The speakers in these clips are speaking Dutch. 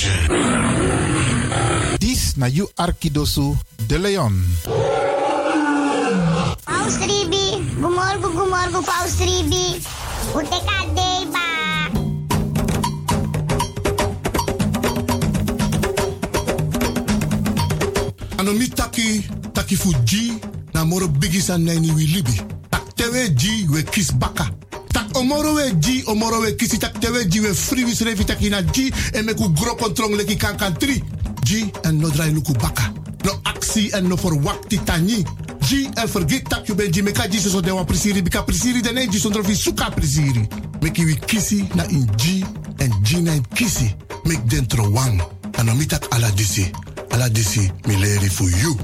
Ignition. This na you Arkidosu De Leon. Paus Ribi, gumorgo gumorgo Paus Ribi. Ute kadeba. Ano mi taki, taki fuji, na moro bigi san nani wi libi. Tak tewe ji we kis baka. Tak omoro we ji, omoro we kisi tak tewe ji we free wis revi taki na ji en me ku gro kontrong leki kan kan tri. Ji en no drai luku baka. No aksi en no forwakti tani. Ji en forget tak you ben ji meka ji so de wan prisiri bika prisiri de ne ji sondro fi suka prisiri. Meki wi kisi na in ji en ji na in kisi. Mek dentro wang. Ano mi tak ala disi. Ala disi mi for you.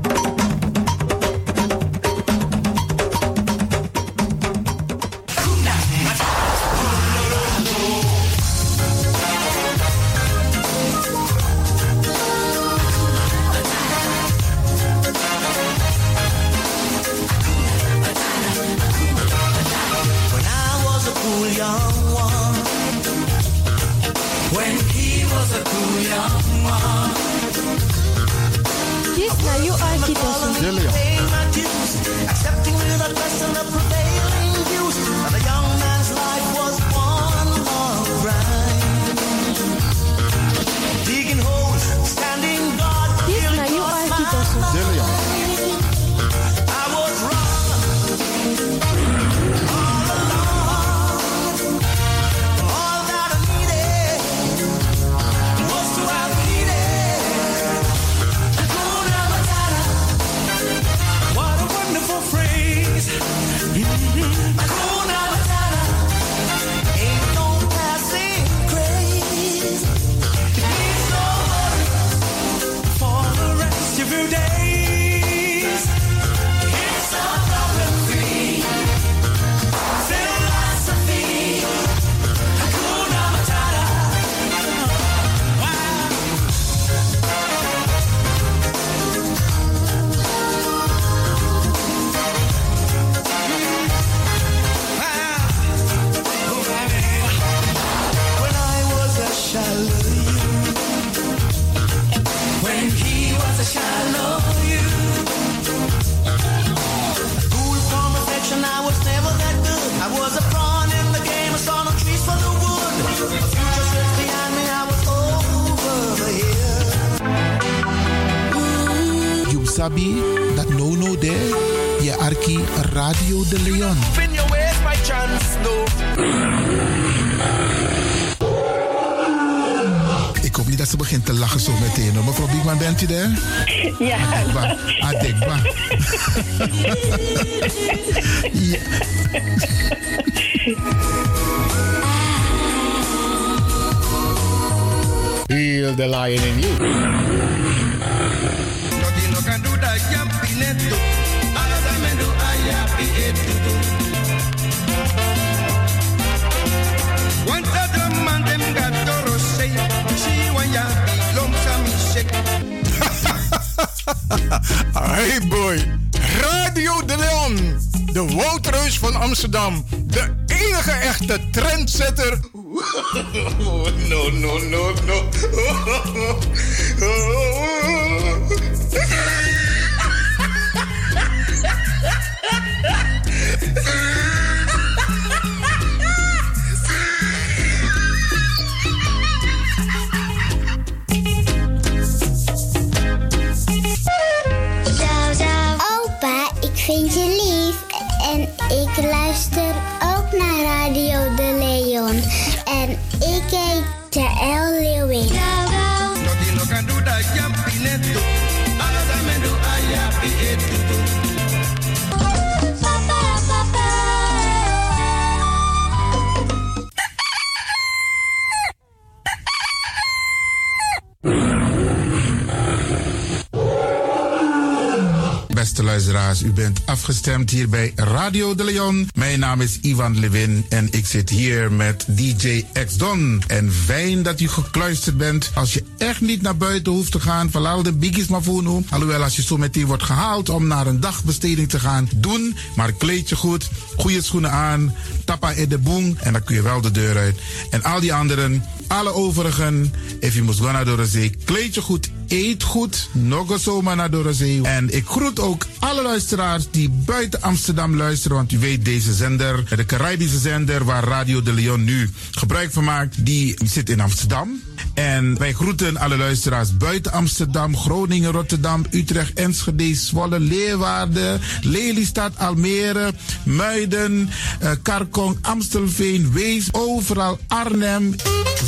De Leon. Mijn naam is Ivan Levin en ik zit hier met DJ X Don. En fijn dat u gekluisterd bent. Als je echt niet naar buiten hoeft te gaan, verlaal de biggies maar voor Alhoewel, als je zo meteen wordt gehaald om naar een dagbesteding te gaan, doen. Maar kleed je goed, goede schoenen aan, tappa in de boom en dan kun je wel de deur uit. En al die anderen, alle overigen, if je moet gaan naar de zee, kleed je goed eet goed. Nog zomaar naar Dorozee. En ik groet ook alle luisteraars die buiten Amsterdam luisteren. Want u weet, deze zender, de Caribische zender waar Radio de Leon nu gebruik van maakt, die zit in Amsterdam. En wij groeten alle luisteraars buiten Amsterdam, Groningen, Rotterdam, Utrecht, Enschede, Zwolle, Leeuwarden, Lelystad, Almere, Muiden, uh, Karkong, Amstelveen, Wees, overal Arnhem,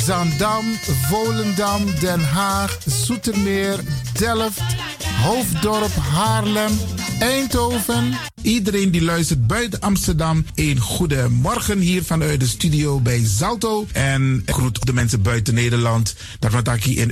Zandam, Volendam, Den Haag, Zoetermeer, Delft, Hoofddorp, Haarlem, Eindhoven. Iedereen die luistert buiten Amsterdam, een goede morgen hier vanuit de studio bij Zalto. En ik groet de mensen buiten Nederland, daarvan hier in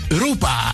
Europa.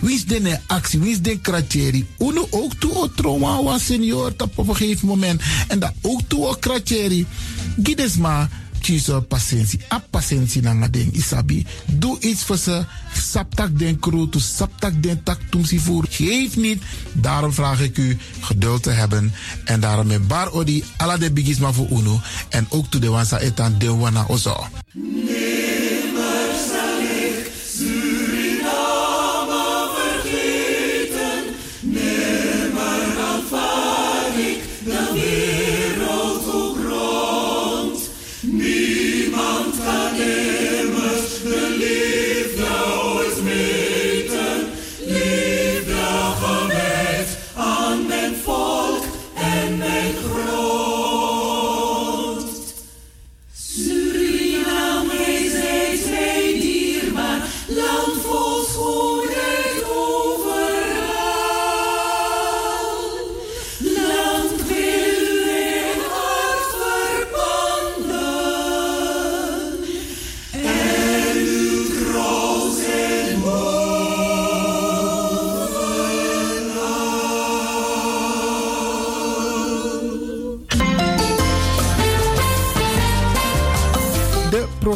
Wie is de actie? Wie is de kratjeri? Uno ook toe o trauma was senior op een gegeven moment. En dat ook toe o kratjeri. Gides kies patiëntie. A patiëntie na ding isabi. Doe iets voor ze. Saptak den kroto, saptak den tak tumsi voer. Geef niet. Daarom vraag ik u geduld te hebben. En daarom met bar odi ala de bigisma voor uno. En ook toe de wansa etan de wana ozo.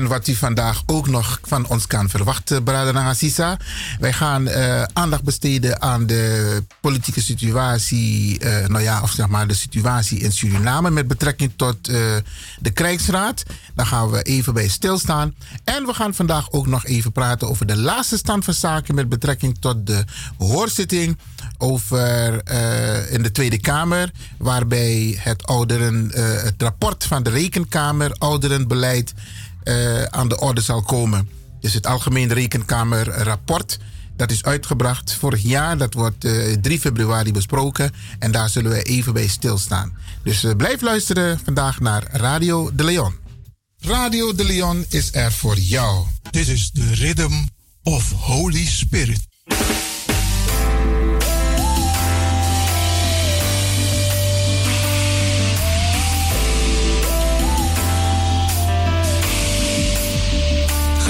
En wat u vandaag ook nog van ons kan verwachten, Brother Nagasisa. Wij gaan eh, aandacht besteden aan de politieke situatie, eh, nou ja, of zeg maar de situatie in Suriname met betrekking tot eh, de krijgsraad. Daar gaan we even bij stilstaan. En we gaan vandaag ook nog even praten over de laatste stand van zaken met betrekking tot de hoorzitting over in de Tweede Kamer, waarbij het ouderen, het rapport van de Rekenkamer ouderenbeleid eh, aan de orde zal komen. Dus het Algemeen Rekenkamerrapport. Dat is uitgebracht vorig jaar. Dat wordt eh 3 februari besproken. En daar zullen we even bij stilstaan. Dus eh, blijf luisteren vandaag naar Radio de Leon. Radio de Leon is er voor jou. This is the rhythm of Holy Spirit.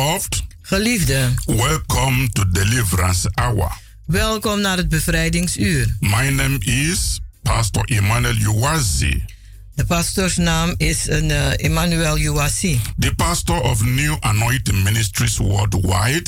Beloved, Geliefde, welcome to Deliverance Hour. welkom naar het bevrijdingsuur. My name is Pastor Emmanuel Uwazi, De pastoorsnaam is een, eh, Emmanuel Uwasi. the pastor of New Anointing Ministries Worldwide.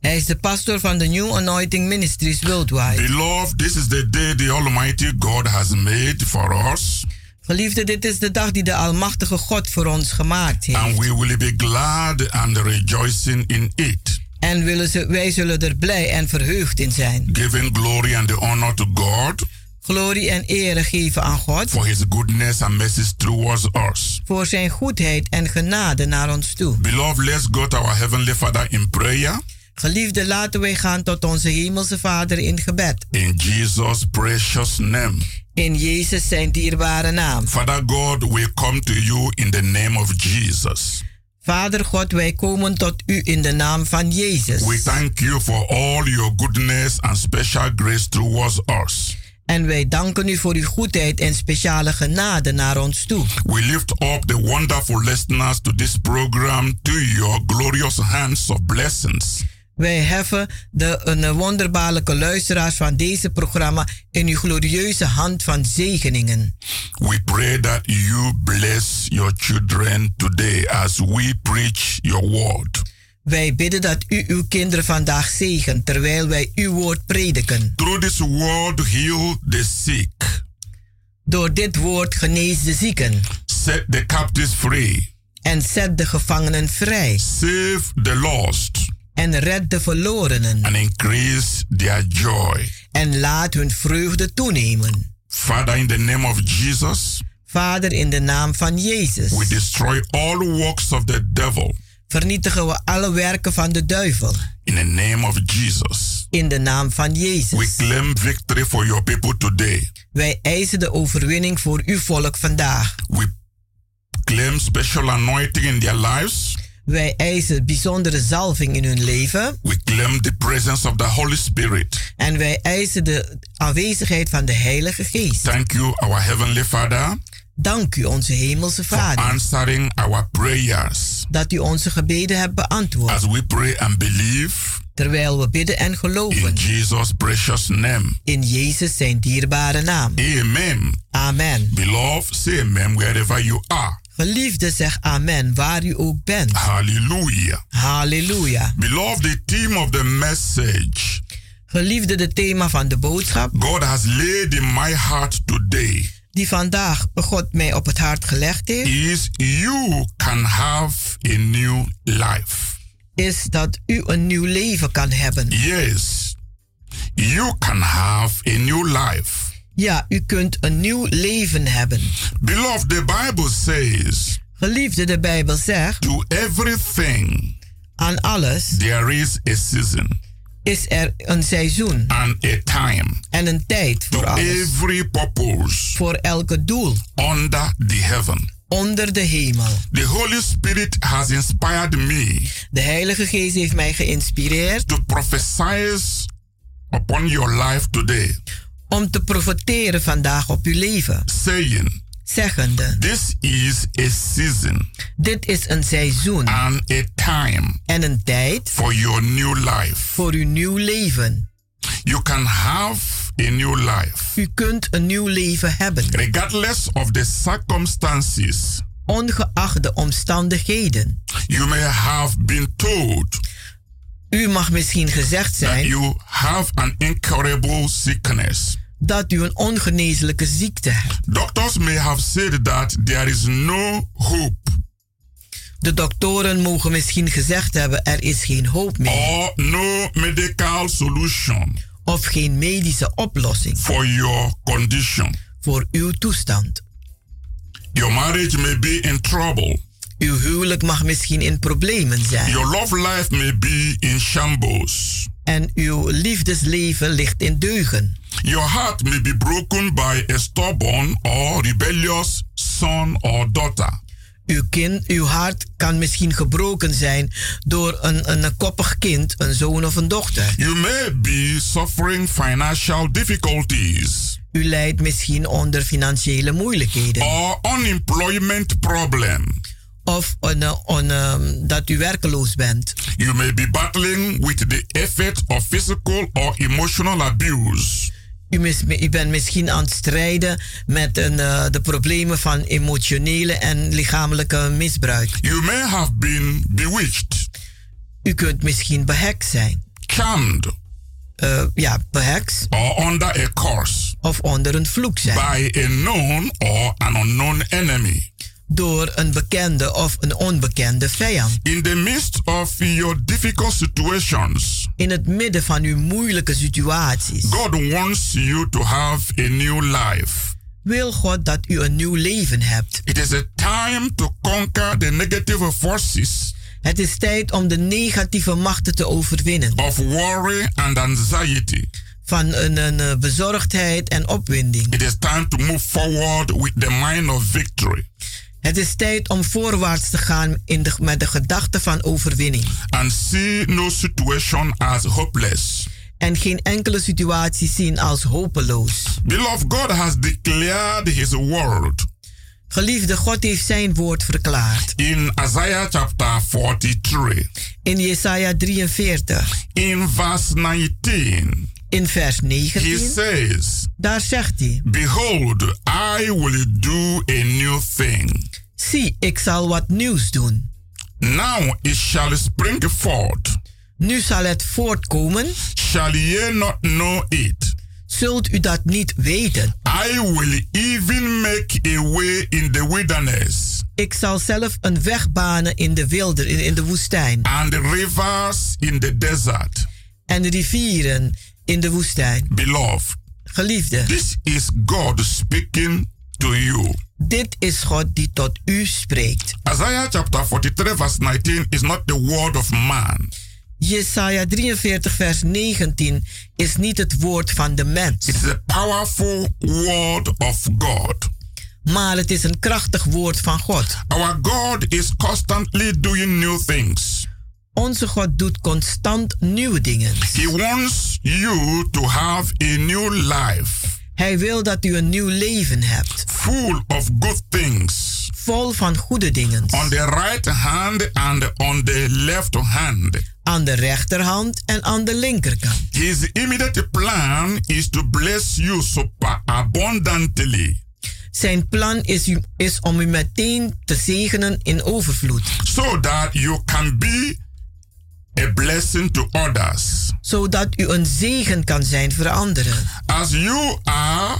Hij is de pastor van de New Anointing Ministries Worldwide. Beloved, this is the day the Almighty God has made for us, Geliefde, dit is de dag die de Almachtige God voor ons gemaakt heeft. and we will be glad and rejoicing in it, En willen ze, wij zullen er blij en verheugd in zijn. giving glory and honor to God Glorie en ere geven aan God for His goodness and mercies towards us. voor zijn goedheid en genade naar ons toe. Beloved, let's go to our Heavenly Father in prayer. Geliefde, laten wij gaan tot onze Hemelse Vader in gebed. In Jesus' precious name. In Jezus zijn dierbare naam. Father God, we come to you in the name of Jesus. Vader God, wij komen tot u in de naam van Jezus. We thank you for all your goodness and special grace towards us. En wij danken u voor uw goedheid en speciale genade naar ons toe. We lift up the wonderful listeners to this program to your glorious hands of blessings. Wij heffen de een wonderbaarlijke luisteraars van deze programma in uw glorieuze hand van zegeningen. We pray that you bless your children today as we preach your word. Wij bidden dat u uw kinderen vandaag zegent terwijl wij uw woord prediken. Through this word, heal the sick, Door dit woord genees de zieken set the captives free, en zet de gevangenen vrij save the lost, en red de verlorenen and increase their joy. en laat hun vreugde toenemen. Father, in the name of Jesus, Vader, in de naam van Jezus we destroy all works of the devil. vernietigen we alle werken van de duivel. In the name of Jesus, In de naam van we Jezus. claim victory for your people today. Wij eisen de overwinning voor uw volk vandaag. We claim special anointing in their lives. Wij eisen bijzondere zalving in hun leven. We claim the presence of the Holy Spirit. En wij eisen de aanwezigheid van de Heilige Geest. Thank you, our Heavenly Father, Dank u, onze Hemelse for Vader, answering our prayers. dat u onze gebeden hebt beantwoord. As we pray and believe Terwijl we bidden en in geloven. Jesus' precious name. In Jezus zijn dierbare naam. Amen. Amen. Beloved, say amen wherever you are. Geliefde, zeg amen, waar u ook bent. Hallelujah. Halleluja. Beloved, the theme of the message Geliefde, de thema van de boodschap God has laid in my heart today die vandaag God mij op het hart gelegd heeft, is you can have a new life. is dat u een nieuw leven kan hebben. Yes, you can have a new life. Ja, u kunt een nieuw leven hebben. Beloved, the Bible says Geliefde, de Bijbel zegt, to everything aan alles there is a season. is er een seizoen and a time en een tijd voor to alles. every purpose Voor elke doel under the heaven. onder de hemel. The Holy Spirit has inspired me De Heilige Geest heeft mij geïnspireerd to prophesy upon your life today, om te profiteren vandaag op uw leven. saying, Zeggende, This is a season dit is een seizoen and a time en een tijd for your new life. voor uw nieuw leven. You can have a new life U kunt een nieuw leven hebben, regardless of the circumstances. ongeacht de omstandigheden. You may have been told U mag misschien gezegd that zijn you have an incurable sickness. Dat u een ongeneeslijke ziekte hebt. Doctors may have said that there is no hope De doktoren mogen misschien gezegd hebben er is geen hoop meer or no medical solution of geen medische oplossing for your condition. voor uw toestand. Your marriage may be in trouble. Uw huwelijk mag misschien in problemen zijn Your love life may be in shambles. En uw liefdesleven ligt in deugen. Your heart may be broken by a stubborn or rebellious son or daughter. Uw, kind, uw hart kan misschien gebroken zijn door een, een koppig kind, een zoon of een dochter. You may be suffering financial difficulties U lijdt misschien onder financiële moeilijkheden. or unemployment problem. Of eh, een, ehm, dat u werkeloos bent. You may be battling with the effect of physical or emotional abuse. U, mis, u bent misschien aan het strijden met een, eh, de problemen van emotionele en lichamelijke misbruik. You may have been bewitched, U kunt misschien beheks zijn. charmed, Eh, ja, beheks or under a curse of onder een vloek zijn. by a known or an unknown enemy. Door een bekende of een onbekende vijand. In the midst of your difficult situations, In het midden van uw moeilijke situaties God wants you to have a new life. wil God dat u een nieuw leven hebt. It is a time to conquer the negative forces Het is tijd om de negatieve machten te overwinnen. of worry and anxiety. Van een, een eh, bezorgdheid en opwinding. It is time to move forward with the mind of victory Het is tijd om voorwaarts te gaan in de, met de gedachte van overwinning. and see no situation as hopeless. En geen enkele situatie zien als hopeloos. Beloved, God has declared His word Geliefde, God heeft zijn woord verklaard. in Isaiah chapter 43, In Jesaja 43, in verse 19. In vers He 19, says, daar zegt hij: Behold, I will do a new thing. Zie, ik zal wat nieuws doen. Now it shall spring forth. Nu zal het voortkomen. Shall ye not know it? Zult u dat niet weten? I will even make a way in the wilderness Ik zal zelf een weg banen in de wilder, in, in de woestijn. and rivers in the desert. En de rivieren in de woestijn. Beloved, Geliefde, this is God speaking to you. dit is God die tot u spreekt. Isaiah chapter 43, verse 19 is not the word of man, Jesaja 43, vers 19 is niet het woord van de mens, it is a powerful word of God. maar het is een krachtig woord van God. Our God is constantly doing new things. Onze God doet constant nieuwe dingen. He wants you to have a new life, Hij wil dat u een nieuw leven hebt, full of good things. vol van goede dingen. On the right hand and on the left hand. Aan de rechterhand en aan de linkerkant. His immediate plan is to bless you super abundantly Zijn plan is, u, is om u meteen te zegenen in overvloed, so that you can be a blessing to others. zodat u een zegen kan zijn voor anderen. As you are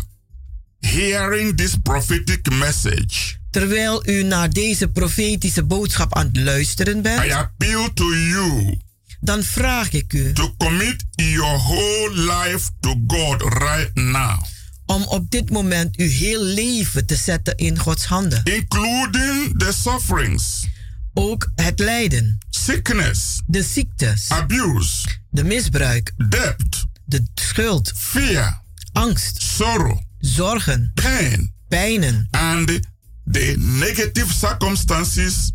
hearing this prophetic message, Terwijl u naar deze profetische boodschap aan het luisteren I bent, appeal to you dan vraag ik u to commit your whole life to God right now, om op dit moment uw heel leven te zetten in Gods handen. including the sufferings, Ook het lijden, sickness, de ziektes. Abuse, de misbruik, debt, de schuld, fear, angst, sorrow, zorgen, pain, pijnen. And the negative circumstances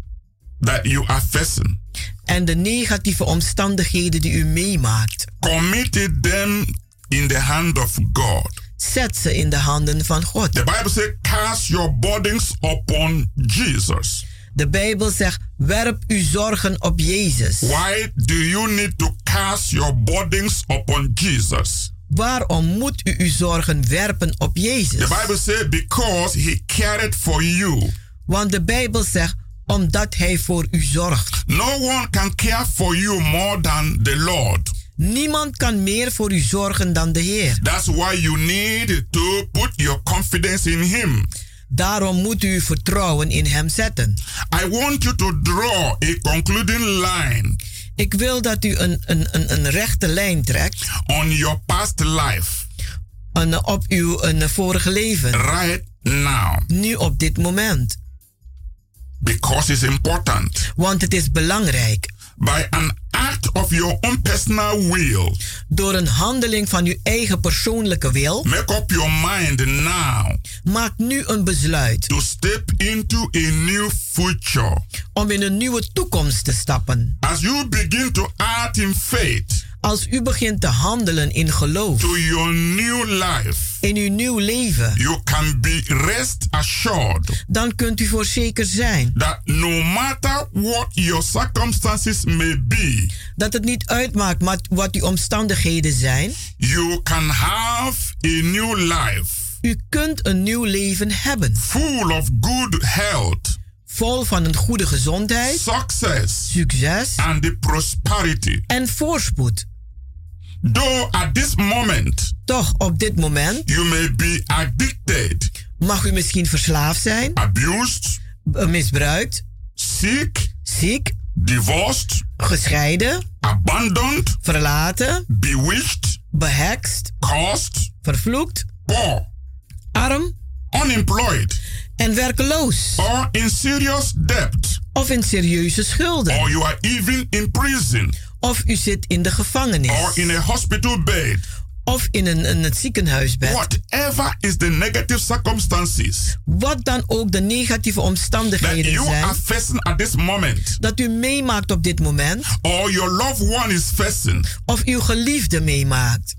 that you are facing. en de negatieve omstandigheden die u meemaakt. Committed them in the hand of God. Zet ze in de handen van God. The Bible says, cast your burdens upon Jesus. De Bijbel zegt: werp uw zorgen op Jezus. Why do you need to cast your burdens upon Jesus? Waarom moet u uw zorgen werpen op Jezus? The Bible says, because he cared for you. Want de Bijbel zegt: omdat hij voor u zorgt. No one can care for you more than the Lord. Niemand kan meer voor u zorgen dan de Heer. That's why you need to put your confidence in him. Daarom moet u uw vertrouwen in hem zetten. I want you to draw a concluding line Ik wil dat u een, een, een, een rechte lijn trekt on your past life op uw een vorige leven. right now Nu op dit moment. because it's important. Want het is belangrijk. By an act of your own personal will, Door een handeling van uw eigen persoonlijke wil. make up your mind now Maak nu een besluit to step into a new future. om in een nieuwe toekomst te stappen. As you begin to act in faith Als u begint te handelen in geloof. To your new life, in uw nieuw leven, you can be rest assured. Dan kunt u voorzeker zijn. That no matter what your circumstances may be, dat het niet uitmaakt wat- uw omstandigheden zijn. you can have a new life. U kunt een nieuw leven hebben, full of good health, vol van een goede gezondheid, success, succes. And the prosperity. en voorspoed. Though at this moment Toch op dit moment you may be addicted, mag u misschien verslaafd zijn, abused, eh, misbruikt, sick, ziek, divorced, gescheiden, abandoned, verlaten, bewitched, behekst, cursed, vervloekt, poor, arm unemployed, en werkeloos. or in serious debt, Of in serieuze schulden. or you are even in prison Of u zit in de gevangenis. or in a hospital bed. Of in een, een het ziekenhuisbed. Whatever is the negative circumstances Wat dan ook de negatieve that omstandigheden you zijn. are facing at this moment, Dat u meemaakt op dit moment. or your loved one is facing, Of uw geliefde meemaakt.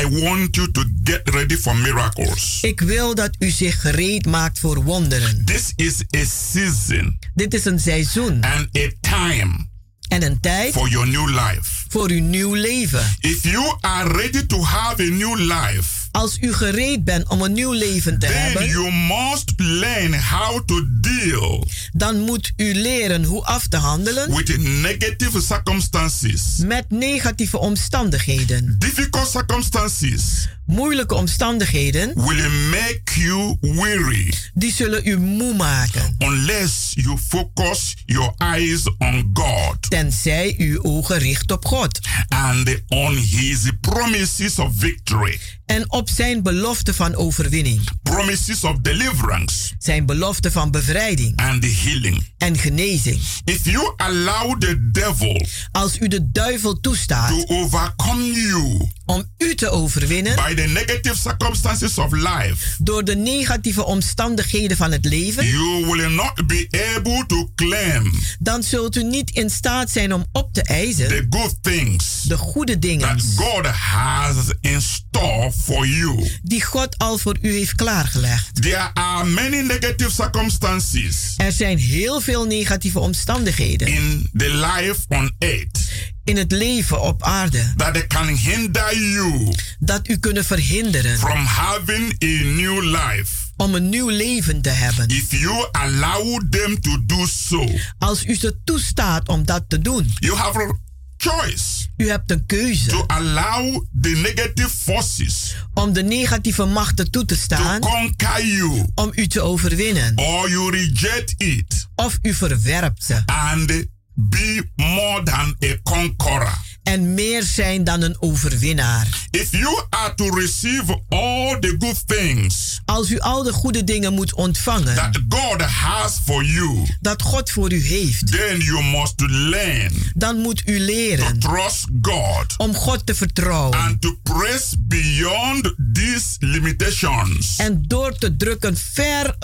I want you to get ready for miracles. Ik wil dat u zich gereed maakt voor wonderen. This is a season Dit is een seizoen and a time en een tijd for your new life. voor uw nieuw leven. If you are ready to have a new life, Als u gereed bent om een nieuw leven te then hebben, you must learn how to deal dan moet u leren hoe af te handelen with negative circumstances. met negatieve omstandigheden. Difficult circumstances Moeilijke omstandigheden, will make you weary. Die zullen u moe maken. unless you focus your eyes on God. Tenzij u ogen richt op God. And on His promises of victory, en op zijn belofte van overwinning, promises of deliverance, zijn belofte van bevrijding. And healing. en genezing. If you allow the devil Als u de duivel toestaat. to overcome you om u te overwinnen by the negative circumstances of life, door de negatieve omstandigheden van het leven, you will not be able to claim dan zult u niet in staat zijn om op te eisen the good things de goede dingen that God has in store for you. die God al voor u heeft klaargelegd. There are many negative circumstances Er zijn heel veel negatieve omstandigheden in the life on earth in het leven op aarde. That can hinder you dat u kunnen verhinderen. from having a new life. om een nieuw leven te hebben. If you allow them to do so, Als u ze toestaat om dat te doen, you have a choice u hebt een keuze. to allow the negative forces om de negatieve machten toe te to staan. conquer you. Om u te overwinnen. or you reject it. Of u verwerpt ze. And be more than a conqueror. En meer zijn dan een overwinnaar. If you are to receive all the good things Als u al de goede dingen moet ontvangen that God has for you, dat God voor u heeft, then you must learn dan moet u to leren trust God om God te vertrouwen. and to press beyond these limitations En door te drukken ver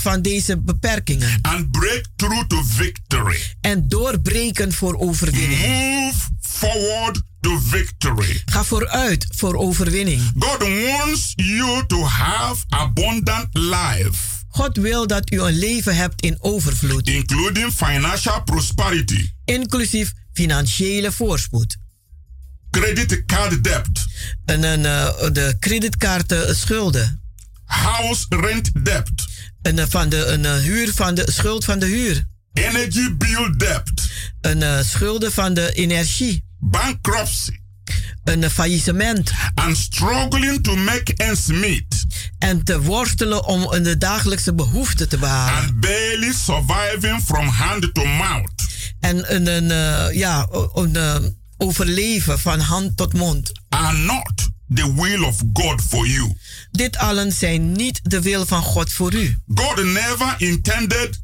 van deze beperkingen. and break through to victory. En doorbreken voor overwinning. Move forward to victory. Ga vooruit voor overwinning. God wants you to have abundant life, God wil dat u een leven hebt in overvloed, including financial prosperity, inclusief financiële voorspoed. credit card debt, En, een, eh, de creditkaarten schulden. house rent debt, En, eh, van de een, eh, huur van de schuld van de huur. Energy bill debt, Een eh, schulden van de energie. bankruptcy, Een eh, faillissement. and struggling to make ends meet, En te worstelen om een de dagelijkse behoeften te behalen. and barely surviving from hand to mouth. En een, een, eh, ja, een, eh, overleven van hand tot mond. are not the will of God for you. Dit allen zijn niet de wil van God voor u. God never intended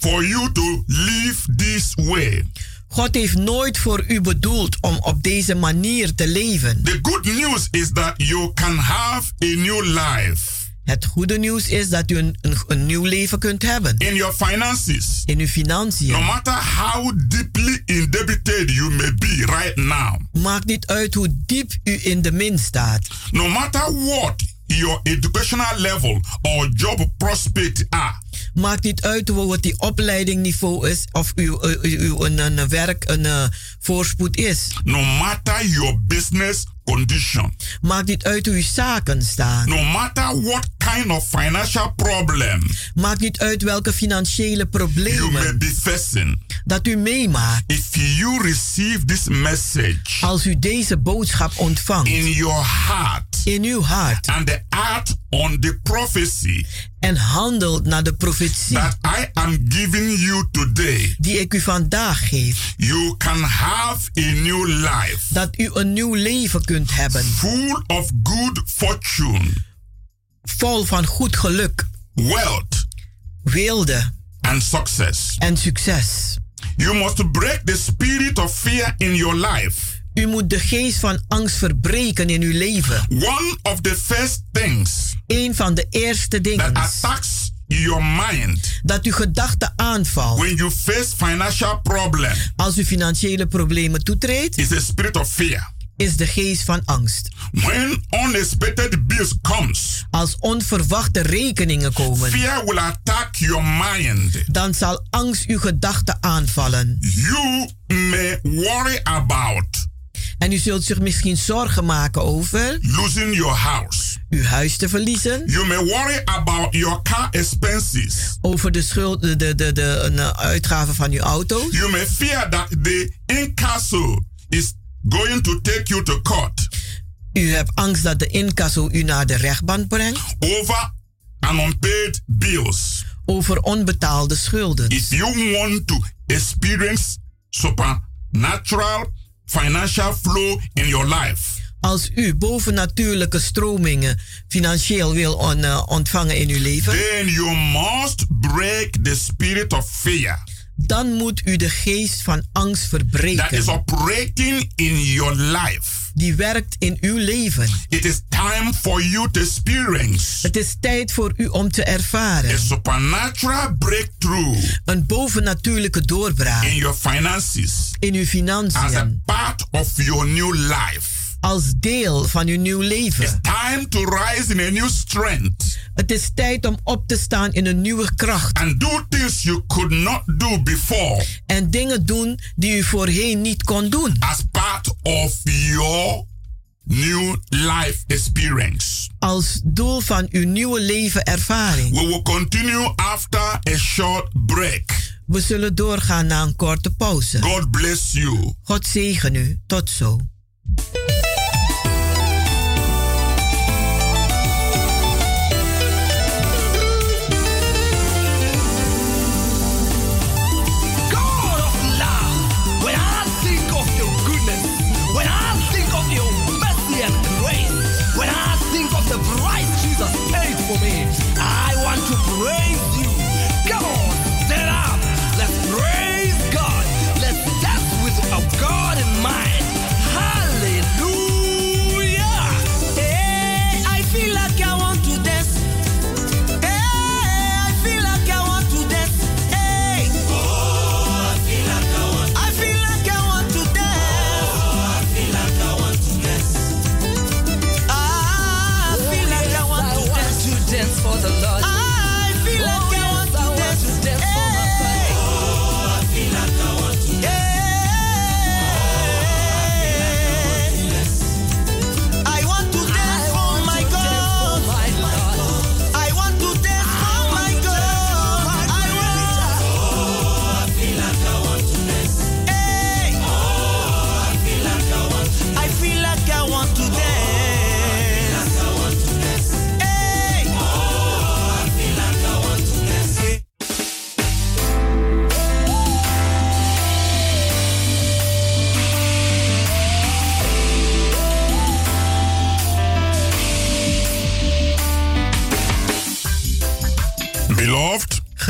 for you to live this way. God heeft nooit voor u bedoeld om op deze manier te leven. The good news is that you can have a new life Het goede nieuws is dat u een, een, een nieuw leven kunt hebben. in your finances. In uw financiën. No matter how deeply indebted you may be right now, Maakt niet uit hoe diep u in de min staat. no matter what your educational level or job prospect are, Maakt niet uit hoe wat die opleidingniveau is of uw, uw, uw een, een werk een eh, voorspoed is. no matter your business condition, Maakt niet uit hoe uw zaken staan. no matter what kind of financial problem Maakt niet uit welke financiële you may problemen be facing, dat u meemaakt. if you receive this message Als u deze boodschap ontvangt in your heart in uw hart. And act on the prophecy en handelt naar de profetie. that I am giving you today, die ik u vandaag geef, you can have a new life. Dat u een nieuw leven kunt hebben, full of good fortune, vol van goed geluk, wealth, weelde. And success. en succes. You must break the spirit of fear in your life. U moet de geest van angst verbreken in uw leven. One of the first things Een van de eerste dingen that attacks your mind dat uw gedachten aanvalt when you face financial problem als u financiële problemen toetreedt, is a spirit of fear. is de geest van angst. When unexpected bills comes, Als onverwachte rekeningen komen, fear will attack your mind. dan zal angst uw gedachten aanvallen. You may worry about En u zult zich misschien zorgen maken over losing your house. uw huis te verliezen, You may worry about your car expenses. over de schuld, de, de, de, de uitgaven van uw auto. You may fear that the incasso is going to take you to court U hebt angst dat de incasso u naar de rechtbank brengt over unpaid bills. over onbetaalde schulden. If you want to experience supernatural financial flow in your life, Als u bovennatuurlijke stromingen financieel wil on- eh, ontvangen in uw leven, then you must break the spirit of fear dan moet u de geest van angst that is verbreken. operating in your life. Die werkt in uw leven. It is time for you to experience Het is tijd voor u om te a ervaren supernatural breakthrough een bovennatuurlijke doorbraak in your finances in uw as a financiën part of your new life. Als deel van uw nieuw leven. Time to rise in a new strength Het is tijd om op te staan in een nieuwe kracht and do things you could not do before en dingen doen die u voorheen niet kon doen. as part of your new life experience. Als doel van uw nieuwe leven ervaring. We will continue after a short break. We zullen doorgaan na een korte pauze. God bless you. God zegen u. Tot zo.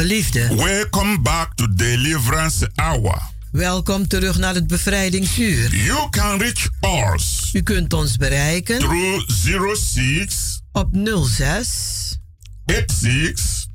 Geliefde. Welcome back to Deliverance Hour. Welkom terug naar het bevrijdingsuur. You can reach us. U kunt ons bereiken. Through 06 op 06 86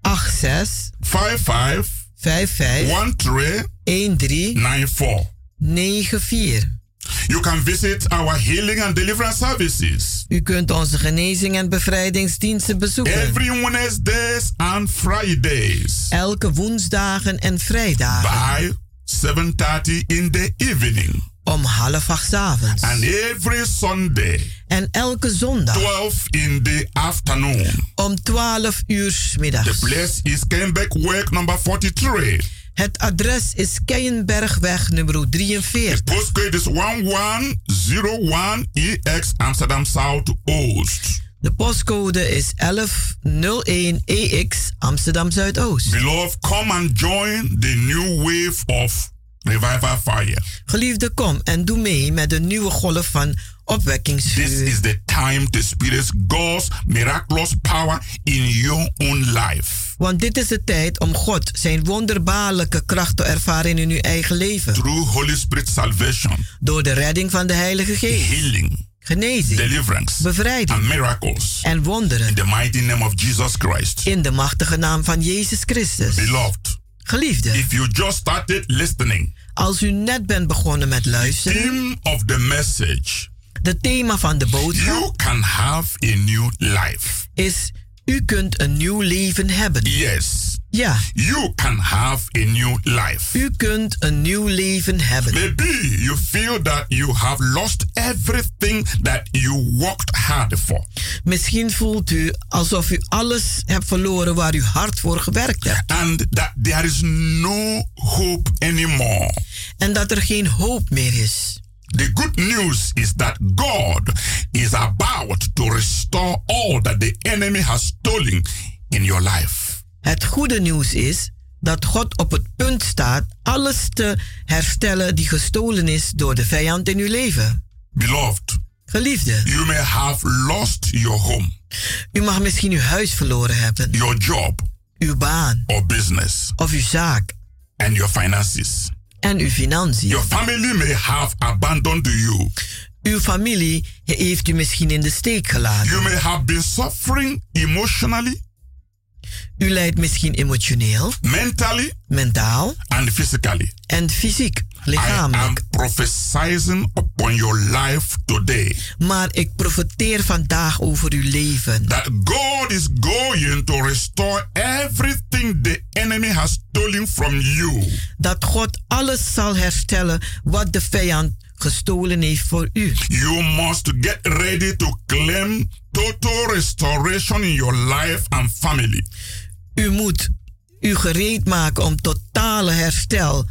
86 55 55 13 13 94. 94. You can visit our healing and deliverance services. U kunt onze genezing en bevrijdingsdiensten bezoeken. Every Wednesdays and Fridays. Elke woensdagen en vrijdagen. By 7:30 in the evening. Om half acht avonds. And every Sunday. En elke zondag. 12 in the afternoon. Om 12 uur middags. The place is Kenbeck Work number 43. Het adres is Keienbergweg nummer 43. The postcode is 1101EX Amsterdam South Oost. De postcode is 1101EX Amsterdam Zuidoost. Beloved, come and join the new wave of revival fire. Geliefde, kom en doe mee met de nieuwe golf van opwekkingsvuur. This is the time to experience God's miraculous power in your own life. Want dit is de tijd om God zijn wonderbaarlijke kracht te ervaren in uw eigen leven. Through Holy Spirit salvation. Door de redding van de Heilige Geest. Healing. Genezing. Deliverance. Bevrijding. And miracles. En wonderen. In the mighty name of Jesus Christ. In de machtige naam van Jezus Christus. Beloved. Geliefde. If you just started listening. Als u net bent begonnen met luisteren. Theme of the message. De thema van de boodschap. You can have a new life. Is u kunt een nieuw leven hebben. Yes. Ja. You can have a new life. U kunt een nieuw leven hebben. Maybe you feel that you have lost everything that you worked hard for. Misschien voelt u alsof u alles hebt verloren waar u hard voor gewerkt hebt. And that there is no hope anymore. En dat er geen hoop meer is. The good news is that God is about to restore all that the enemy has stolen in your life. Het goede nieuws is dat God op het punt staat alles te herstellen die gestolen is door de vijand in uw leven. Beloved, Geliefde, you may have lost your home, u mag misschien uw huis verloren hebben, your job, uw baan or business, of uw zaak and your finances. En uw financiën. Your family may have abandoned you. Uw familie heeft u misschien in de steek gelaten. You may have been suffering emotionally, U lijdt misschien emotioneel, mentally, mentaal and physically. en fysiek, I lichamelijk. am prophesying upon your life today Maar ik profeteer vandaag over uw leven. that God is going to restore everything the enemy has stolen from you. Dat God alles zal herstellen wat de vijand gestolen heeft voor u. You must get ready to claim total restoration in your life and family. U moet u gereed maken om totale herstel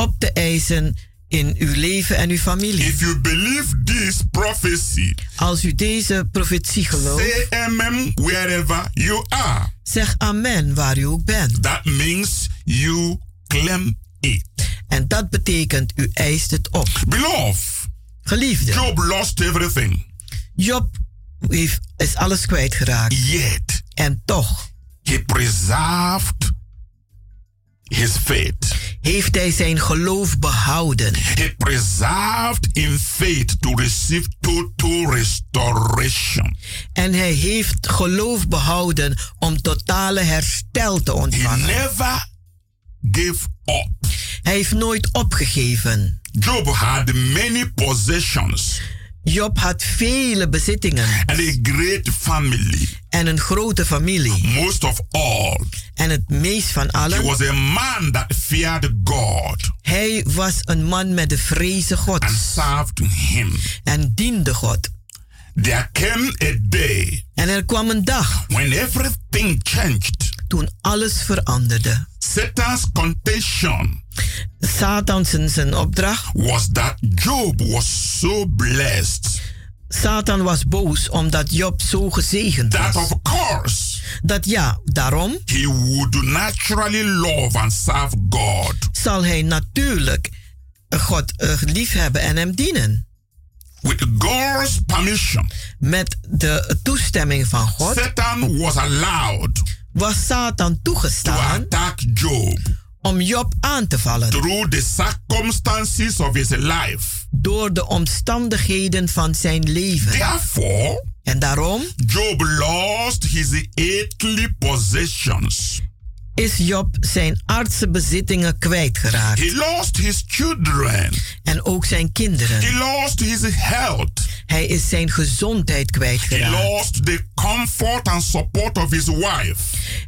op te eisen in uw leven en uw familie. If you believe this prophecy, Als u deze profetie gelooft, say amen wherever you are. zeg amen waar u ook bent. That means you claim it. En dat betekent u eist het op. Beloved, Geliefde, Job lost everything. Job heeft, is alles kwijtgeraakt. Yet, En toch he preserved his faith. Heeft hij zijn geloof behouden. He preserved in faith to receive total restoration. En hij heeft geloof behouden om totale herstel te He ontvangen. never gave up. Hij heeft nooit opgegeven. Job had many possessions Job had vele bezittingen and a great family. en een grote familie. Most of all, En het meest van he allen, was a man that feared God hij was een man met de vreze and Gods served him. en diende God. There came a day En er kwam een dag when everything changed. toen alles veranderde. Satan's contention Satan zijn- zijn opdracht. was that Job was so blessed Satan was boos omdat Job zo gezegend that, was. of course, Dat ja, daarom he would naturally love and serve God. zal hij natuurlijk God eh, liefhebben en hem dienen. With God's permission, Met de toestemming van God Satan was allowed was Satan toegestaan attack Job om Job aan te vallen through the circumstances of his life. door de omstandigheden van zijn leven. Therefore, En daarom Job lost his earthly possessions. is Job zijn aardse bezittingen kwijtgeraakt. He lost his children. En ook zijn He kinderen. lost his health. Hij is zijn gezondheid He kwijtgeraakt. lost the comfort and support of his wife.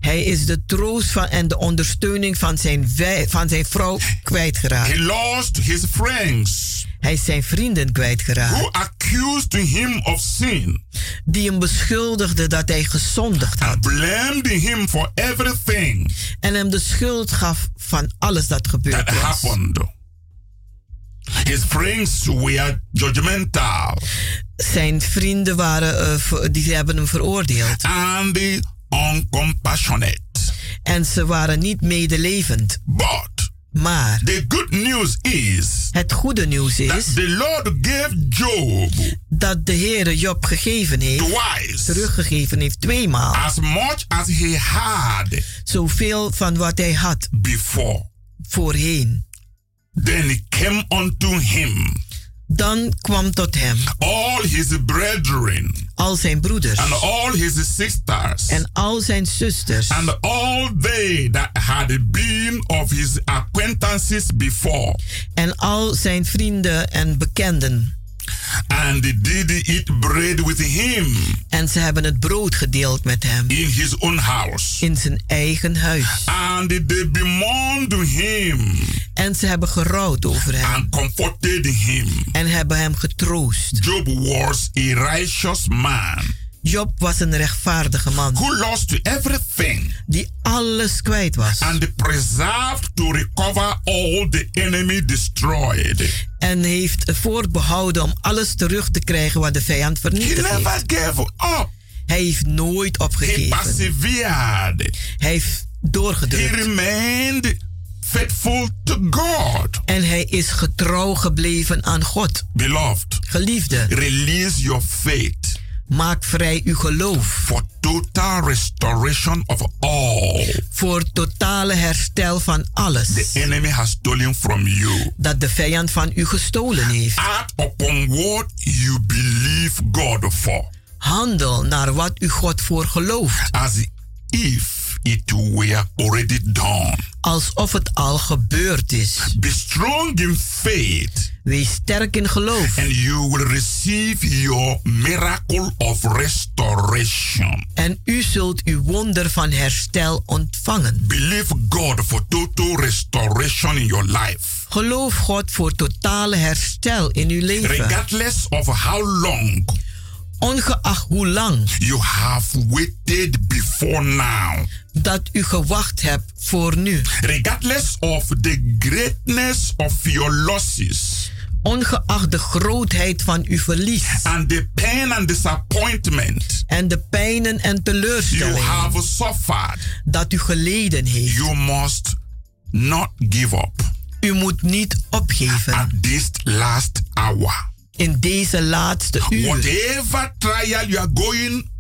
Hij is de troost van en de ondersteuning van zijn, van zijn vrouw kwijtgeraakt. He lost his friends Hij is zijn vrienden kwijtgeraakt. who accused him of sin Die hem beschuldigden dat hij gezondigd had. and blamed him for everything En hem de schuld gaf van alles dat gebeurd was. happened. His friends were judgmental Zijn vrienden waren, ver- die hebben hem veroordeeld. and uncompassionate. En ze waren niet medelevend. But Maar the good news is het goede nieuws that is the Lord gave Job dat de Heere Job gegeven heeft, twice teruggegeven heeft tweemaal, as much as he had zoveel van wat hij had before. voorheen. Then it came unto him Dan kwam tot hem all his brethren al zijn broeders and all his sisters en al zijn zusters and all they that had been of his acquaintances before en al zijn vrienden en bekenden. and did eat bread with him En ze hebben het brood gedeeld met hem in his own house. in zijn eigen huis. And they bemoaned him En ze hebben gerouwd over hem and comforted him. en hebben hem getroost. Job was a righteous man Job was een rechtvaardige man who lost everything die alles kwijt was. and preserved to recover all the enemy destroyed. En heeft voorbehouden om alles terug te krijgen wat de vijand He vernietigd never heeft. gave up. Hij heeft nooit He opgegeven. persevered. Hij heeft He doorgedrukt. remained faithful to God. En hij is getrouw gebleven aan God. Beloved, Geliefde, release your faith maak vrij uw geloof for total restoration of all voor totale herstel van alles the enemy has stolen from you. dat de vijand van u gestolen heeft. Act upon what you believe God for, Handel naar wat u God voor gelooft, as if it were already done. alsof het al gebeurd is. Be strong in faith, Wees sterk in geloof and you will receive your miracle of restoration. en u zult uw wonder van herstel ontvangen. Believe God for total restoration in your life. Geloof God voor totale herstel in uw leven. Regardless of how long Ongeacht hoe lang you have waited before now. dat u gewacht hebt voor nu. Regardless of the greatness of your losses Ongeacht de grootheid van uw verlies and the pain and disappointment en de pijnen en you teleurstellingen have suffered, dat u geleden heeft. you must not give up U moet niet opgeven at this last hour. In deze laatste uur. Whatever trial you are going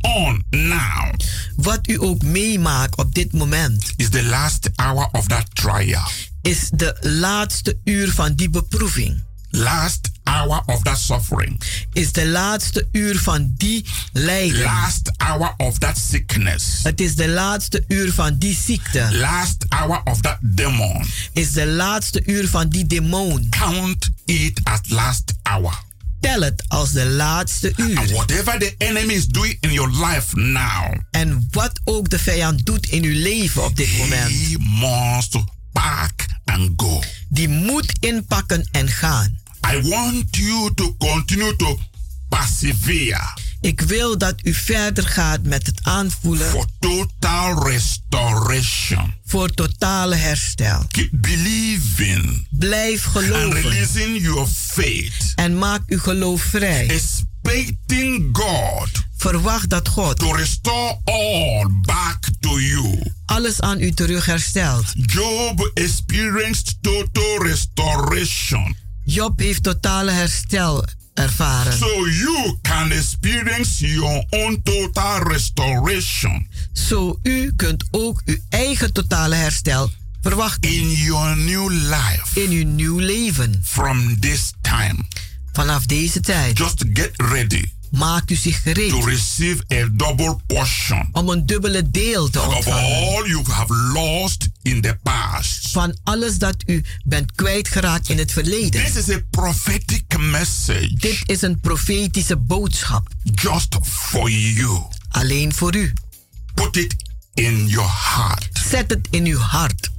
on now Wat u ook meemaakt op dit moment, is the last hour of that trial. is de laatste uur van die beproeving. Last hour of that suffering. Is de laatste uur van die lijden. Last hour of that sickness. Het is de laatste uur van die ziekte. Last hour of that demon. Is de laatste uur van die demon. Count it as last hour. Tel het als de laatste And uur. whatever the enemy is doing in your life now, En wat ook de vijand doet in uw leven op dit moment, he must pack and go. die moet inpakken en gaan. I want you to continue to persevere Ik wil dat u verder gaat met het aanvoelen for total restoration. voor totale herstel. Keep believing Blijf and geloven releasing your faith, en maak uw geloof vrij. expecting God Verwacht dat God to restore all back to you. alles aan u terug herstelt. Job experienced total restoration. Job heeft totale herstel ervaren. So you can experience your own total restoration. Zo u kunt ook uw eigen totale herstel verwachten. In your new life. In uw nieuw leven. From this time. Vanaf deze tijd. Just get ready. Maak u zich gereed. To receive a double portion. Om een dubbele deel te Of ontvangen. all you have lost in the past. Van alles dat u bent kwijtgeraakt in het verleden. This is a prophetic message. Dit is een profetische boodschap. Just for you. Alleen voor u. Put it in your heart. Zet het in uw hart.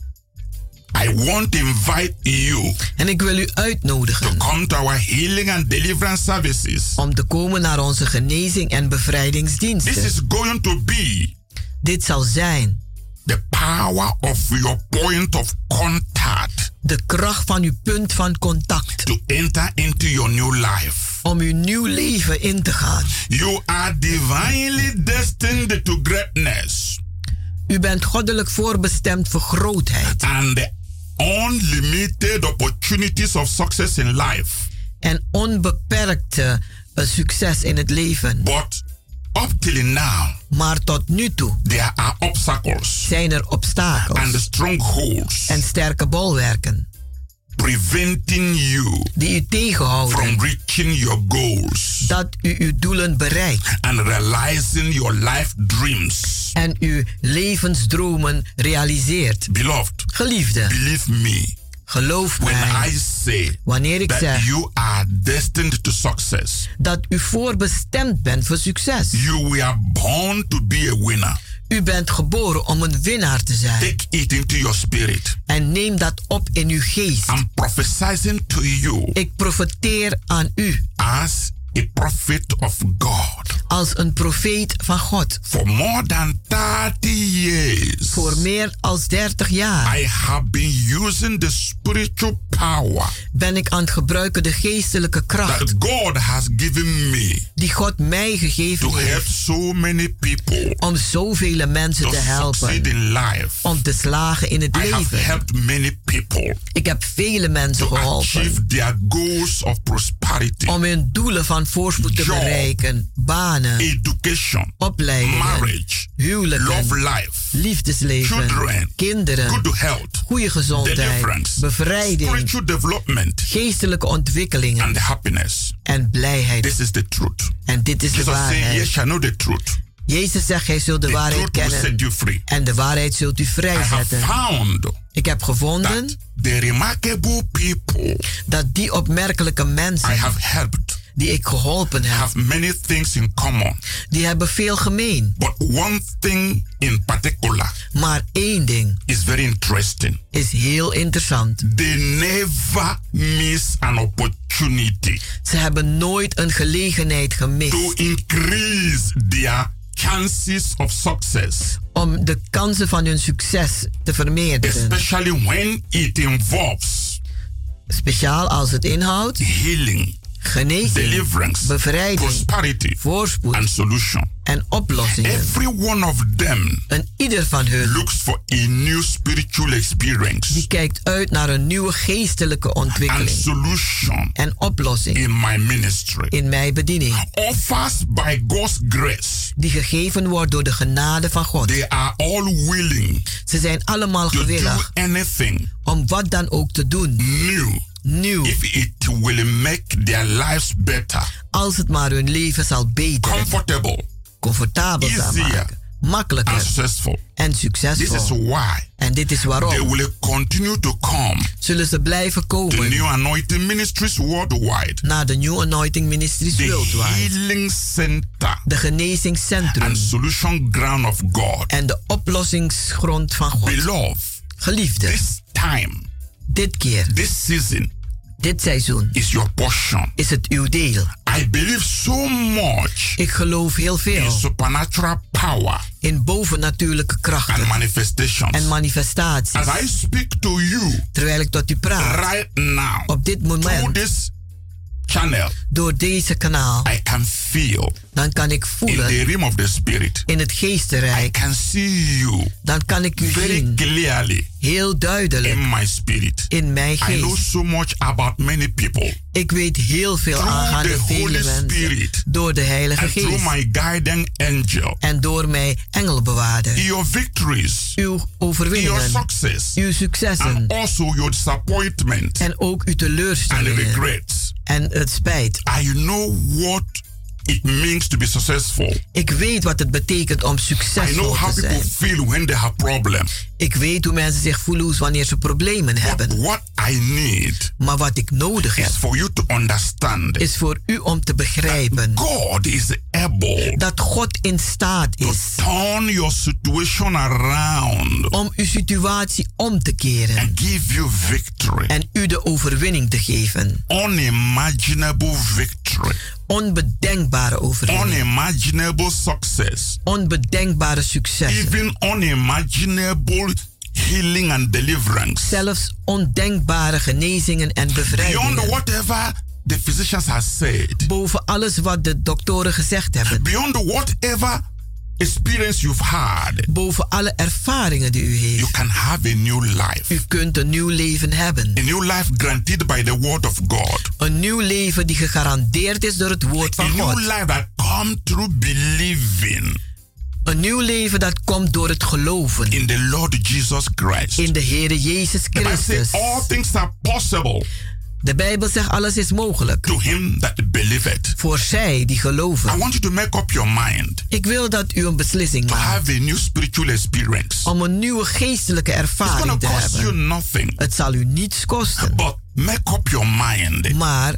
I want to invite you En ik wil u uitnodigen to come to our healing and deliverance services. om te komen naar onze genezing en bevrijdingsdiensten. This is going to be Dit zal zijn the power of your point of contact de kracht van uw punt van contact to enter into your new life. om uw nieuw leven in te gaan. You are divinely destined to greatness U bent goddelijk voorbestemd voor grootheid and the unlimited opportunities of success in life. en onbeperkte eh, succes in het leven. But up till now, Maar tot nu toe there are obstacles zijn er and obstakels strongholds en sterke bolwerken preventing you die u tegenhouden from reaching your goals dat u uw doelen bereikt and realizing your life dreams. en uw levensdromen realiseert. Beloved, Geliefde, believe me geloof when mij I say wanneer ik that zeg you are destined to success. dat u voorbestemd bent voor succes. You were born to be a winner. U bent geboren om een winnaar te zijn. Take it into your spirit. En neem dat op in uw geest. I'm prophesying to you Ik profeteer aan u as a prophet of God. als een profeet van God. For more than 30 years, Voor meer dan 30 jaar I have been using the spiritual power ben ik aan het gebruiken de geestelijke kracht that God has given me die God mij gegeven heeft so many people om zoveel mensen te helpen. in life. Om te slagen in het I have leven. helped many people Ik heb vele mensen to geholpen their goals of prosperity, om hun doelen van voorspoed te Job. bereiken. Banen, education, opleidingen, marriage, huwelijken, love life, liefdesleven, children, kinderen, good health, goede gezondheid, bevrijding, development, geestelijke ontwikkelingen and happiness. en blijheid. This is the truth. En dit is de Jesus waarheid. shall know the truth. Jezus zegt, gij zult de The waarheid set kennen you free. en de waarheid zult u I vrijzetten. Ik heb gevonden that the remarkable people dat die opmerkelijke I mensen have helped die ik geholpen heb, have many things in common. die hebben veel gemeen. But one thing in particular Maar één ding is very interesting. is heel interessant. They never miss an opportunity Ze hebben nooit een gelegenheid to gemist increase their chances of success, om de kansen van hun succes te vermeerderen. especially when it involves Speciaal als het inhoudt healing, genezing, deliverance, bevrijding, prosperity, voorspoed and solution. en oplossingen. Every one of them En ieder van hun looks for a new spiritual experience die kijkt uit naar een nieuwe geestelijke and ontwikkeling solution en oplossing in my ministry. in mijn bediening, Offers by God's grace. die gegeven wordt door de genade van God. They are all willing Ze zijn allemaal to do gewillig anything om wat dan ook te doen, new nieuw, if it will make their lives better, als het maar hun leven zal beteren, comfortable, comfortabel zal maken, and makkelijker successful. en This is succesvol. why En dit is they waarom. will continue to come Zullen ze blijven komen. new anointing ministries worldwide, naar de New Anointing Ministries the Worldwide, healing center. De genezingscentrum. And solution ground of God. en de oplossingsgrond van God. Beloved, Geliefde, this time, dit keer, this season dit seizoen is your portion. is het uw deel. I believe so much Ik geloof heel in veel supernatural power in bovennatuurlijke and krachten manifestations. en manifestaties. As I speak to you Terwijl ik tot u praat, right now, op dit through moment, this channel, door deze kanaal, I can feel dan kan ik in voelen the realm of the spirit. in het I geestenrijk. can see you Dan kan ik u very zien, clearly heel duidelijk, in my spirit. in mijn I know geest. so much about many people Ik weet heel veel Through aangaande vele mensen Spirit. door de Heilige and through Geest my guiding angel. en door mijn engelbewaarder. Your victories, Uw your overwinningen, success, uw successen and also your disappointment en ook uw and teleurstellingen regrets. En het spijt. I know what it means to be successful. Ik weet wat het betekent om I know succesvol how te people zijn. feel when they have problems. Ik weet hoe mensen zich voelen wanneer ze problemen But hebben. what I need Maar wat ik nodig is heb, for you to understand is voor u om te begrijpen God is able dat God in staat to is turn your situation around om uw situatie om te keren and give you victory. en u de overwinning te geven. Unimaginable victory. Onbedenkbare overwinning, Unimaginable success. onbedenkbare successen, Even unimaginable healing and deliverance. zelfs ondenkbare genezingen en Beyond bevrijdingen. whatever the physicians have said. Boven alles wat de doktoren gezegd hebben. Beyond whatever experience you've had. Boven alle ervaringen die u You heeft. can have a new life. U kunt een nieuw leven hebben. A new life granted by the word of God. Een nieuw leven die gegarandeerd is door het woord A van new God. life that comes through believing Een nieuw leven dat komt door het geloven in the Lord Jesus Christ. in de Heere Jezus Christus. all things are possible De Bijbel zegt alles is mogelijk to him that believeth. voor zij die I geloven. want you to make up your mind Ik wil dat u een beslissing to maakt have a new spiritual experience. om een nieuwe geestelijke It's ervaring going te cost you hebben. nothing. Het zal u niets kosten, But make up your mind. maar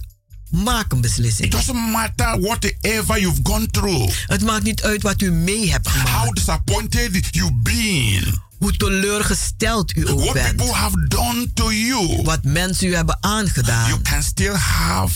maak een It beslissing. doesn't matter whatever you've gone through, Het maakt niet uit wat u mee hebt how gemaakt, disappointed you've been, hoe teleurgesteld u ook what bent, people have done to you. wat mensen u hebben You aangedaan. can still have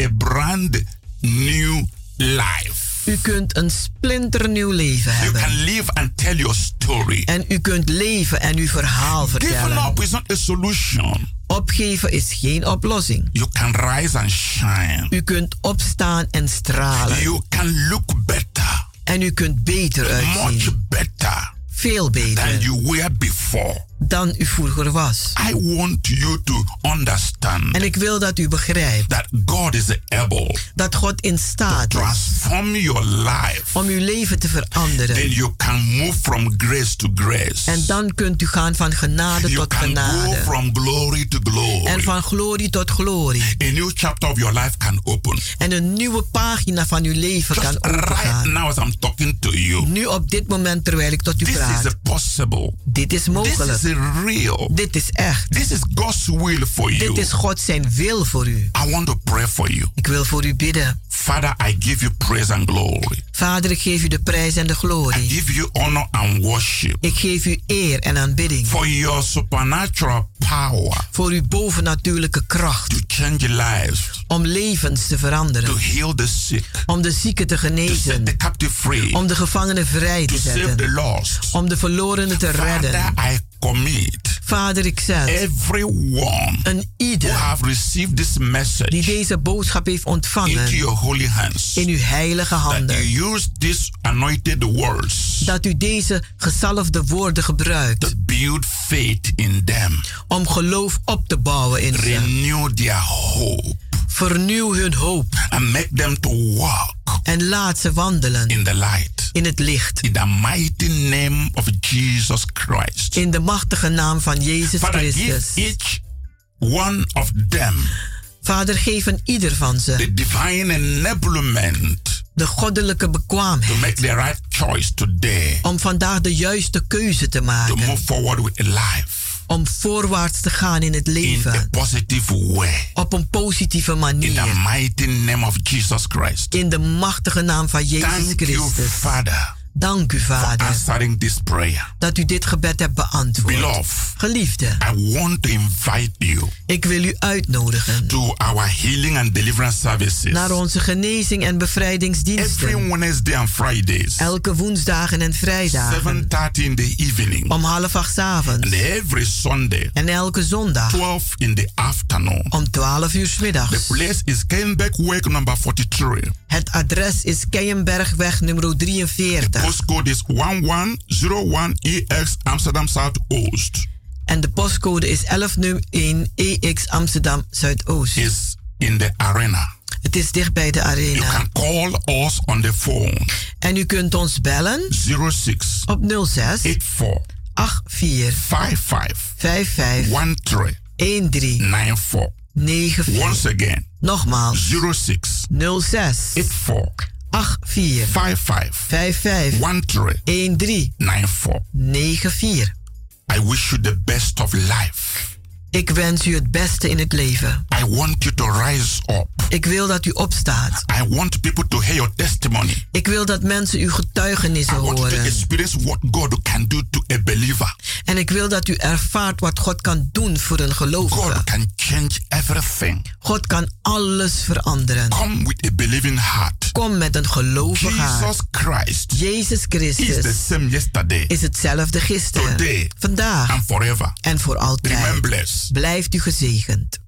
a brand new life. U kunt een splinternieuw leven You hebben. can live and tell your story. En u kunt leven en uw verhaal Giving vertellen. up is not a solution. Opgeven is geen oplossing. You can rise and shine. U kunt opstaan en stralen. You can look better, En u kunt beter much uitzien. better Veel than you were before. Dan u vroeger was. I want you to understand En ik wil dat u begrijpt that God is able dat God in staat to is transform your life. om uw leven te veranderen. Then you can move from grace to grace. En dan kunt u gaan van genade You tot can go genade. from glory to glory. En van glorie tot glorie. A new chapter of your life can open. En een nieuwe pagina van uw leven Just kan right opengaan. now as I'm talking to you. Nu op dit moment terwijl ik tot u This is praat. a possible. Dit is This mogelijk. is a real. Dit is echt. This is God's will for you. Dit is God zijn wil voor u. I want to pray for you. Ik wil voor u bidden. Father, I give you praise and glory. Vader, ik geef u de prijs en de I glorie. give you honor and worship Ik geef u eer en aanbidding. for your supernatural power Voor uw bovennatuurlijke kracht. to change lives, Om levens te to veranderen. heal the sick, Om de zieken te to set the genezen. captive free, Om de gevangenen vrij to te save the zetten. lost. Om de verlorenen te redden. Father, I commit Vader, ik zet everyone een who ieder have received this die message deze boodschap heeft into ontvangen your holy hands. in uw heilige That handen. you use these anointed words Dat u deze gezalfde woorden gebruikt to build faith in them, om geloof op te bouwen in ze. renew their hope, Vernieuw hun hoop and make them to walk en laat ze wandelen in the light. in het licht. In the mighty name of Jesus Christ. In de machtige naam van Jezus Father, give Christus. each one of them Vader, geef een ieder van ze the divine enablement de goddelijke to bekwaamheid make the right choice today, om vandaag de juiste keuze te to maken. move forward with life Om voorwaarts te gaan in het in leven positive way. op een positieve In the manier. mighty name of Jesus Christ. In de machtige naam van Jezus Thank you, Christus. Father. Dank u, Vader, this prayer. dat u dit gebed hebt beantwoord. Beloved, Geliefde, I want to invite you ik wil u uitnodigen to our healing and deliverance services. naar onze genezing en Every bevrijdingsdiensten. Wednesday and Fridays, Elke woensdagen en vrijdagen 7.30 in the evening, om half acht avonds. and every Sunday, En elke zondag 12 in the afternoon. om 12 uur 's The middags. place is Kenbeck Way number 43. Het adres is Keienbergweg nummer 43. Postcode is 1101EX Amsterdam Zuidoost. En de postcode is 1101 EX Amsterdam Zuidoost. Is in the arena. Het is dicht bij de You arena. can call us on the phone En u kunt ons bellen 06 op 06 84 84 55 55 13 13 94. 94. Once again, Nogmaals 06 06 84 84 55 55 13 13 94. 94. I wish you the best of life. Ik wens u het beste in het leven. I want you to rise up. Ik wil dat u opstaat. I want people to hear your testimony. Ik wil dat mensen uw getuigenissen I want you to horen. experience what God can do to a believer. En ik wil dat u ervaart wat God kan doen voor een gelovige. God can change everything. God kan alles veranderen. Come with a believing heart. Kom met een gelovig hart. Jesus Christ Jezus is the Christus same yesterday, is hetzelfde gisteren, today, vandaag and forever. en voor altijd. Blessed. Blijft u gezegend.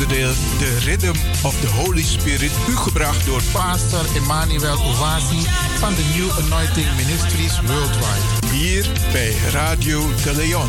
Onderdeel The Rhythm of the Holy Spirit, u gebracht door Pastor Emmanuel Owasi van de New Anointing Ministries Worldwide. hier bij Radio de Leon.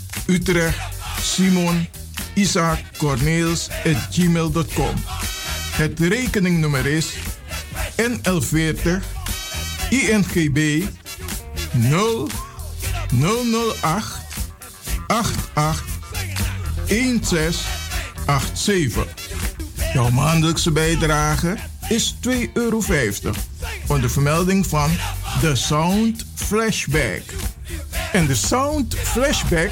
Utrecht, Simon, Isaac, Corneels gmail.com. Het rekeningnummer is NL40 INGB 0 008 88 1687. Jouw maandelijkse bijdrage is 2,50 euro. Onder vermelding van The Sound Flashback. En de Sound Flashback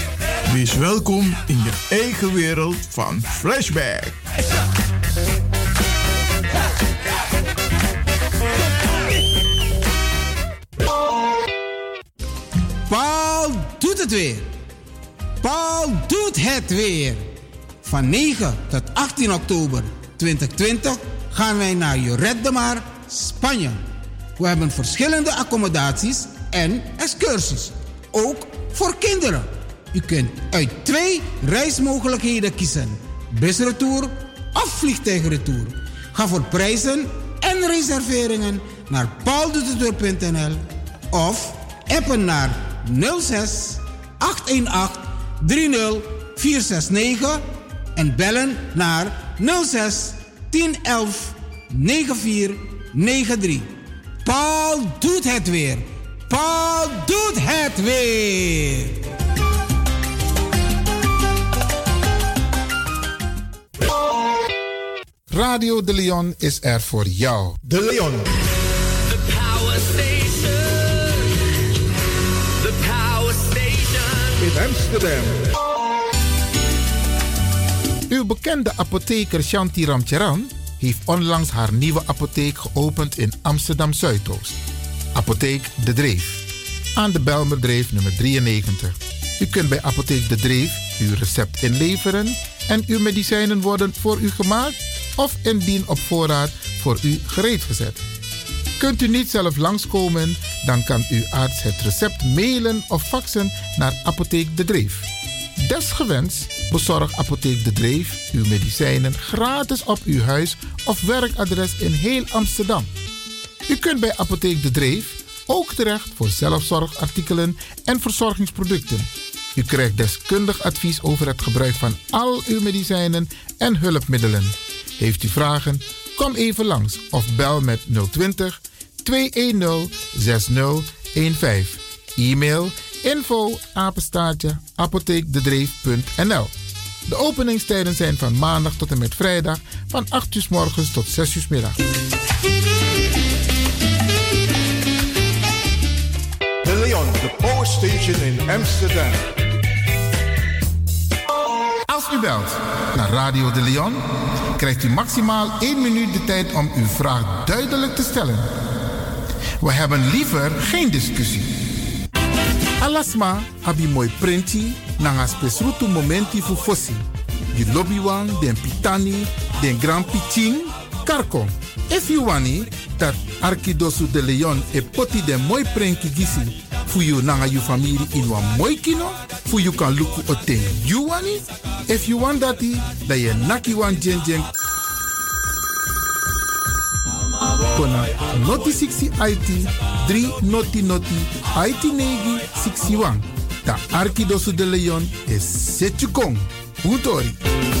Wees welkom in je eigen wereld van Flashback. Paul doet het weer. Paul doet het weer. Van 9 tot 18 oktober 2020 gaan wij naar Joret de Mar, Spanje. We hebben verschillende accommodaties en excursies. Ook voor kinderen. U kunt uit twee reismogelijkheden kiezen. Busretour of vliegtuigretour. Ga voor prijzen en reserveringen naar pauldoeteteur.nl of appen naar 06 818 30 469 en bellen naar 06 1011 94 93. Paul doet het weer. Paul doet het weer. Radio De Leon is er voor jou. De Leon. The Power Station. The Power Station. In Amsterdam. Uw bekende apotheker Shanti Ramcharan heeft onlangs haar nieuwe apotheek geopend in Amsterdam Zuidoost. Apotheek De Dreef. Aan de Belmerdreef nummer 93. U kunt bij Apotheek De Dreef uw recept inleveren en uw medicijnen worden voor u gemaakt of indien op voorraad voor u gereed gezet. Kunt u niet zelf langskomen, dan kan uw arts het recept mailen of faxen naar Apotheek De Dreef. Desgewenst bezorgt Apotheek De Dreef uw medicijnen gratis op uw huis of werkadres in heel Amsterdam. U kunt bij Apotheek De Dreef ook terecht voor zelfzorgartikelen en verzorgingsproducten. U krijgt deskundig advies over het gebruik van al uw medicijnen en hulpmiddelen. Heeft u vragen? Kom even langs of bel met 020 210 6015. E-mail info apenstaartje apotheekdedreef.nl De openingstijden zijn van maandag tot en met vrijdag van 8 uur s morgens tot 6 uur s middag. De Leon, de Power Station in Amsterdam. Als u belt naar Radio de Leon, krijgt u maximaal 1 minuut de tijd om uw vraag duidelijk te stellen. We hebben liever geen discussie. Alasma abi mooi printi nanga spesrutu momenti fu fossi. Di lobby wan, den pitani, den grand piching, karko. If you wani, dat Arkidosu de Leon e poti den mooi prenki gisi fu you nanga you family in wan mooi kino, fu you kan luku o ten you wani. If you want dati, da ye naki wan jen jen kona noti 60 IT 3 noti noti IT negi 61. Da Arkidosu de Leon is Setjukong. Utori.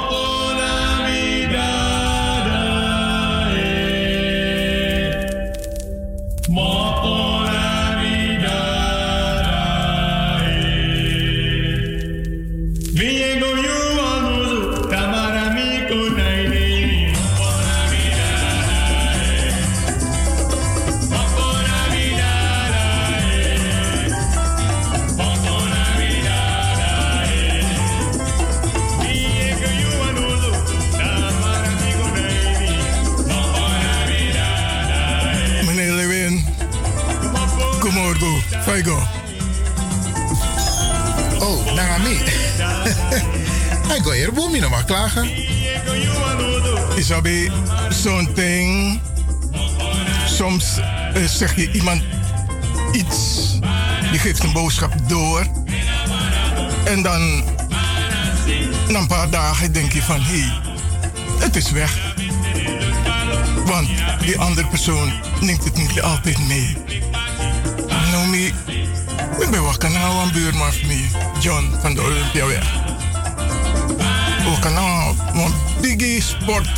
Goedemorgen. Faigo. Oh, Nangami. Hij ga hier boom, je maar klagen. Isabi, zo'n ding. Soms eh, zeg je iemand iets, die geeft een boodschap door. En dan, na een paar dagen denk je van, hé, hey, het is weg. Want die andere persoon neemt het niet altijd mee. Ik ben nou een buurman van mij, John van de Olympiaweg. We kan nou een biggie sport.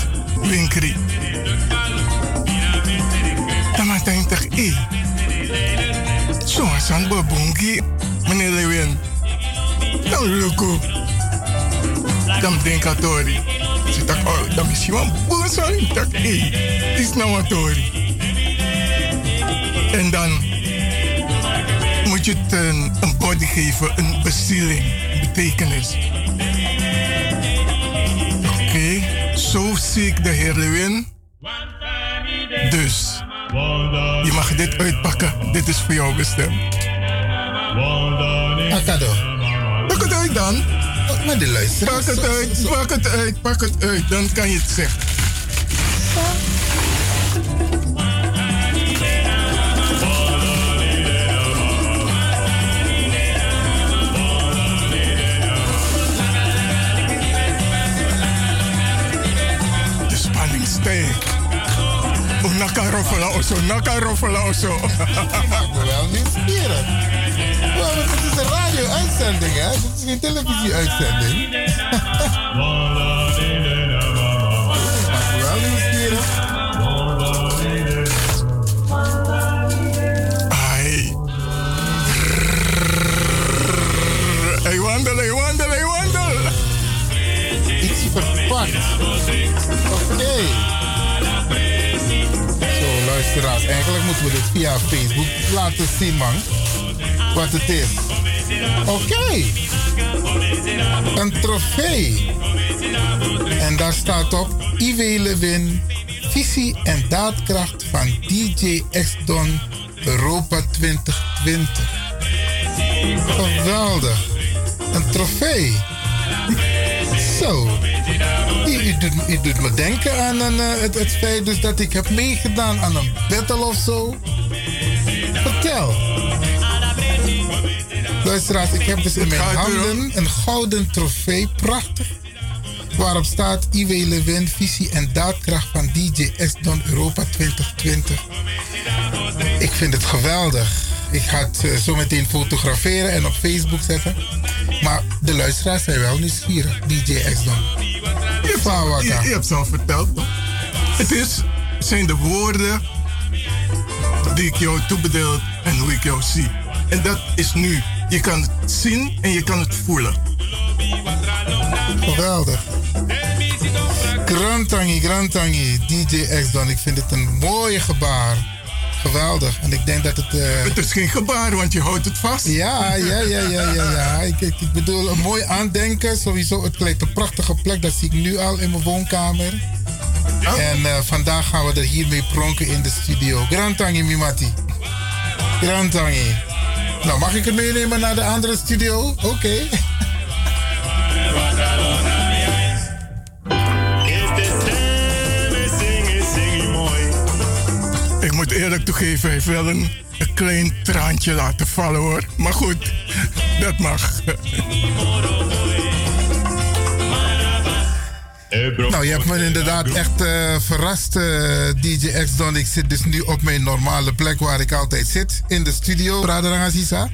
Dan maakt hij toch, hé, zo is een babongi, meneer Lewin. Dan lukken. Dan denk ik tori. Oh, dan is je wel boos aan. Is nou wat tori. En dan moet je het een, een body geven, een bezieling, betekenis. Oké, zo zie ik de Heer Lewin. Dus, je mag dit uitpakken. Dit is voor jou bestemd. Akado. Pak het uit dan. Pak het uit, pak het uit, pak het uit. Dan kan je het zeggen. Oh, naka roffelen oso, naka roffelen oso. Wel nieuwsgierig. Wel, het is een radio-uitzending, hè? Dit is geen televisie-uitzending. Maar wel nieuwsgierig. Ai. Hey, wandel, hey, wandel, hey, wandel. Iets verpakt. gebracht. Oké. Zo, Eigenlijk moeten we dit via Facebook laten zien, man. Wat het is. Oké. Een trofee. En daar staat op Iwe Lewin, visie en daadkracht van DJ X-Don Europa 2020. Geweldig. Een trofee. Zo. U doet, me denken aan een, eh, het, het feit dus dat ik heb meegedaan aan een battle of zo. Vertel. Luisteraars, ik heb dus in mijn handen een gouden trofee. Prachtig. Waarop staat Iwe Lewin, visie en daadkracht van DJ S-Don Europa 2020. Ik vind het geweldig. Ik ga het eh, zo meteen fotograferen en op Facebook zetten. Maar de luisteraars zijn wel nieuwsgierig. DJ X-Don. Je hebt, je, je hebt zelf verteld, toch? Het is, zijn de woorden die ik jou toebedeeld en hoe ik jou zie. En dat is nu. Je kan het zien en je kan het voelen. Geweldig. Grantangi, Grantangi, DJ X-Don. Ik vind het een mooie gebaar. Geweldig. En ik denk dat het... eh, Het is geen gebaar, want je houdt het vast. Ja, ja, ja, ja, ja. ja. Ik, ik, ik bedoel, een mooi aandenken. Sowieso, het lijkt een prachtige plek. Dat zie ik nu al in mijn woonkamer. En eh, vandaag gaan we er hiermee pronken in de studio. Grantangi, Mimati. Grantangi. Nou, mag ik het meenemen naar de andere studio? Oké. Moet eerlijk toegeven, heeft wel een, een klein traantje laten vallen hoor. Maar goed, dat mag. Nou, je hebt me inderdaad echt eh, verrast, eh, DJ X-Don. Ik zit dus nu op mijn normale plek waar ik altijd zit, in de studio, Radar Aziza.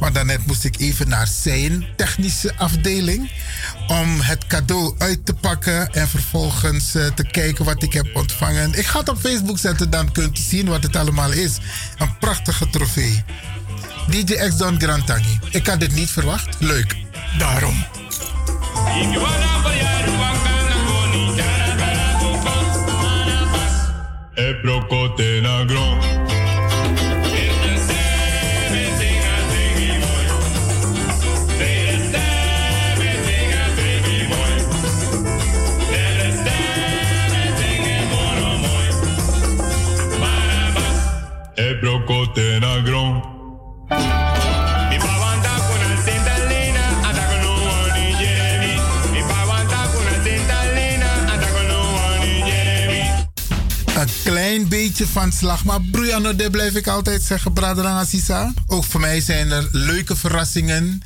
Maar daarnet moest ik even naar zijn technische afdeling om het cadeau uit te pakken en vervolgens eh, te kijken wat ik heb ontvangen. Ik ga het op Facebook zetten, dan kunt u zien wat het allemaal is. Een prachtige trofee. DJ X-Don Grantangi. Ik had dit niet verwacht. Leuk. Daarom. E procote na gron. Klein beetje van slag. Maar Brujano, dit blijf ik altijd zeggen, Braderang Assisa. Ook voor mij zijn er leuke verrassingen.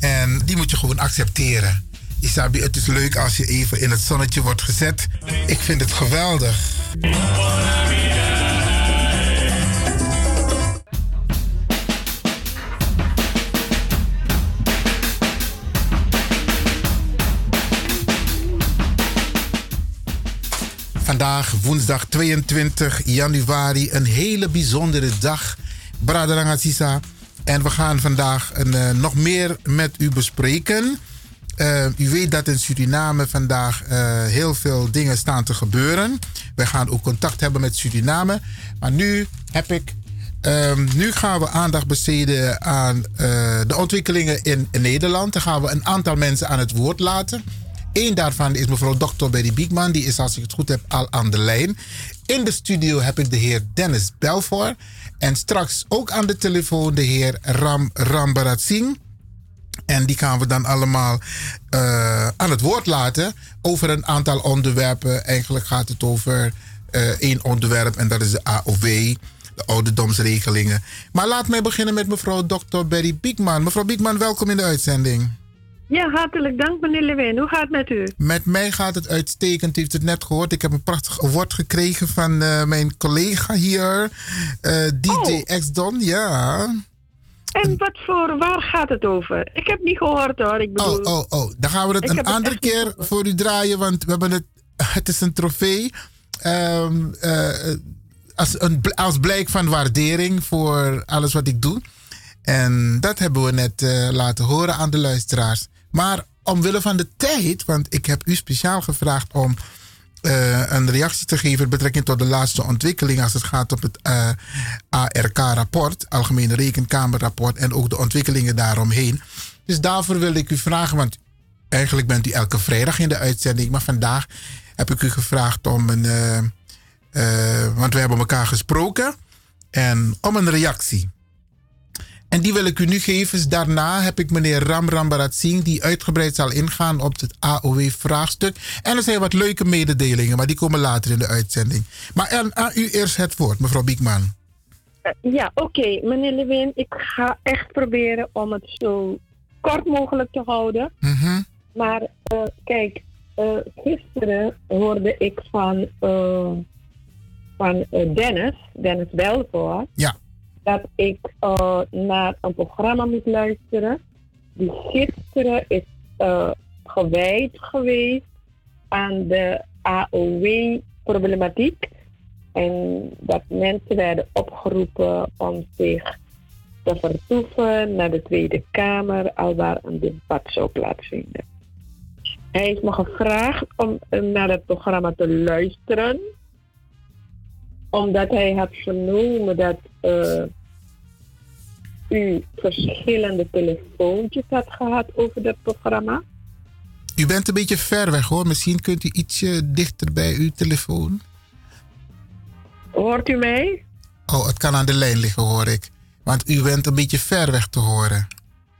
En die moet je gewoon accepteren. Isabi, het is leuk als je even in het zonnetje wordt gezet. Ik vind het geweldig. Vandaag, woensdag 22 januari, een hele bijzondere dag. Braderang Aziza. En we gaan vandaag een, eh, nog meer met u bespreken. Eh, u weet dat in Suriname vandaag eh, heel veel dingen staan te gebeuren. We gaan ook contact hebben met Suriname. Maar nu heb ik. ehm, nu gaan we aandacht besteden aan de ontwikkelingen in, in Nederland. Dan gaan we een aantal mensen aan het woord laten. Eén daarvan is mevrouw Dr. Berry Biekman. Die is, als ik het goed heb, al aan de lijn. In de studio heb ik de heer Dennis Belfort. En straks ook aan de telefoon de heer Ram Rambarat Singh. En die gaan we dan allemaal eh, aan het woord laten over een aantal onderwerpen. Eigenlijk gaat het over eh, één onderwerp en dat is de AOW, de ouderdomsregelingen. Maar laat mij beginnen met mevrouw Dr. Berry Biekman. Mevrouw Biekman, welkom in de uitzending. Ja, hartelijk dank meneer Lewin. Hoe gaat het met u? Met mij gaat het uitstekend. U heeft het net gehoord. Ik heb een prachtig award gekregen van eh, mijn collega hier, eh, DJ X-Don. Ja. En wat voor, waar gaat het over? Ik heb niet gehoord hoor. Ik bedoel, Oh, oh, oh. Dan gaan we het een het andere keer voor u draaien, want we hebben het. Het is een trofee. ehm, eh, als, een, als blijk van waardering voor alles wat ik doe. En dat hebben we net laten horen aan de luisteraars. Maar omwille van de tijd, want ik heb u speciaal gevraagd om eh, een reactie te geven betrekking tot de laatste ontwikkeling als het gaat op het eh, ARK-rapport, Algemene Rekenkamerrapport, en ook de ontwikkelingen daaromheen. Dus daarvoor wil ik u vragen, want eigenlijk bent u elke vrijdag in de uitzending, maar vandaag heb ik u gevraagd om een. eh, want we hebben elkaar gesproken. En om een reactie. En die wil ik u nu geven. Dus Daarna heb ik meneer Ram Rambarat Singh, die uitgebreid zal ingaan op het AOW-vraagstuk. En er zijn wat leuke mededelingen, maar die komen later in de uitzending. Maar aan, aan u eerst het woord, mevrouw Biekman. Eh, Ja, oké, meneer Lewin. Ik ga echt proberen om het zo kort mogelijk te houden. Mhm. Maar eh, kijk, eh, gisteren hoorde ik van, van Dennis, Dennis Welvoort, Ja. Dat ik eh, naar een programma moet luisteren. Die gisteren is eh, gewijd geweest aan de AOW-problematiek. En dat mensen werden opgeroepen om zich te vertoeven naar de Tweede Kamer, al waar een debat zou plaatsvinden. Hij heeft me gevraagd om eh, naar het programma te luisteren, omdat hij had vernomen dat eh, u verschillende telefoontjes had gehad over dat programma. U bent een beetje ver weg hoor. Misschien kunt u ietsje dichter bij uw telefoon. Hoort u mij? Oh, het kan aan de lijn liggen hoor ik. Want u bent een beetje ver weg te horen.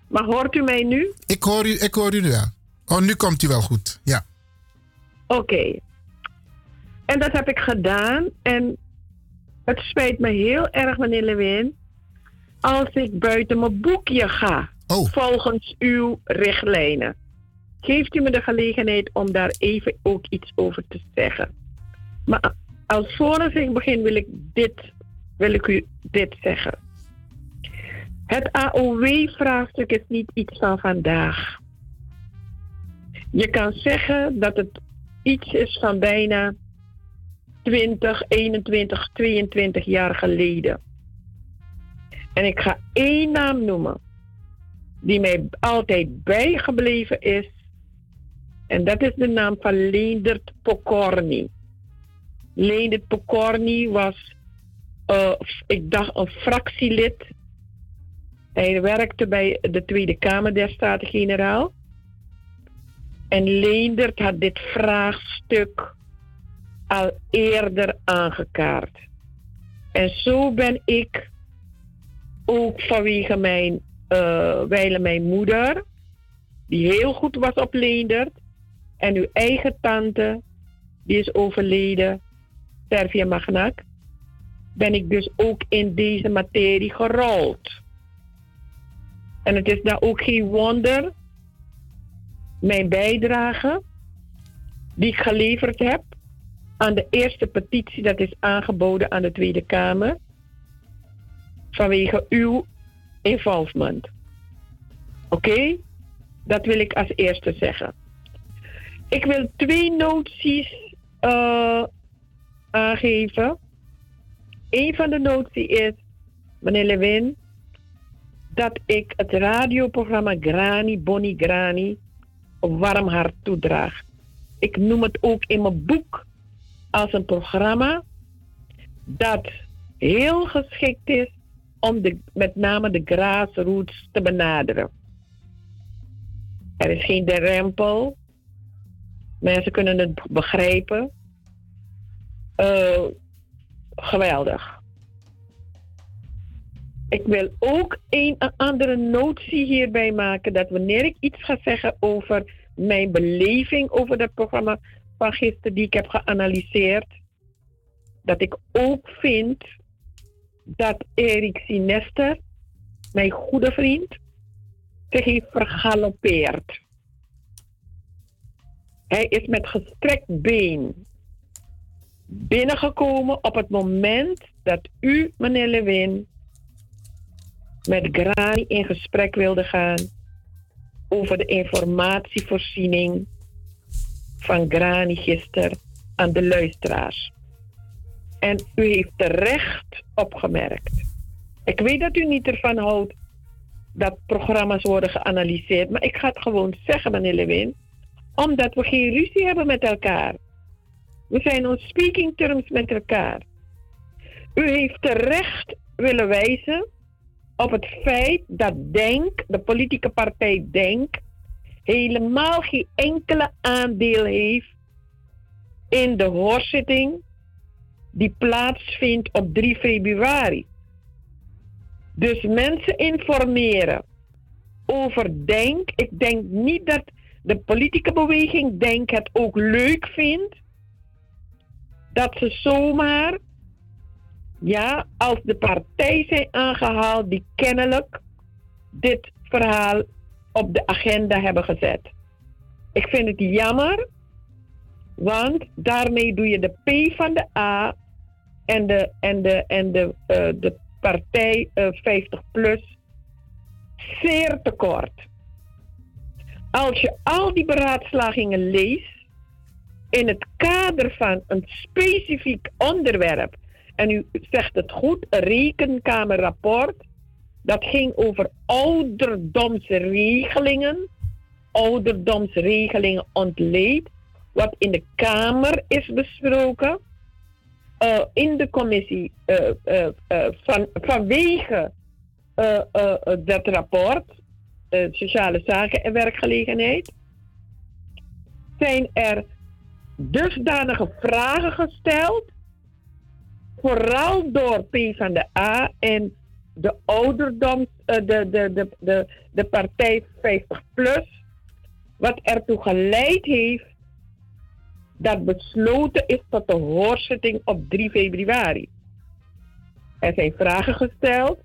Maar hoort u mij nu? Ik hoor u, ik hoor u nu wel. Oh, nu komt u wel goed. Ja. Oké. En dat heb ik gedaan. En het spijt me heel erg, meneer Lewin, als ik buiten mijn boekje ga. Volgens uw richtlijnen. Geeft u me de gelegenheid om daar even ook iets over te zeggen. Maar alvorens ik begin wil ik, dit, wil ik u dit zeggen. Het AOW-vraagstuk is niet iets van vandaag. Je kan zeggen dat het iets is van bijna 20, 21, 22 jaar geleden. En ik ga één naam noemen die mij altijd bijgebleven is. En dat is de naam van Leendert Pokorny. Leendert Pokorny was, eh, ik dacht, een fractielid. Hij werkte bij de Tweede Kamer der Staten-Generaal. En Leendert had dit vraagstuk al eerder aangekaart. En zo ben ik ook vanwege mijn, eh wijle mijn moeder, die heel goed was op Leendert, en uw eigen tante, die is overleden, Servia Magnac, ben ik dus ook in deze materie gerold. En het is dan ook geen wonder, mijn bijdrage die ik geleverd heb aan de eerste petitie dat is aangeboden aan de Tweede Kamer vanwege uw involvement. Oké? Dat wil ik als eerste zeggen. Ik wil twee noties eh, aangeven. Een van de noties is, meneer Lewin, dat ik het radioprogramma Grani, Bonnie Grani, warm hart toedraag. Ik noem het ook in mijn boek als een programma dat heel geschikt is om de, met name de grassroots te benaderen. Er is geen drempel. Mensen kunnen het begrijpen. Eh, geweldig. Ik wil ook een andere notie hierbij maken dat wanneer ik iets ga zeggen over mijn beleving over dat programma van gisteren die ik heb geanalyseerd, dat ik ook vind dat Erik Sinester, mijn goede vriend, zich heeft vergalopeerd. Hij is met gestrekt been binnengekomen op het moment dat u, meneer Lewin, met Grani in gesprek wilde gaan over de informatievoorziening van Grani gisteren aan de luisteraars. En u heeft terecht opgemerkt. Ik weet dat u niet ervan houdt dat programma's worden geanalyseerd. Maar ik ga het gewoon zeggen, meneer Lewin, omdat we geen ruzie hebben met elkaar. We zijn on speaking terms met elkaar. U heeft terecht willen wijzen op het feit dat Denk, de politieke partij Denk, helemaal geen enkele aandeel heeft in de hoorzitting die plaatsvindt op 3 februari. Dus mensen informeren over Denk. Ik denk niet dat de politieke beweging Denk het ook leuk vindt dat ze zomaar, ja, als de partij zijn aangehaald die kennelijk dit verhaal op de agenda hebben gezet. Ik vind het jammer, want daarmee doe je de P van de A en de, en de, en de, eh, de partij eh, 50 plus zeer tekort. Als je al die beraadslagingen leest in het kader van een specifiek onderwerp, en u zegt het goed, rekenkamerrapport, dat ging over ouderdomsregelingen, ouderdomsregelingen ontleed, wat in de Kamer is besproken, eh, in de commissie eh, eh, van, vanwege dat rapport, Sociale Zaken en Werkgelegenheid, zijn er dusdanige vragen gesteld, vooral door P van de A en de ouderdoms, eh, de, de, de, de, de partij 50 plus, wat ertoe geleid heeft dat besloten is tot de hoorzitting op 3 februari. Er zijn vragen gesteld.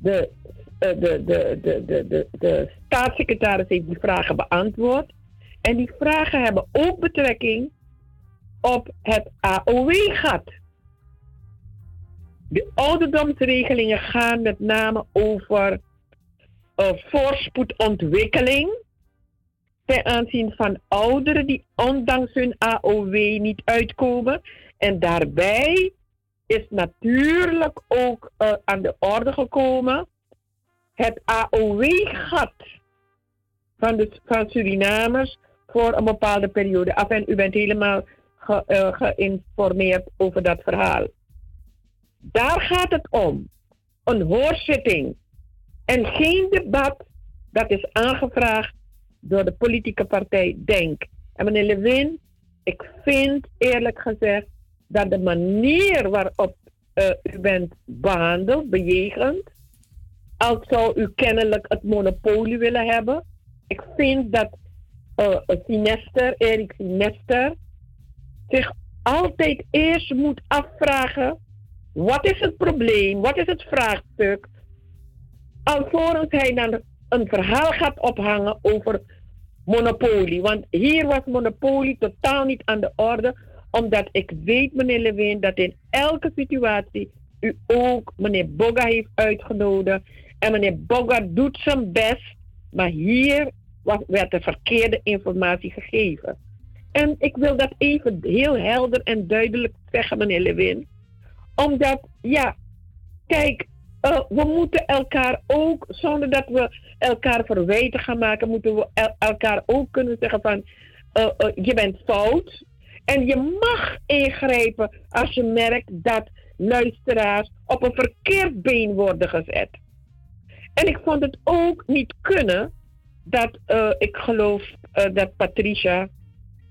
De, eh, de, de, de, de, de, de staatssecretaris heeft die vragen beantwoord. En die vragen hebben ook betrekking op het AOW-gat. De ouderdomsregelingen gaan met name over uh, voorspoedontwikkeling ten aanzien van ouderen die ondanks hun AOW niet uitkomen. En daarbij is natuurlijk ook uh, aan de orde gekomen het AOW-gat van, de, van Surinamers voor een bepaalde periode af. En u bent helemaal ge, uh, geïnformeerd over dat verhaal. Daar gaat het om. Een hoorzitting. En geen debat dat is aangevraagd door de politieke partij Denk. En meneer Lewin, ik vind eerlijk gezegd dat de manier waarop uh, u bent behandeld, bejegend, als zou u kennelijk het monopolie willen hebben. Ik vind dat uh, Sinester, Erik Sinester, zich altijd eerst moet afvragen: wat is het probleem, wat is het vraagstuk, alvorens hij dan een verhaal gaat ophangen over monopolie. Want hier was monopolie totaal niet aan de orde, omdat ik weet, meneer Lewin, dat in elke situatie u ook meneer Boga heeft uitgenodigd. En meneer Boga doet zijn best, maar hier werd de verkeerde informatie gegeven. En ik wil dat even heel helder en duidelijk zeggen, meneer Lewin. Omdat, ja, kijk, uh, we moeten elkaar ook, zonder dat we elkaar verwijten gaan maken, moeten we el elkaar ook kunnen zeggen van, uh, uh, je bent fout. En je mag ingrijpen als je merkt dat luisteraars op een verkeerd been worden gezet. En ik vond het ook niet kunnen dat ik geloof dat Patricia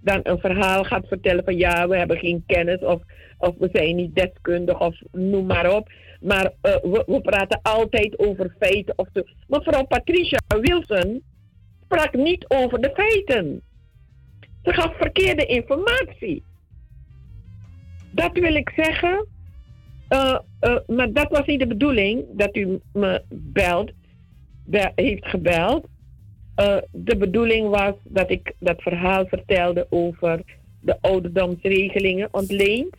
dan een verhaal gaat vertellen van ja, we hebben geen kennis of, of we zijn niet deskundig of noem maar op. Maar uh, we, we, praten altijd over feiten. Of de... Mevrouw Patricia Wilson sprak niet over de feiten. Ze gaf verkeerde informatie. Dat wil ik zeggen. Uh, uh, maar dat was niet de bedoeling dat u me belt, be heeft gebeld. Uh, de bedoeling was dat ik dat verhaal vertelde over de ouderdomsregelingen ontleend.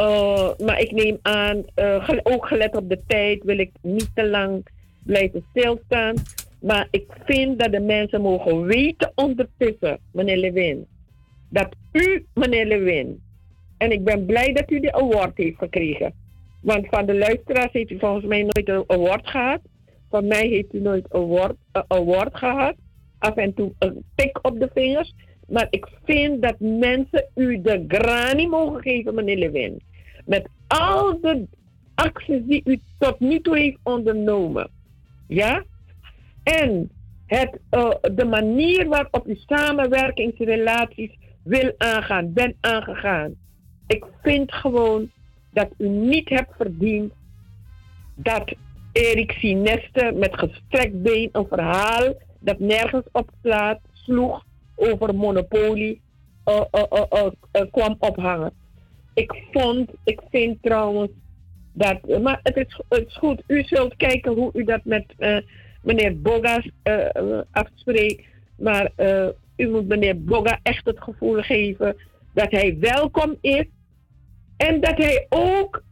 Uh, maar ik neem aan, uh, ook gelet op de tijd, wil ik niet te lang blijven stilstaan. Maar ik vind dat de mensen mogen weten ondertussen, meneer Lewin, dat u, meneer Lewin, en ik ben blij dat u de award heeft gekregen. Want van de luisteraars heeft u volgens mij nooit een award gehad. Van mij heeft u nooit een woord, gehad. Af en toe een tik op de vingers. Maar ik vind dat mensen u de grani mogen geven, meneer Lewin. Met al de acties die u tot nu toe heeft ondernomen. Ja? En het, eh, de manier waarop u samenwerkingsrelaties wil aangaan, bent aangegaan. Ik vind gewoon dat u niet hebt verdiend dat Erik Sineste met gestrekt been een verhaal dat nergens op slaat, sloeg over monopolie eh, eh, eh, kwam ophangen. Ik vond, ik vind trouwens dat, maar het is, het is goed, u zult kijken hoe u dat met meneer Bogas afspreekt, maar u moet meneer Boga echt het gevoel geven dat hij welkom is en dat hij ook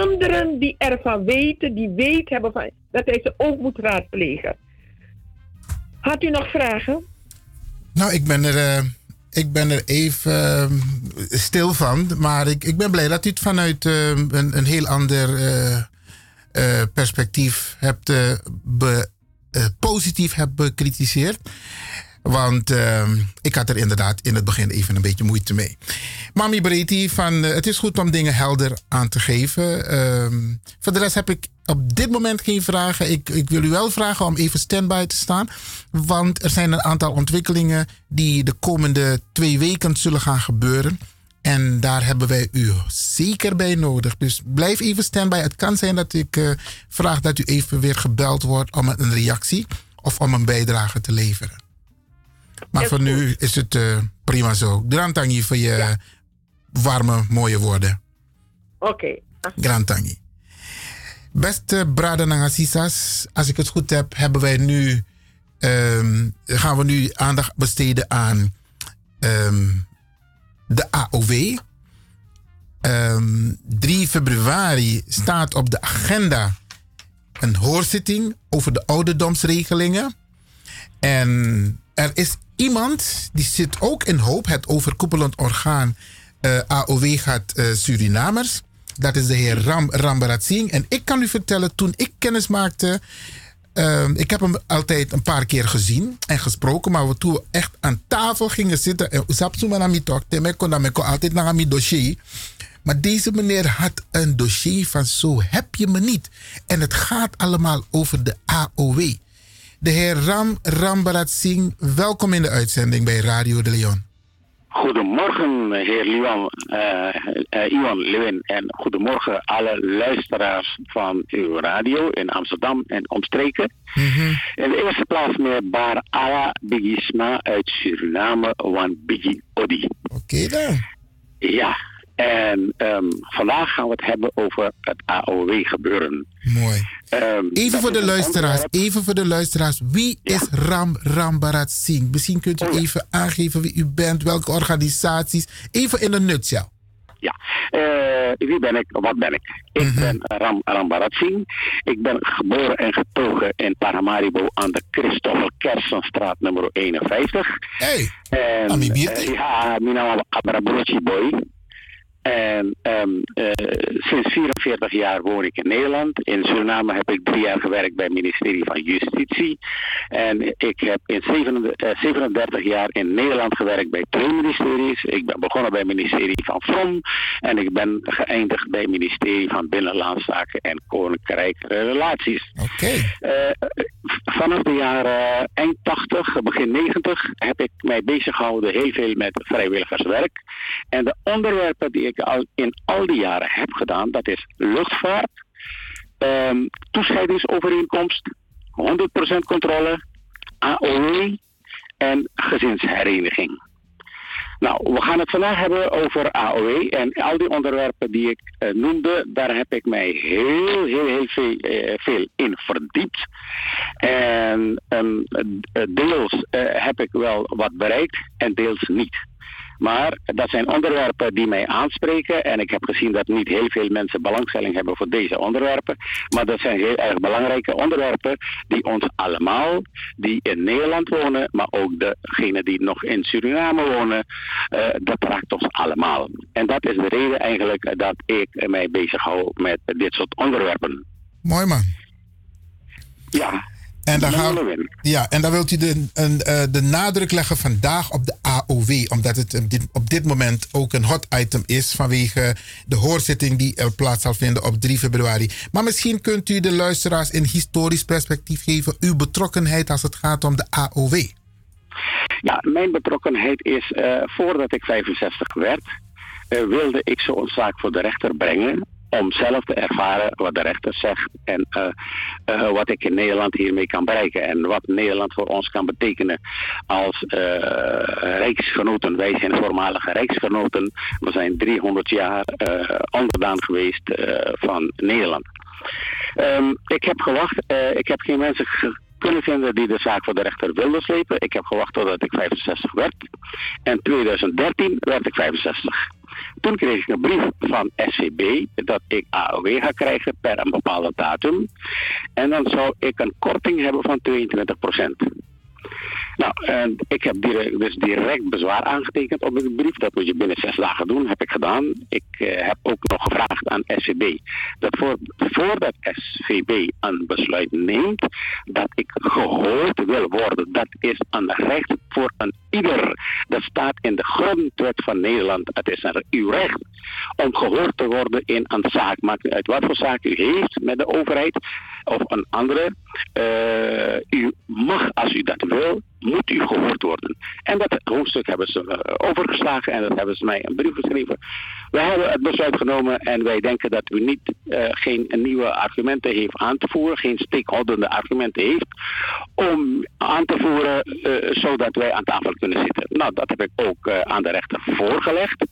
anderen die ervan weten, die weet hebben van, dat hij ze ook moet raadplegen. Had u nog vragen? Nou, ik ben er, eh, ik ben er even eh, stil van. Maar ik, ik ben blij dat u het vanuit eh, een, een heel ander perspectief hebt positief hebt bekritiseerd. Want eh, ik had er inderdaad in het begin even een beetje moeite mee. Mami Breti, van, eh, het is goed om dingen helder aan te geven. Ehm, voor de rest heb ik op dit moment geen vragen. Ik, ik wil u wel vragen om even standby te staan. Want er zijn een aantal ontwikkelingen die de komende twee weken zullen gaan gebeuren. En daar hebben wij u zeker bij nodig. Dus blijf even standby. Het kan zijn dat ik eh, vraag dat u even weer gebeld wordt om een reactie of om een bijdrage te leveren. Maar voor nu is het eh, prima zo. Grantangi voor je warme, mooie woorden. Oké. Grantangi. Beste Brada Nangasisas, als ik het goed heb, hebben wij nu, ehm, gaan we nu aandacht besteden aan ehm, de AOW. Ehm, 3 februari staat op de agenda een hoorzitting over de ouderdomsregelingen. En er is iemand die zit ook in hoop, het overkoepelend orgaan eh, AOW gaat eh, Surinamers. Dat is de heer Ram Rambarat. En ik kan u vertellen, toen ik kennis maakte. ehm, ik heb hem altijd een paar keer gezien en gesproken. Maar toen we echt aan tafel gingen zitten. En Sapsuma na mi talk, teme kon altijd naar mijn dossier. Maar deze meneer had een dossier van zo heb je me niet. En het gaat allemaal over de AOW. De heer Ram Rambarat Singh, welkom in de uitzending bij Radio de Leon. Goedemorgen, heer Liwan, eh eh, Iwan Lewin. En goedemorgen alle luisteraars van uw radio in Amsterdam en omstreken. In de eerste plaats meneer Bar Ala Bigisma uit Suriname, Wan Bigi Odi. Oké dan. Ja, en ehm, vandaag gaan we het hebben over het AOW-gebeuren. Mooi. Ehm, Even voor de luisteraars, onderwerp- even voor de luisteraars. Wie is Ram Rambarat Singh? Misschien kunt Oh u even aangeven wie u bent, welke organisaties. Even in een nutshell. Ja, Eh, wie ben ik? Wat ben ik? Ik ben Ram Rambarat Singh. Ik ben geboren en getogen in Paramaribo aan de Christoffel Kersenstraat nummer 51. Hey, en, eh, Ja, mijn naam is Abrabrochi Boy. En ehm, eh, sinds 44 jaar woon ik in Nederland. In Suriname heb ik drie jaar gewerkt bij het ministerie van Justitie. En ik heb in 37, eh, 37 jaar in Nederland gewerkt bij twee ministeries. Ik ben begonnen bij het ministerie van Vrom. En ik ben geëindigd bij het ministerie van Binnenlandse Zaken en Koninkrijke Relaties. Oké. Eh, vanaf de jaren eind 80, begin 90 heb ik mij bezig gehouden heel veel met vrijwilligerswerk. En de onderwerpen die ik al in al die jaren heb gedaan, dat is luchtvaart, ehm toescheidingsovereenkomst, 100% controle, AOW en gezinshereniging. Nou, we gaan het vandaag hebben over AOW en al die onderwerpen die ik eh, noemde, daar heb ik mij heel, heel, heel veel, eh, in verdiept. En ehm, eh, deels heb ik wel wat bereikt en deels niet. Maar dat zijn onderwerpen die mij aanspreken. En ik heb gezien dat niet heel veel mensen belangstelling hebben voor deze onderwerpen. Maar dat zijn heel erg belangrijke onderwerpen die ons allemaal, die in Nederland wonen, maar ook degenen die nog in Suriname wonen, eh, dat raakt ons allemaal. En dat is de reden eigenlijk dat ik mij bezighoud met dit soort onderwerpen. Mooi man. Ja. En dan, gaan, ja, en dan wilt u de, een, eh, de nadruk leggen vandaag op de AOW. Omdat het op dit, op dit moment ook een hot item is vanwege de hoorzitting die er plaats zal vinden op 3 februari. Maar misschien kunt u de luisteraars in historisch perspectief geven uw betrokkenheid als het gaat om de AOW. Ja, mijn betrokkenheid is, eh, voordat ik 65 werd, eh, wilde ik zo'n zaak voor de rechter brengen. Om zelf te ervaren wat de rechter zegt en eh, eh, wat ik in Nederland hiermee kan bereiken. En wat Nederland voor ons kan betekenen als eh, rijksgenoten. Wij zijn voormalige rijksgenoten. We zijn 300 jaar onderdaan geweest van Nederland. Ehm, ik heb gewacht. ik heb geen mensen kunnen vinden die de zaak voor de rechter wilden slepen. Ik heb gewacht totdat ik 65 werd. En 2013 werd ik 65. Toen kreeg ik een brief van SCB dat ik AOW ga krijgen per een bepaalde datum. En dan zou ik een korting hebben van 22 nou, en ik heb direct, dus direct bezwaar aangetekend op de brief. Dat moet je binnen zes dagen doen, heb ik gedaan. Ik eh, heb ook nog gevraagd aan SCB dat voor, voordat SVB een besluit neemt, dat ik gehoord wil worden. Dat is een recht voor een ieder. Dat staat in de grondwet van Nederland. Het is een, uw recht om gehoord te worden in een zaak. Maakt niet uit wat voor zaak u heeft met de overheid of een andere. Eh, u mag, als u dat wil, moet u gehoord worden. En dat hoofdstuk hebben ze eh, overgeslagen en dat hebben ze mij een brief geschreven. We hebben het besluit genomen en wij denken dat u niet eh, geen nieuwe argumenten heeft aan te voeren, geen steekhoudende argumenten heeft om aan te voeren zodat wij aan tafel kunnen zitten. Nou, dat heb ik ook aan de rechter voorgelegd.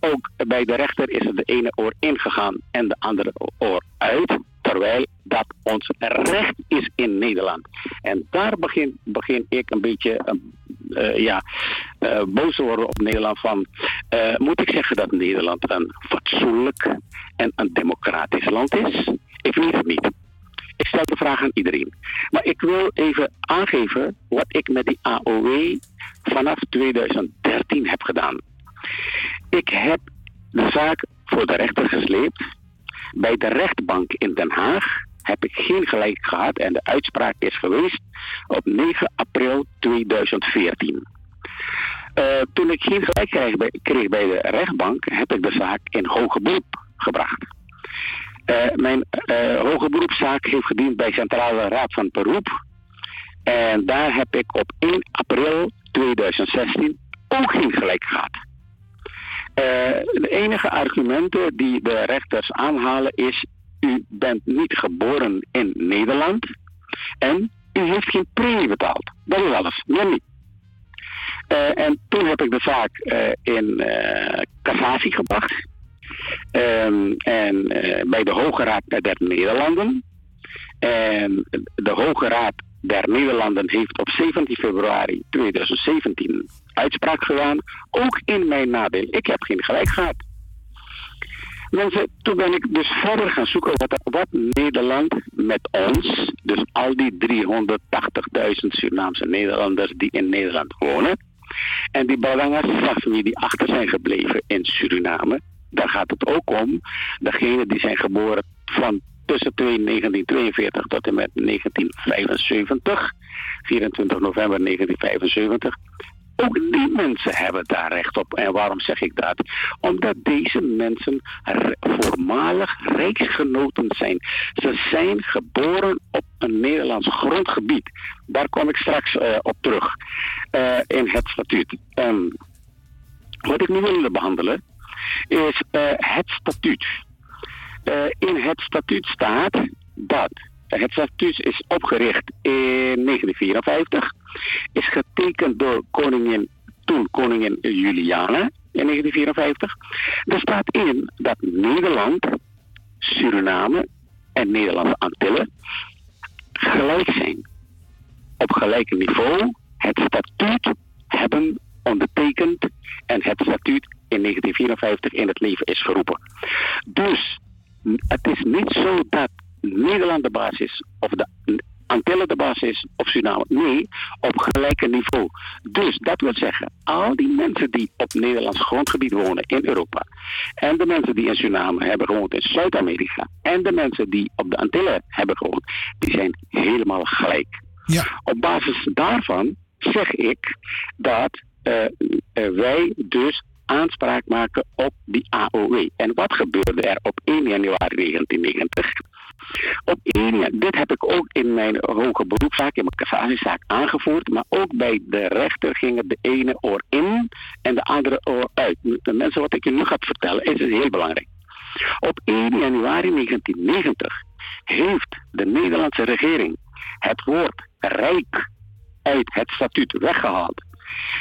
Ook bij de rechter is het de ene oor ingegaan en de andere oor uit. Terwijl dat ons recht is in Nederland. En daar begin, begin ik een beetje eh, eh, ja, eh, boos te worden op Nederland. Van, moet ik zeggen dat Nederland een fatsoenlijk en een democratisch land is? Ik weet het niet. Ik stel de vraag aan iedereen. Maar ik wil even aangeven wat ik met die AOW vanaf 2013 heb gedaan. Ik heb de zaak voor de rechter gesleept. Bij de rechtbank in Den Haag heb ik geen gelijk gehad en de uitspraak is geweest op 9 april 2014. Eh, toen ik geen gelijk kreeg bij, de rechtbank, heb ik de zaak in hoger beroep gebracht. Eh, mijn eh, hoger beroepszaak heeft gediend bij Centrale Raad van Beroep. En daar heb ik op 1 april 2016 ook geen gelijk gehad. Eh, de enige argumenten die de rechters aanhalen is... u bent niet geboren in Nederland en u heeft geen premie betaald. Dat is alles, meer niet. Eh, en toen heb ik de zaak eh, in eh, cassatie gebracht. Ehm, en bij de Hoge Raad der Nederlanden. En de Hoge Raad der Nederlanden heeft op 17 februari 2017 uitspraak gedaan. Ook in mijn nadeel. Ik heb geen gelijk gehad. Mensen, toen ben ik dus verder gaan zoeken wat, wat Nederland met ons, dus al die 380.000 Surinaamse Nederlanders die in Nederland wonen, en die Balangas die achter zijn gebleven in Suriname, daar gaat het ook om. Degenen die zijn geboren van tussen 1942 tot en met 1975, 24 november 1975. Ook die mensen hebben daar recht op. En waarom zeg ik dat? Omdat deze mensen voormalig rijksgenoten zijn. Ze zijn geboren op een Nederlands grondgebied. Daar kom ik straks eh, op terug eh, in het statuut. Ehm, wat ik nu wil behandelen is eh, het statuut. In het statuut staat dat het statuut is opgericht in 1954, is getekend door koningin, toen koningin Juliana in 1954. Er staat in dat Nederland, Suriname en Nederlandse Antillen gelijk zijn. Op gelijk niveau het statuut hebben ondertekend en het statuut in 1954 in het leven is geroepen. Dus het is niet zo dat Nederland de baas is of de Antillen de baas is of Suriname. Nee, op gelijke niveau. Dus dat wil zeggen, al die mensen die op Nederlands grondgebied wonen in Europa. En de mensen die in Suriname hebben gewoond in Zuid-Amerika. En de mensen die op de Antillen hebben gewoond. Die zijn helemaal gelijk. Ja. Op basis daarvan zeg ik dat eh, eh, wij dus aanspraak maken op die AOW. En wat gebeurde er op 1 januari 1990? Op 1 januari, dit heb ik ook in mijn hoge beroepszaak, in mijn cassatiezaak aangevoerd, maar ook bij de rechter gingen de ene oor in en de andere oor uit. De mensen, wat ik je nu ga vertellen, is heel belangrijk. Op 1 januari 1990 heeft de Nederlandse regering het woord rijk uit het statuut weggehaald.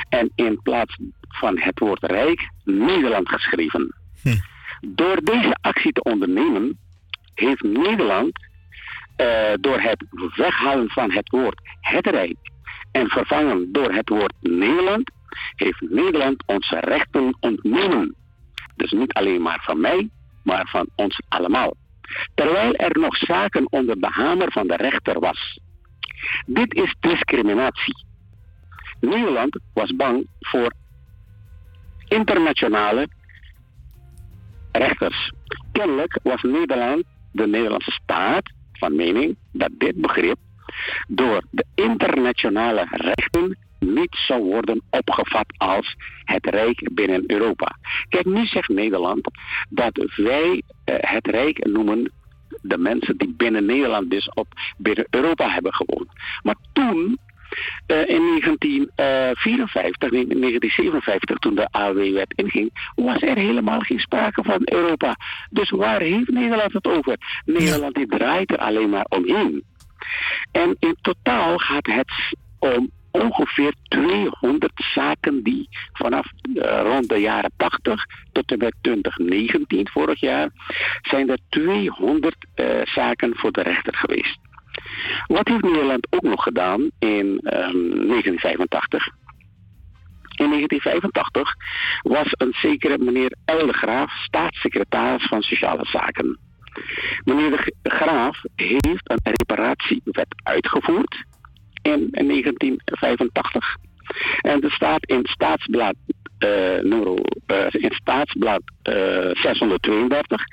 En in plaats van het woord rijk Nederland geschreven. Door deze actie te ondernemen heeft Nederland eh, door het weghalen van het woord het rijk en vervangen door het woord Nederland, heeft Nederland onze rechten ontnomen. Dus niet alleen maar van mij, maar van ons allemaal. Terwijl er nog zaken onder de hamer van de rechter was. Dit is discriminatie. Nederland was bang voor internationale rechters. Kennelijk was Nederland, de Nederlandse staat, van mening dat dit begrip door de internationale rechten niet zou worden opgevat als het Rijk binnen Europa. Kijk, nu zegt Nederland dat wij eh, het Rijk noemen de mensen die binnen Nederland dus op binnen Europa hebben gewoond. Maar toen in 1954, in 1957, toen de AW-wet inging, was er helemaal geen sprake van Europa. Dus waar heeft Nederland het over? Nederland die draait er alleen maar omheen. En in totaal gaat het om ongeveer 200 zaken die vanaf eh, rond de jaren 80 tot en met 2019 vorig jaar zijn er 200 eh, zaken voor de rechter geweest. Wat heeft Nederland ook nog gedaan in ehm, 1985? In 1985 was een zekere meneer Eldegraaf staatssecretaris van Sociale Zaken. Meneer de Graaf heeft een reparatiewet uitgevoerd in 1985. En er staat in staatsblad, eh, nummer, eh, in staatsblad eh, 632 eh,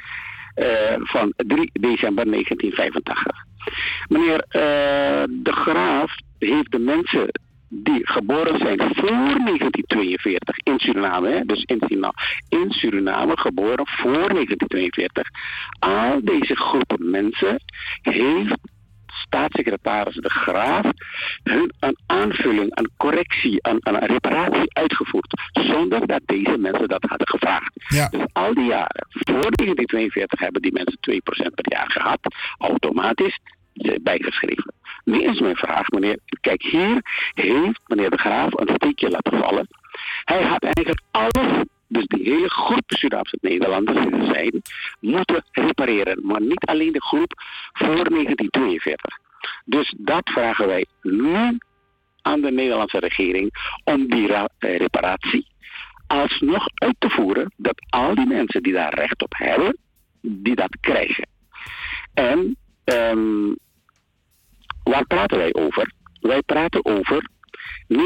van 3 december 1985. Meneer eh, De Graaf heeft de mensen die geboren zijn voor 1942 in Suriname, hè, dus in Suriname, in Suriname geboren voor 1942, al deze groepen mensen heeft staatssecretaris De Graaf hun een aanvulling, een correctie, een, een reparatie uitgevoerd. Zonder dat deze mensen dat hadden gevraagd. Dus al die jaren, voor 1942 hebben die mensen 2% per jaar gehad, automatisch bijgeschreven. Nu is mijn vraag, meneer, kijk hier heeft meneer De Graaf een steekje laten vallen. Hij had eigenlijk alles dus die hele groep Surinaamse Nederlanders die er zijn, moeten repareren. Maar niet alleen de groep voor 1942. Dus dat vragen wij nu aan de Nederlandse regering om die eh, reparatie alsnog uit te voeren. Dat al die mensen die daar recht op hebben, die dat krijgen. En ehm, waar praten wij over? Wij praten over 29.747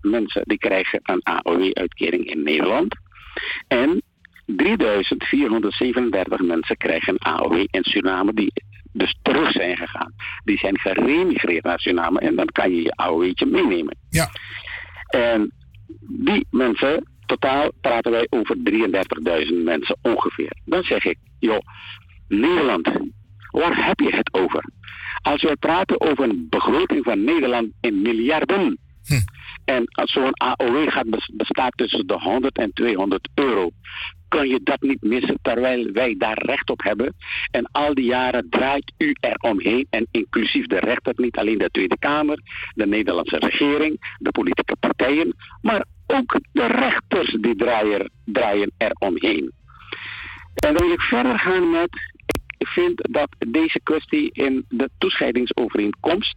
mensen die krijgen een AOW-uitkering in Nederland. En 3.437 mensen krijgen een AOW in Suriname die dus terug zijn gegaan. Die zijn geremigreerd naar Suriname en dan kan je je AOW'tje meenemen. Ja. En die mensen, totaal praten wij over 33.000 mensen ongeveer. Dan zeg ik, joh, Nederland, waar heb je het over? Als wij praten over een begroting van Nederland in miljarden. En als zo'n AOW gaat bes- bestaat tussen de 100 en 200 euro. Kan je dat niet missen terwijl wij daar recht op hebben? En al die jaren draait u er omheen. En inclusief de rechter, niet alleen de Tweede Kamer, de Nederlandse regering, de politieke partijen, maar ook de rechters die draaien, draaien er omheen. En dan wil ik verder gaan met. Ik vind dat deze kwestie in de toescheidingsovereenkomst.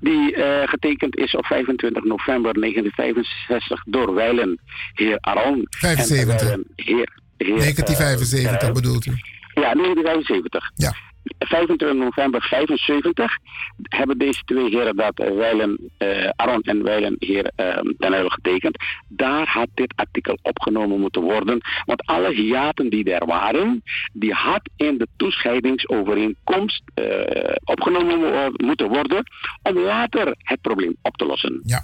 die eh, getekend is op 25 november 1965 door Weilen, heer Aron. 75. En Weilen, heer, heer, 1975 eh, bedoelt u? ja, 1975. Ja. 25 november 75 hebben deze twee heren dat eh, Weilen, eh, Aron en Weilen heer eh, ten Uyl getekend. Daar had dit artikel opgenomen moeten worden. Want alle hiaten die er waren, die had in de toescheidingsovereenkomst eh, opgenomen moeten worden om later het probleem op te lossen. Ja.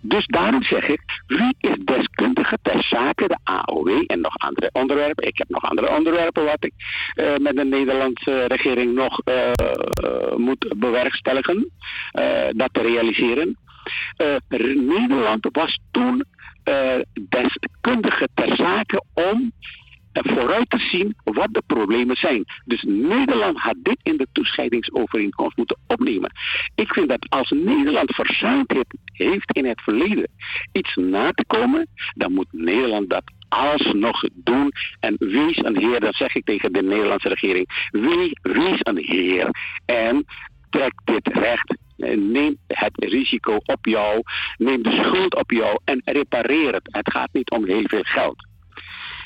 Dus daarom zeg ik, wie is deskundige ter zake de AOW en nog andere onderwerpen? Ik heb nog andere onderwerpen wat ik eh, met de Nederlandse regering nog eh, eh, moet bewerkstelligen, eh, dat te realiseren. Nederland was toen deskundige ter zake om vooruit te zien wat de problemen zijn. Dus Nederland had dit in de toescheidingsovereenkomst moeten opnemen. Ik vind dat als Nederland verzuimd heeft in het verleden iets na te komen, dan moet Nederland dat alsnog doen. En wees een heer, dat zeg ik tegen de Nederlandse regering, wees, wees een heer en trek dit recht. Neem het risico op jou, neem de schuld op jou en repareer het. Het gaat niet om heel veel geld.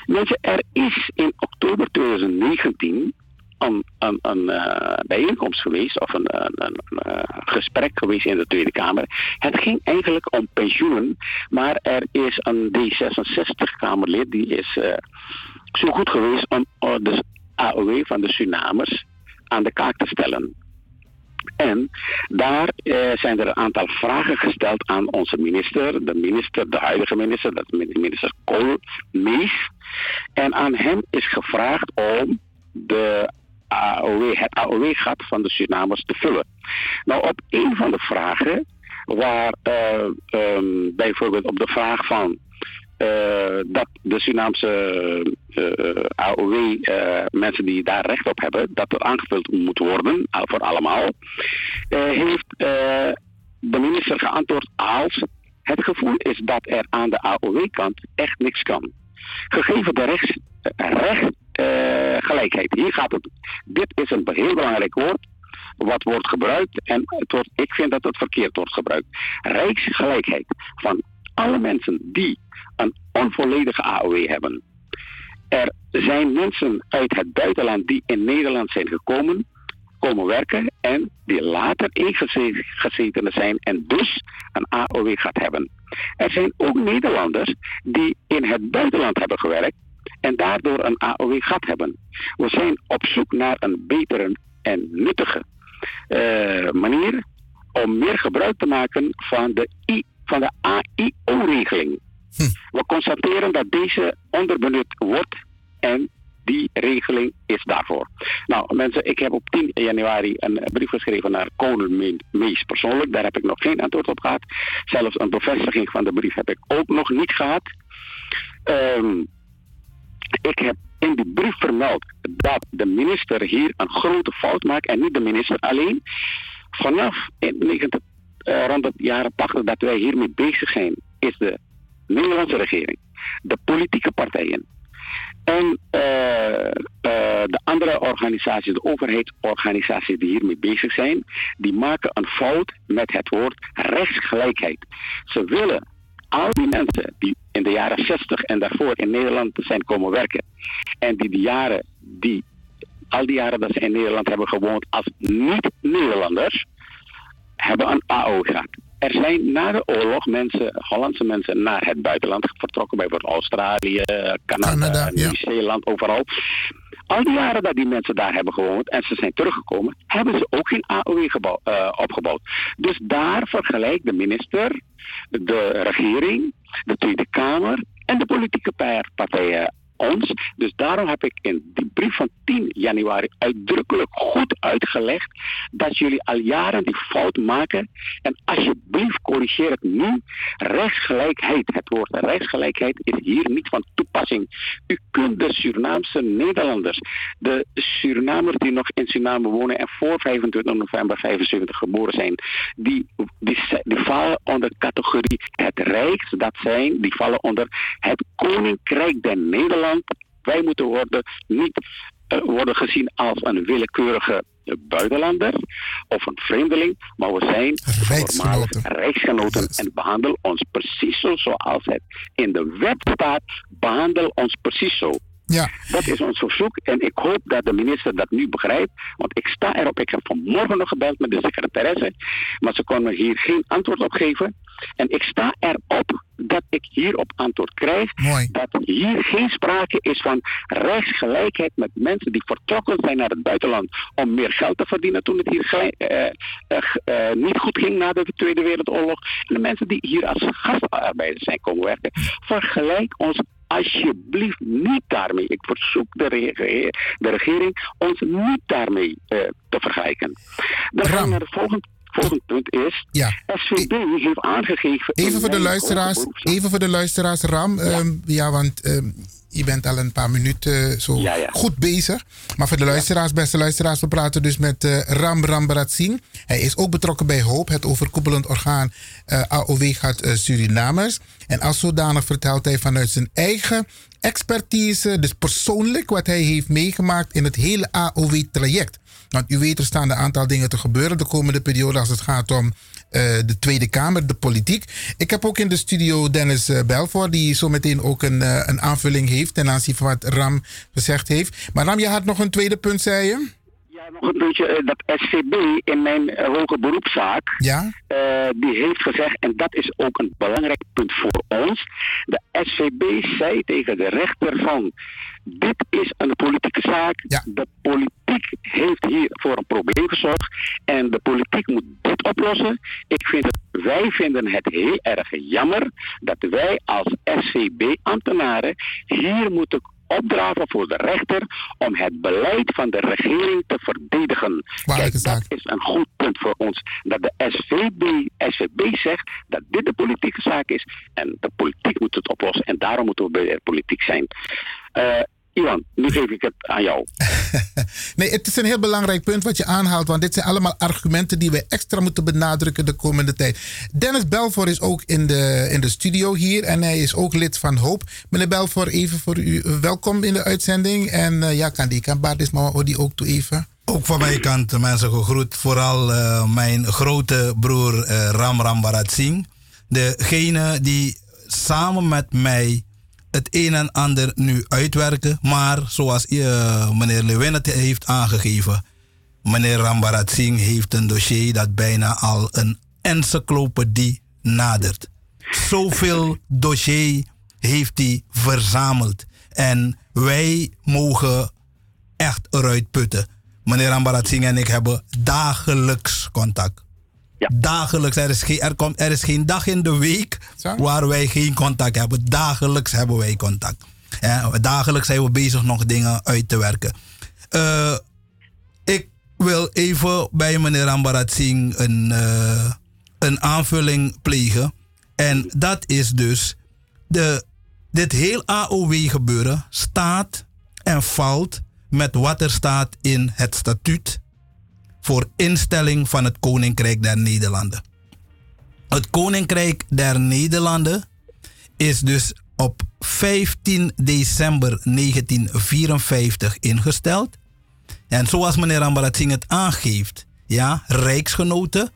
Mensen, er is in oktober 2019 een, een, eh, bijeenkomst geweest, of een, een, eh, gesprek geweest in de Tweede Kamer. Het ging eigenlijk om pensioenen, maar er is een D66-Kamerlid die is eh, zo goed geweest om de AOW van de Surinamers aan de kaak te stellen. En daar eh, zijn er een aantal vragen gesteld aan onze minister, de minister, de huidige minister, dat is minister Kool Mees. En aan hem is gevraagd om de AOW, het AOW-gat van de Surinamers te vullen. Nou, op een van de vragen, waar eh, ehm, bijvoorbeeld op de vraag van eh, dat de Surinaamse eh, AOW, mensen die daar recht op hebben, dat er aangevuld moet worden, voor allemaal, heeft de minister geantwoord als het gevoel is dat er aan de AOW-kant echt niks kan. Gegeven de rechts, recht, eh, gelijkheid. Hier gaat het. Dit is een heel belangrijk woord wat wordt gebruikt en het wordt, ik vind dat het verkeerd wordt gebruikt. Rijksgelijkheid van alle mensen die een onvolledige AOW hebben. Er zijn mensen uit het buitenland die in Nederland zijn gekomen, komen werken en die later ingezetenen zijn en dus een AOW gaat hebben. Er zijn ook Nederlanders die in het buitenland hebben gewerkt en daardoor een AOW gat hebben. We zijn op zoek naar een betere en nuttige eh, manier om meer gebruik te maken van de, I, van de AIO-regeling. We constateren dat deze onderbenut wordt en die regeling is daarvoor. Nou mensen, ik heb op 10 januari een brief geschreven naar Koning Me- Mees persoonlijk. Daar heb ik nog geen antwoord op gehad. Zelfs een bevestiging van de brief heb ik ook nog niet gehad. Ehm, ik heb in die brief vermeld dat de minister hier een grote fout maakt en niet de minister alleen. Vanaf in 90, eh, rond de jaren 80 dat wij hiermee bezig zijn, is de Nederlandse regering, de politieke partijen en eh, eh, de andere organisaties, de overheidsorganisaties die hiermee bezig zijn, die maken een fout met het woord rechtsgelijkheid. Ze willen al die mensen die in de jaren 60 en daarvoor in Nederland zijn komen werken en die de jaren die al die jaren dat ze in Nederland hebben gewoond als niet-Nederlanders, hebben een AO gehad. Er zijn na de oorlog mensen, Hollandse mensen naar het buitenland vertrokken, bijvoorbeeld Australië, Canada, Nieuw-Zeeland, overal. Al die jaren dat die mensen daar hebben gewoond en ze zijn teruggekomen, hebben ze ook geen AOW gebouw- eh, opgebouwd. Dus daar vergelijkt de minister, de regering, de Tweede Kamer en de politieke pa- partijen Dus daarom heb ik in die brief van 10 januari uitdrukkelijk goed uitgelegd dat jullie al jaren die fout maken. En alsjeblieft corrigeer het nu. Rechtsgelijkheid, het woord rechtsgelijkheid is hier niet van toepassing. U kunt de Surinaamse Nederlanders, de Surinamers die nog in Suriname wonen en voor 25 november 75 geboren zijn, die, die, vallen onder categorie het Rijks, dat zijn, die vallen onder het Koninkrijk der Nederland. Wij moeten worden niet eh, worden gezien als een willekeurige buitenlander of een vreemdeling, maar we zijn voormalig rijksgenoten en behandel ons precies zo zoals het in de wet staat. Behandel ons precies zo. Ja. Dat is ons verzoek en ik hoop dat de minister dat nu begrijpt. Want ik sta erop, ik heb vanmorgen nog gebeld met de secretaresse, maar ze kon me hier geen antwoord op geven. En ik sta erop dat ik hierop antwoord krijg. Dat hier geen sprake is van rechtsgelijkheid met mensen die vertrokken zijn naar het buitenland om meer geld te verdienen toen het hier eh, eh, eh, niet goed ging na de Tweede Wereldoorlog. En de mensen die hier als gastarbeiders zijn komen werken. Vergelijk ons alsjeblieft niet daarmee. Ik verzoek de, rege- de regering ons niet daarmee eh, te vergelijken. Dan gaan we naar het volgende. Volgende punt is, Ja. SVB heeft aangegeven... Even voor de luisteraars, even voor de luisteraars, Ram. Ja, ja want ehm, je bent al een paar minuten eh, zo goed bezig. Maar voor de luisteraars, beste luisteraars, we praten dus met eh, Ram Rambarat Singh. Hij is ook betrokken bij HOOP, het overkoepelend orgaan eh, AOW gaat Surinamers. En als zodanig vertelt hij vanuit zijn eigen expertise, dus persoonlijk wat hij heeft meegemaakt in het hele AOW-traject. Want u weet, er staan een aantal dingen te gebeuren de komende periode als het gaat om eh, de Tweede Kamer, de politiek. Ik heb ook in de studio Dennis eh, Belfort, die zo meteen ook een, eh, een aanvulling heeft ten aanzien van wat Ram gezegd heeft. Maar Ram, je had nog een tweede punt, zei je? Nog een puntje, eh, dat SVB in mijn eh, hoge beroepszaak, Ja? eh, die heeft gezegd, en dat is ook een belangrijk punt voor ons, de SVB zei tegen de rechter van, dit is een politieke zaak, de politiek heeft hier voor een probleem gezorgd en de politiek moet dit oplossen. Ik vind het, wij vinden het heel erg jammer dat wij als SVB-ambtenaren hier moeten opdraven voor de rechter om het beleid van de regering te verdedigen. Kijk, dat is een goed punt voor ons. Dat de SVB, SVB zegt dat dit de politieke zaak is en de politiek moet het oplossen. En daarom moeten we bij de politiek zijn. Eh Ivan, nu geef ik het aan jou. Nee, het is een heel belangrijk punt wat je aanhaalt, want dit zijn allemaal argumenten die we extra moeten benadrukken de komende tijd. Dennis Belfort is ook in de, in de studio hier en hij is ook lid van Hoop. Meneer Belfort, even voor u eh, welkom in de uitzending. En eh, ja, kan die kan Bart is maar die ook toe even. Ook van mijn kant eh, mensen gegroet. Vooral eh, mijn grote broer eh, Ram Ram Bharat Singh. Degene die samen met mij het een en ander nu uitwerken. Maar zoals eh, meneer Lewin het heeft aangegeven. Meneer Ram Bharat Singh heeft een dossier dat bijna al een encyclopedie nadert. Zoveel dossier heeft hij verzameld. En wij mogen echt eruit putten. Meneer Ambarat Singh en ik hebben dagelijks contact. Dagelijks. Er is, geen, er, komt, er is geen dag in de week waar wij geen contact hebben. Dagelijks hebben wij contact. Ja, dagelijks zijn we bezig nog dingen uit te werken. Eh, ik wil even bij meneer Ambarat Singh een, eh, een aanvulling plegen. En dat is dus de, dit heel AOW-gebeuren staat en valt met wat er staat in het statuut voor instelling van het Koninkrijk der Nederlanden. Het Koninkrijk der Nederlanden is dus op 15 december 1954 ingesteld. En zoals meneer Ambarat het aangeeft, ja, rijksgenoten.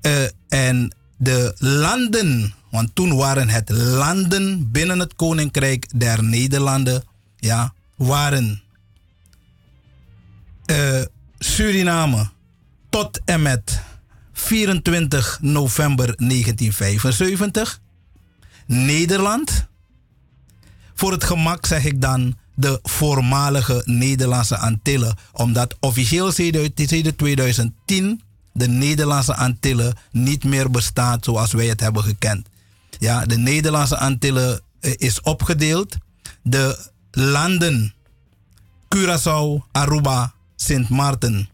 eh, en de landen, want toen waren het landen binnen het Koninkrijk der Nederlanden, ja, waren eh, Suriname tot en met 24 november 1975. Nederland. Voor het gemak zeg ik dan de voormalige Nederlandse Antillen. Omdat officieel sinds 2010 de Nederlandse Antillen niet meer bestaat zoals wij het hebben gekend. Ja, de Nederlandse Antillen eh, is opgedeeld. De landen Curaçao, Aruba, Sint Maarten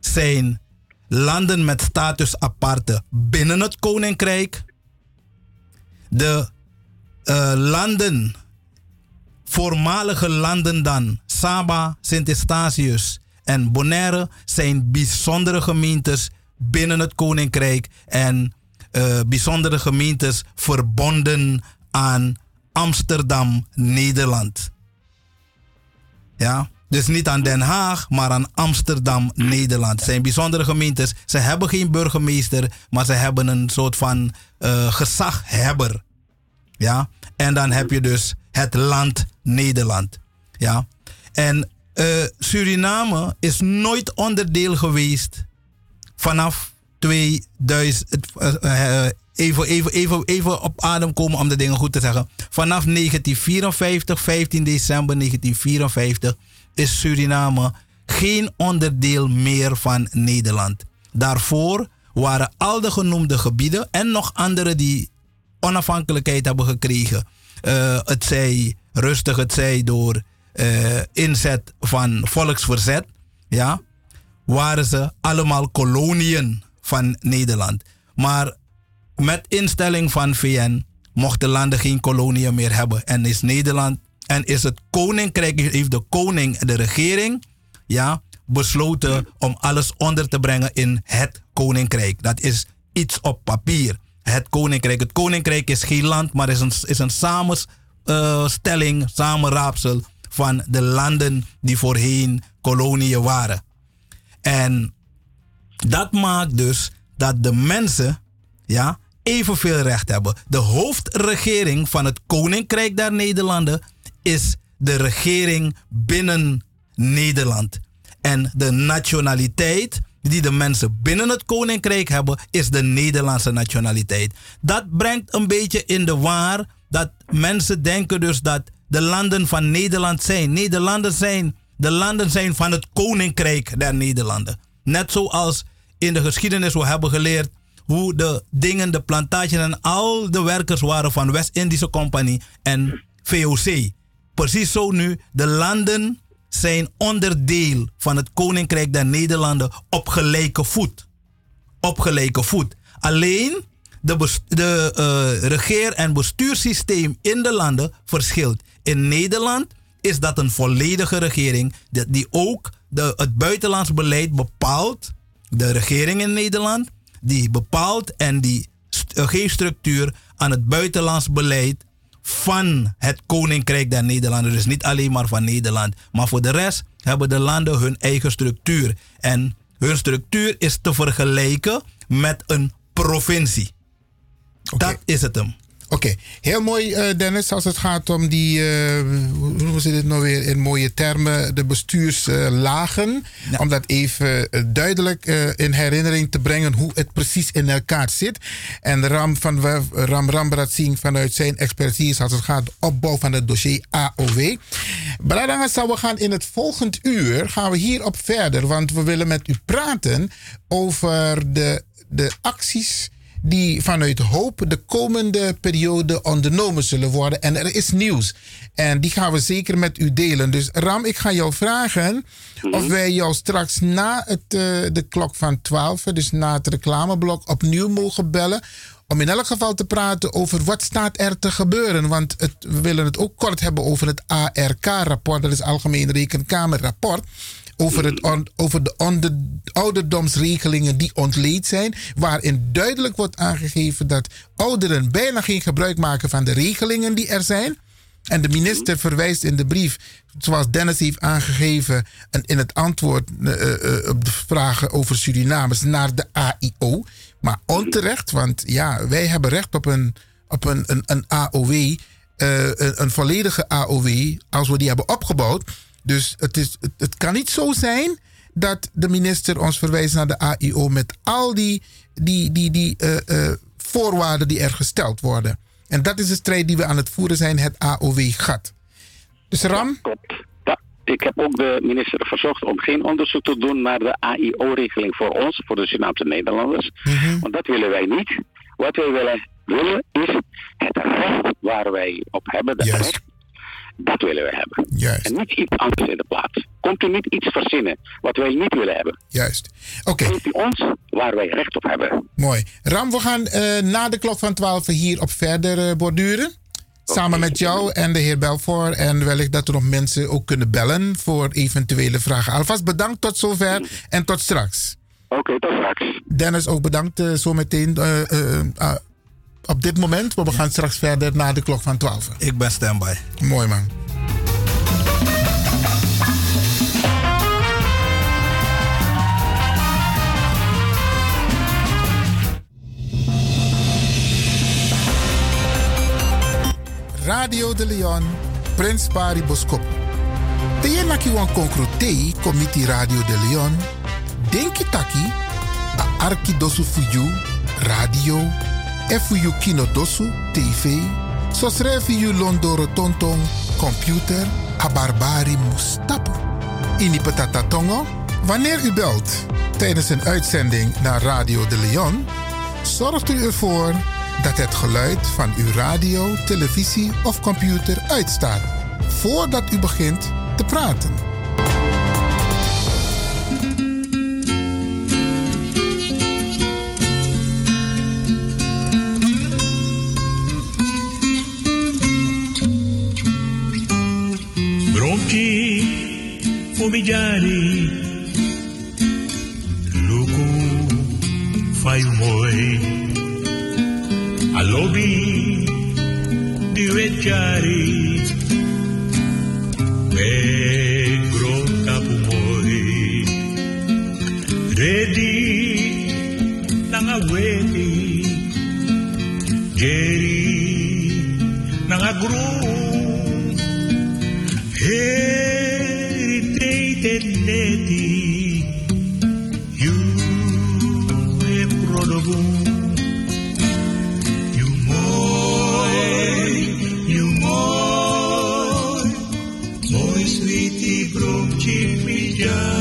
zijn landen met status aparte binnen het koninkrijk. De eh, landen, voormalige landen dan, Saba, Sint Eustatius en Bonaire zijn bijzondere gemeentes binnen het koninkrijk en eh, bijzondere gemeentes verbonden aan Amsterdam, Nederland. Ja, dus niet aan Den Haag, maar aan Amsterdam, Nederland. Het zijn bijzondere gemeentes. Ze hebben geen burgemeester, maar ze hebben een soort van eh, gezaghebber. Ja, en dan heb je dus het land Nederland. Ja. En eh, Suriname is nooit onderdeel geweest vanaf 2000. eh, even, even, even, even op adem komen om de dingen goed te zeggen. Vanaf 1954, 15 december 1954, is Suriname geen onderdeel meer van Nederland. Daarvoor waren al de genoemde gebieden en nog andere die onafhankelijkheid hebben gekregen. Eh, het zij rustig, het zij door eh, inzet van volksverzet. Ja, waren ze allemaal koloniën van Nederland. Maar met instelling van VN mochten landen geen koloniën meer hebben. En is Nederland en is het koninkrijk, heeft de koning, de regering, ja, besloten om alles onder te brengen in het koninkrijk. Dat is iets op papier. Het koninkrijk. Het koninkrijk is geen land, maar is een, is een samenstelling, samenraapsel van de landen die voorheen koloniën waren. En dat maakt dus dat de mensen ja, evenveel recht hebben. De hoofdregering van het Koninkrijk der Nederlanden is de regering binnen Nederland. En de nationaliteit die de mensen binnen het Koninkrijk hebben, is de Nederlandse nationaliteit. Dat brengt een beetje in de waar dat mensen denken dus dat de landen van Nederland zijn. Nederlanden zijn, de landen zijn van het Koninkrijk der Nederlanden. Net zoals in de geschiedenis we hebben geleerd hoe de dingen, de plantages en al de werkers waren van West-Indische Compagnie en VOC. Precies zo nu, de landen zijn onderdeel van het Koninkrijk der Nederlanden op gelijke voet. Op gelijke voet. Alleen de, de eh, regeer- en bestuurssysteem in de landen verschilt. In Nederland is dat een volledige regering die, ook de, het buitenlands beleid bepaalt. De regering in Nederland die bepaalt en die eh, geeft structuur aan het buitenlands beleid van het Koninkrijk der Nederlanden. Dus niet alleen maar van Nederland. Maar voor de rest hebben de landen hun eigen structuur. En hun structuur is te vergelijken met een provincie. Dat is het hem. Oké, heel mooi eh, Dennis als het gaat om die, eh, hoe noemen ze dit nou weer in mooie termen, de bestuurslagen. Om dat even eh, duidelijk in herinnering te brengen hoe het precies in elkaar zit. En Ram van Ram Rambrat Singh vanuit zijn expertise als het gaat om opbouw van het dossier AOW. Bradangasa, we gaan in het volgend uur gaan we hierop verder, want we willen met u praten over de, de acties die vanuit hoop de komende periode ondernomen zullen worden. En er is nieuws. En die gaan we zeker met u delen. Dus Ram, ik ga jou vragen of wij jou straks na het, eh, de klok van 12, dus na het reclameblok, opnieuw mogen bellen. Om in elk geval te praten over wat staat er te gebeuren. Want het, we willen het ook kort hebben over het ARK-rapport. Dat is Algemeen Rekenkamerrapport over, over de onder- ouderdomsregelingen die ontleed zijn, waarin duidelijk wordt aangegeven dat ouderen bijna geen gebruik maken van de regelingen die er zijn. En de minister verwijst in de brief, zoals Dennis heeft aangegeven en in het antwoord eh, eh, op de vragen over Surinamers, naar de AIO. Maar onterecht, want ja, wij hebben recht op een, op een, een, AOW, eh, een, een volledige AOW, als we die hebben opgebouwd. Dus het, is, het, het kan niet zo zijn dat de minister ons verwijst naar de AIO met al die, die, die, die eh, eh, voorwaarden die er gesteld worden. En dat is de strijd die we aan het voeren zijn, het AOW-gat. Dus Ram? Ik heb ook de minister verzocht om geen onderzoek te doen naar de AIO-regeling voor ons, voor de Surinaamse Nederlanders. Want dat willen wij niet. Wat wij willen, willen is het recht waar wij op hebben, dat recht, dat willen wij hebben. En niet iets anders in de plaats. Komt u niet iets verzinnen wat wij niet willen hebben. Juist. Oké. Geeft u ons waar wij recht op hebben. Mooi. Ram, we gaan eh, na de klok van 12 hier op verder eh, borduren. Samen met jou en de heer Belfort. En wellicht dat er nog mensen ook kunnen bellen voor eventuele vragen. Alvast bedankt tot zover en tot straks. Oké, tot straks. Dennis, ook bedankt zometeen eh, eh, ah, op dit moment. Maar we gaan straks verder na de klok van 12. Ik ben standby. Mooi man. Radio de Leon, Prins Pari Boskop. De je naki wan komiti Radio de Leon. Denki taki a arki dosu radio e fuyu kino dosu tv. So srefi londoro tonton computer a barbari mustapu. Ini patata tongo. Wanneer u belt tijdens een uitzending naar Radio de Leon, zorgt u ervoor dat het geluid van uw radio, televisie of computer uitstaat voordat u begint te praten. tutti umiliare. Lucu, fai umoi, all'obi di vecchiari. Negro capumoi, redi nangaweti, geri nangagru. Gru Heritage neti You e prodobum You moi You moi Moi sweetie brom chipijari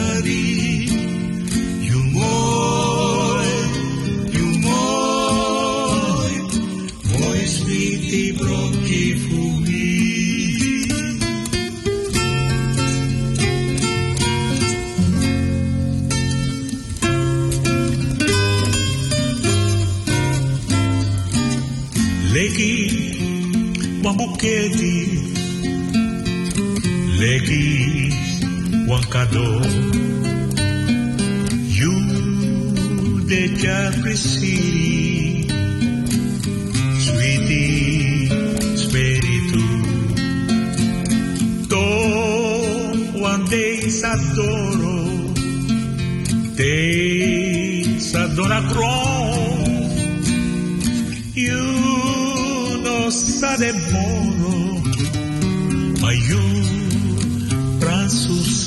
Wambuketi Leki Wankado You de Capri City Sweetie Spiritu To one day Sadoro Te Sadona Cron You no sa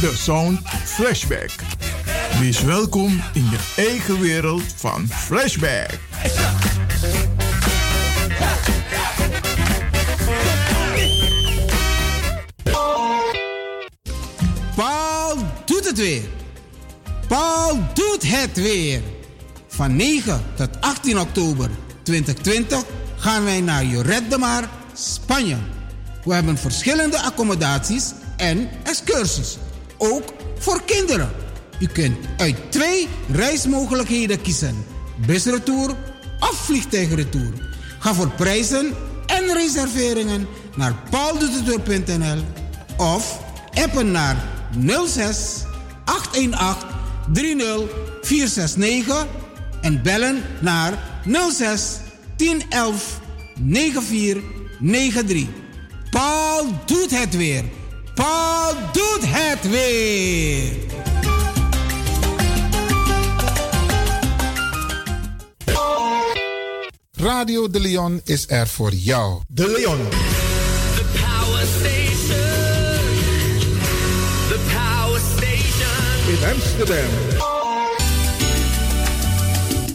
De Sound Flashback. Wees welkom in je eigen wereld van Flashback. Paul doet het weer. Paul doet het weer. Van 9 tot 18 oktober 2020 gaan wij naar Joret de Mar, Spanje. We hebben verschillende accommodaties en excursies. Ook voor kinderen. U kunt uit twee reismogelijkheden kiezen. Busretour of vliegtuigretour. Ga voor prijzen en reserveringen naar pauldoetetour.nl of appen naar 06 818 30 469 en bellen naar 06 1011 94 93. Paul doet het weer. Paul doet het weer. Radio De Leon is er voor jou. De Leon. The Power Station. The Power Station. In Amsterdam.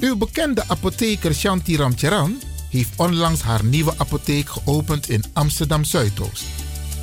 Uw bekende apotheker Shanti Ramcharan heeft onlangs haar nieuwe apotheek geopend in Amsterdam Zuidoost.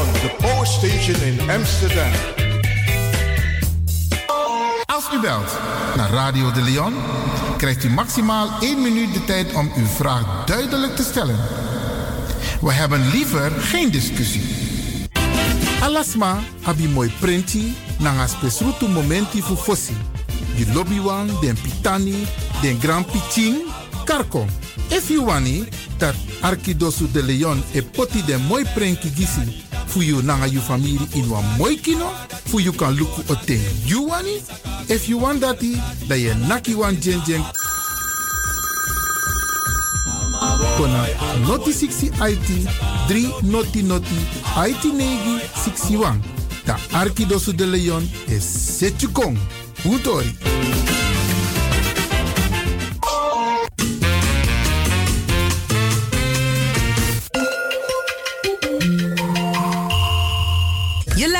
De Power Station in Amsterdam. Als u belt naar Radio De Leon, krijgt u maximaal 1 minuut de tijd om uw vraag duidelijk te stellen. We hebben liever geen discussie. Alasma abi mooi printi nanga spesrutu momenti fu fossi. Di lobby wan, den pitani, den grand piching, karko. If you wani, dat Arkidosu de Leon e poti den mooi prenki gisi fu you nanga you family in wan mooi kino, fu you kan luku o ten you wani. If you want dati, da ye naki wan jen jen kona noti 60 IT 3 noti noti IT negi 61. Da Arkidosu de Leon is Setjukong. Utori.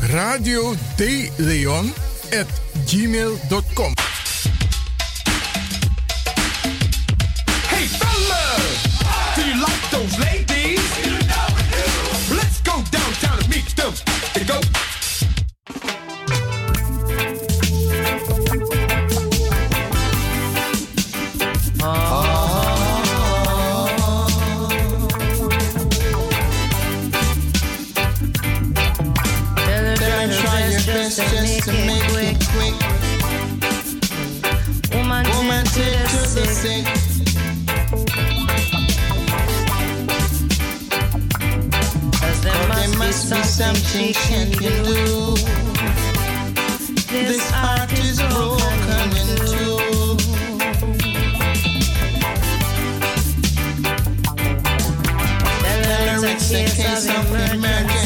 radio de Leon at gmail.com. to make it quick. Woman, Woman, take to the sick. There must be something she can do. This heart is broken in two. Tell her it's a case of emergency.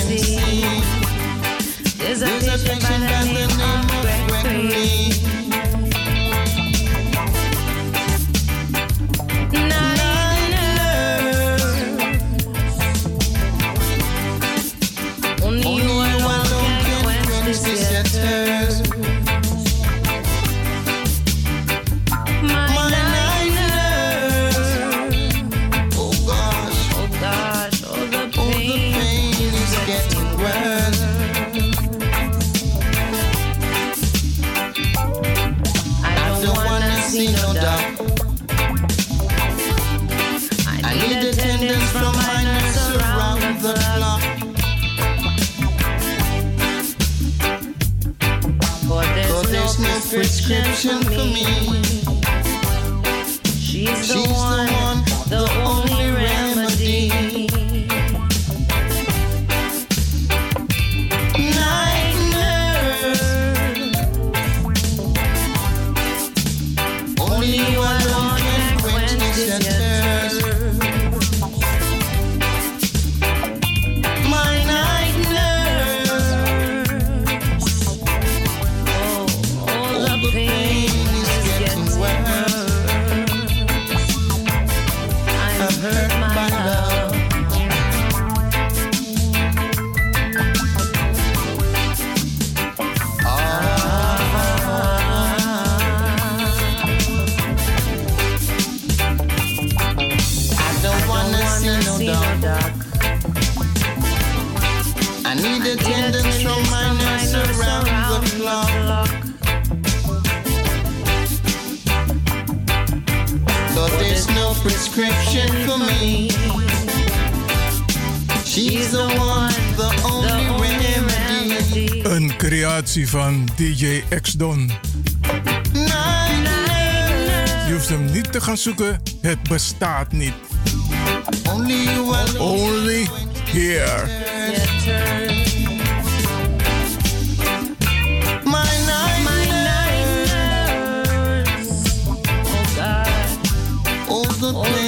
Prescription for me. She's the one, the only remedy. Een creatie van DJ X-Don. Je hoeft hem niet te gaan zoeken, het bestaat niet. Only here. My night, Oh,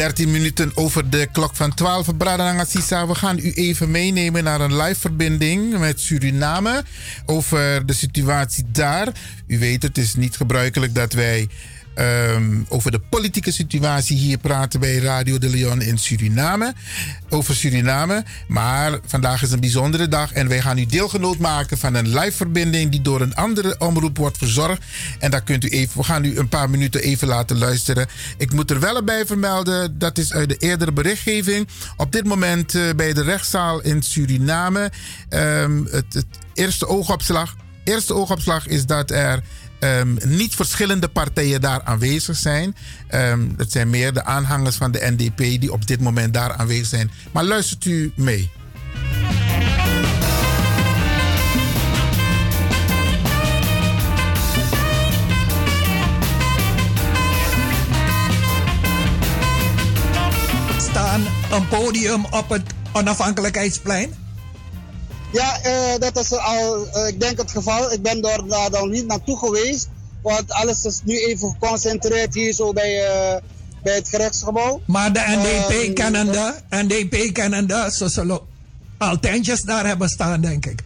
13 minuten over de klok van 12. Bradanga Sisa, we gaan u even meenemen naar een live verbinding met Suriname over de situatie daar. U weet, het is niet gebruikelijk dat wij ehm, over de politieke situatie hier praten bij Radio de Leon in Suriname. Over Suriname. Maar vandaag is een bijzondere dag en wij gaan u deelgenoot maken van een live verbinding die door een andere omroep wordt verzorgd. En daar kunt u even, we gaan u een paar minuten even laten luisteren. Ik moet er wel bij vermelden, dat is uit de eerdere berichtgeving. Op dit moment eh, bij de rechtszaal in Suriname. ehm, het, het eerste oogopslag. Eerste oogopslag is dat er ehm, niet verschillende partijen daar aanwezig zijn. Ehm, het zijn meer de aanhangers van de NDP die op dit moment daar aanwezig zijn. Maar luistert u mee. staan een podium op het onafhankelijkheidsplein? Ja, eh, dat is al, eh, ik denk het geval. Ik ben daar, daar dan niet naartoe geweest. Want alles is nu even geconcentreerd hier zo bij, eh, bij het gerechtsgebouw. Maar de NDP Ehm, kennende, NDP kennende, ze zullen al tentjes daar hebben staan, denk ik.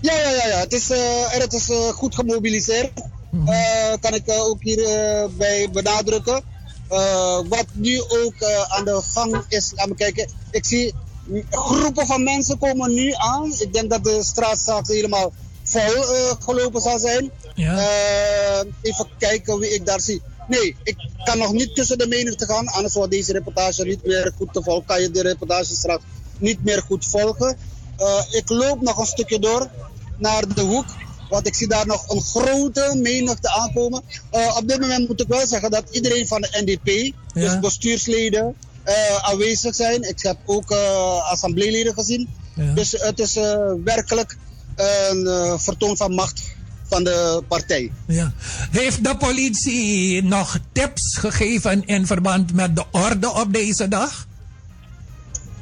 Ja, ja, ja, ja. Het is, eh, het is eh, goed gemobiliseerd. Mhm. Eh, kan ik eh, ook hier eh, bij benadrukken. Eh, wat nu ook eh, aan de gang is, laat me kijken. Ik zie groepen van mensen komen nu aan. Ik denk dat de straat straks helemaal vol eh, gelopen zal zijn. Eh, even kijken wie ik daar zie. Nee, ik kan nog niet tussen de menigte gaan. Anders wordt deze reportage niet meer goed te volgen. Kan je de reportage straks niet meer goed volgen. Eh, ik loop nog een stukje door naar de hoek. Want ik zie daar nog een grote menigte aankomen. Op dit moment moet ik wel zeggen dat iedereen van de NDP, dus bestuursleden, aanwezig zijn. Ik heb ook eh assembleeleden gezien. Dus het is eh, werkelijk een eh, vertoon van macht van de partij. Ja. Heeft de politie nog tips gegeven in verband met de orde op deze dag?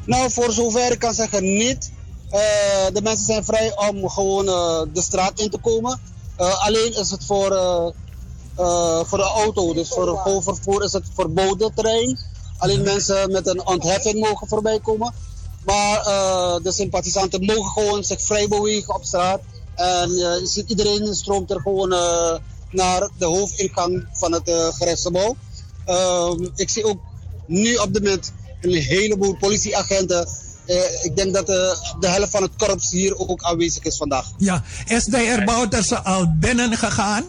Nou, voor zover ik kan zeggen niet. Eh, de mensen zijn vrij om gewoon eh, de straat in te komen. Eh, alleen is het voor, eh, eh, voor de auto, dus voor gewoon vervoer is het verboden terrein. Alleen mensen met een ontheffing mogen voorbij komen. Maar eh, de sympathisanten mogen gewoon zich vrij bewegen op straat. En eh, iedereen stroomt er gewoon eh, naar de hoofdingang van het eh gerechtsgebouw. Ehm, ik zie ook nu op dit moment een heleboel politieagenten. Ik denk dat de helft van het korps hier ook aanwezig is vandaag. Ja. Is de herbouwterse al binnen gegaan?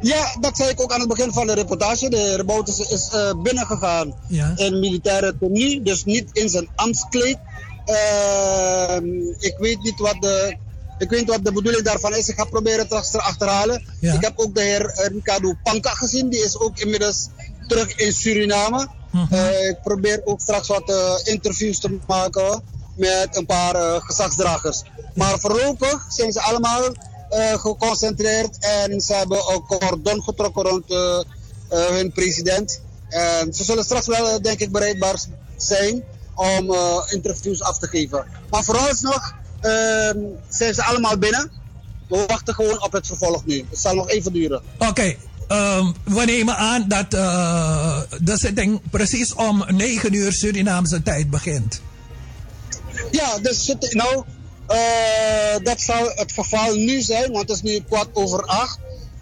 Ja, dat zei ik ook aan het begin van de reportage. De Reboutus is eh, binnengegaan Ja. in militaire tenue, dus niet in zijn ambtskleed. Ehm, ik weet niet wat de, ik weet niet wat de bedoeling daarvan is. Ik ga proberen het te achterhalen. Ja. Ik heb ook de heer eh, Ricardo Panka gezien. Die is ook inmiddels terug in Suriname. Eh, ik probeer ook straks wat interviews te maken met een paar gezagsdragers. Maar voorlopig zijn ze allemaal geconcentreerd en ze hebben een cordon getrokken rond eh, eh, hun president. En ze zullen straks wel, eh, denk ik, bereidbaar zijn om eh, interviews af te geven. Maar vooralsnog ehm zijn ze allemaal binnen. We wachten gewoon op het vervolg nu. Het zal nog even duren. Oké, ehm, we nemen aan dat eh, de zitting precies om 9 uur Surinaamse tijd begint. Ja, dus nou, eh, dat zal het geval nu zijn, want het is nu kwart over acht.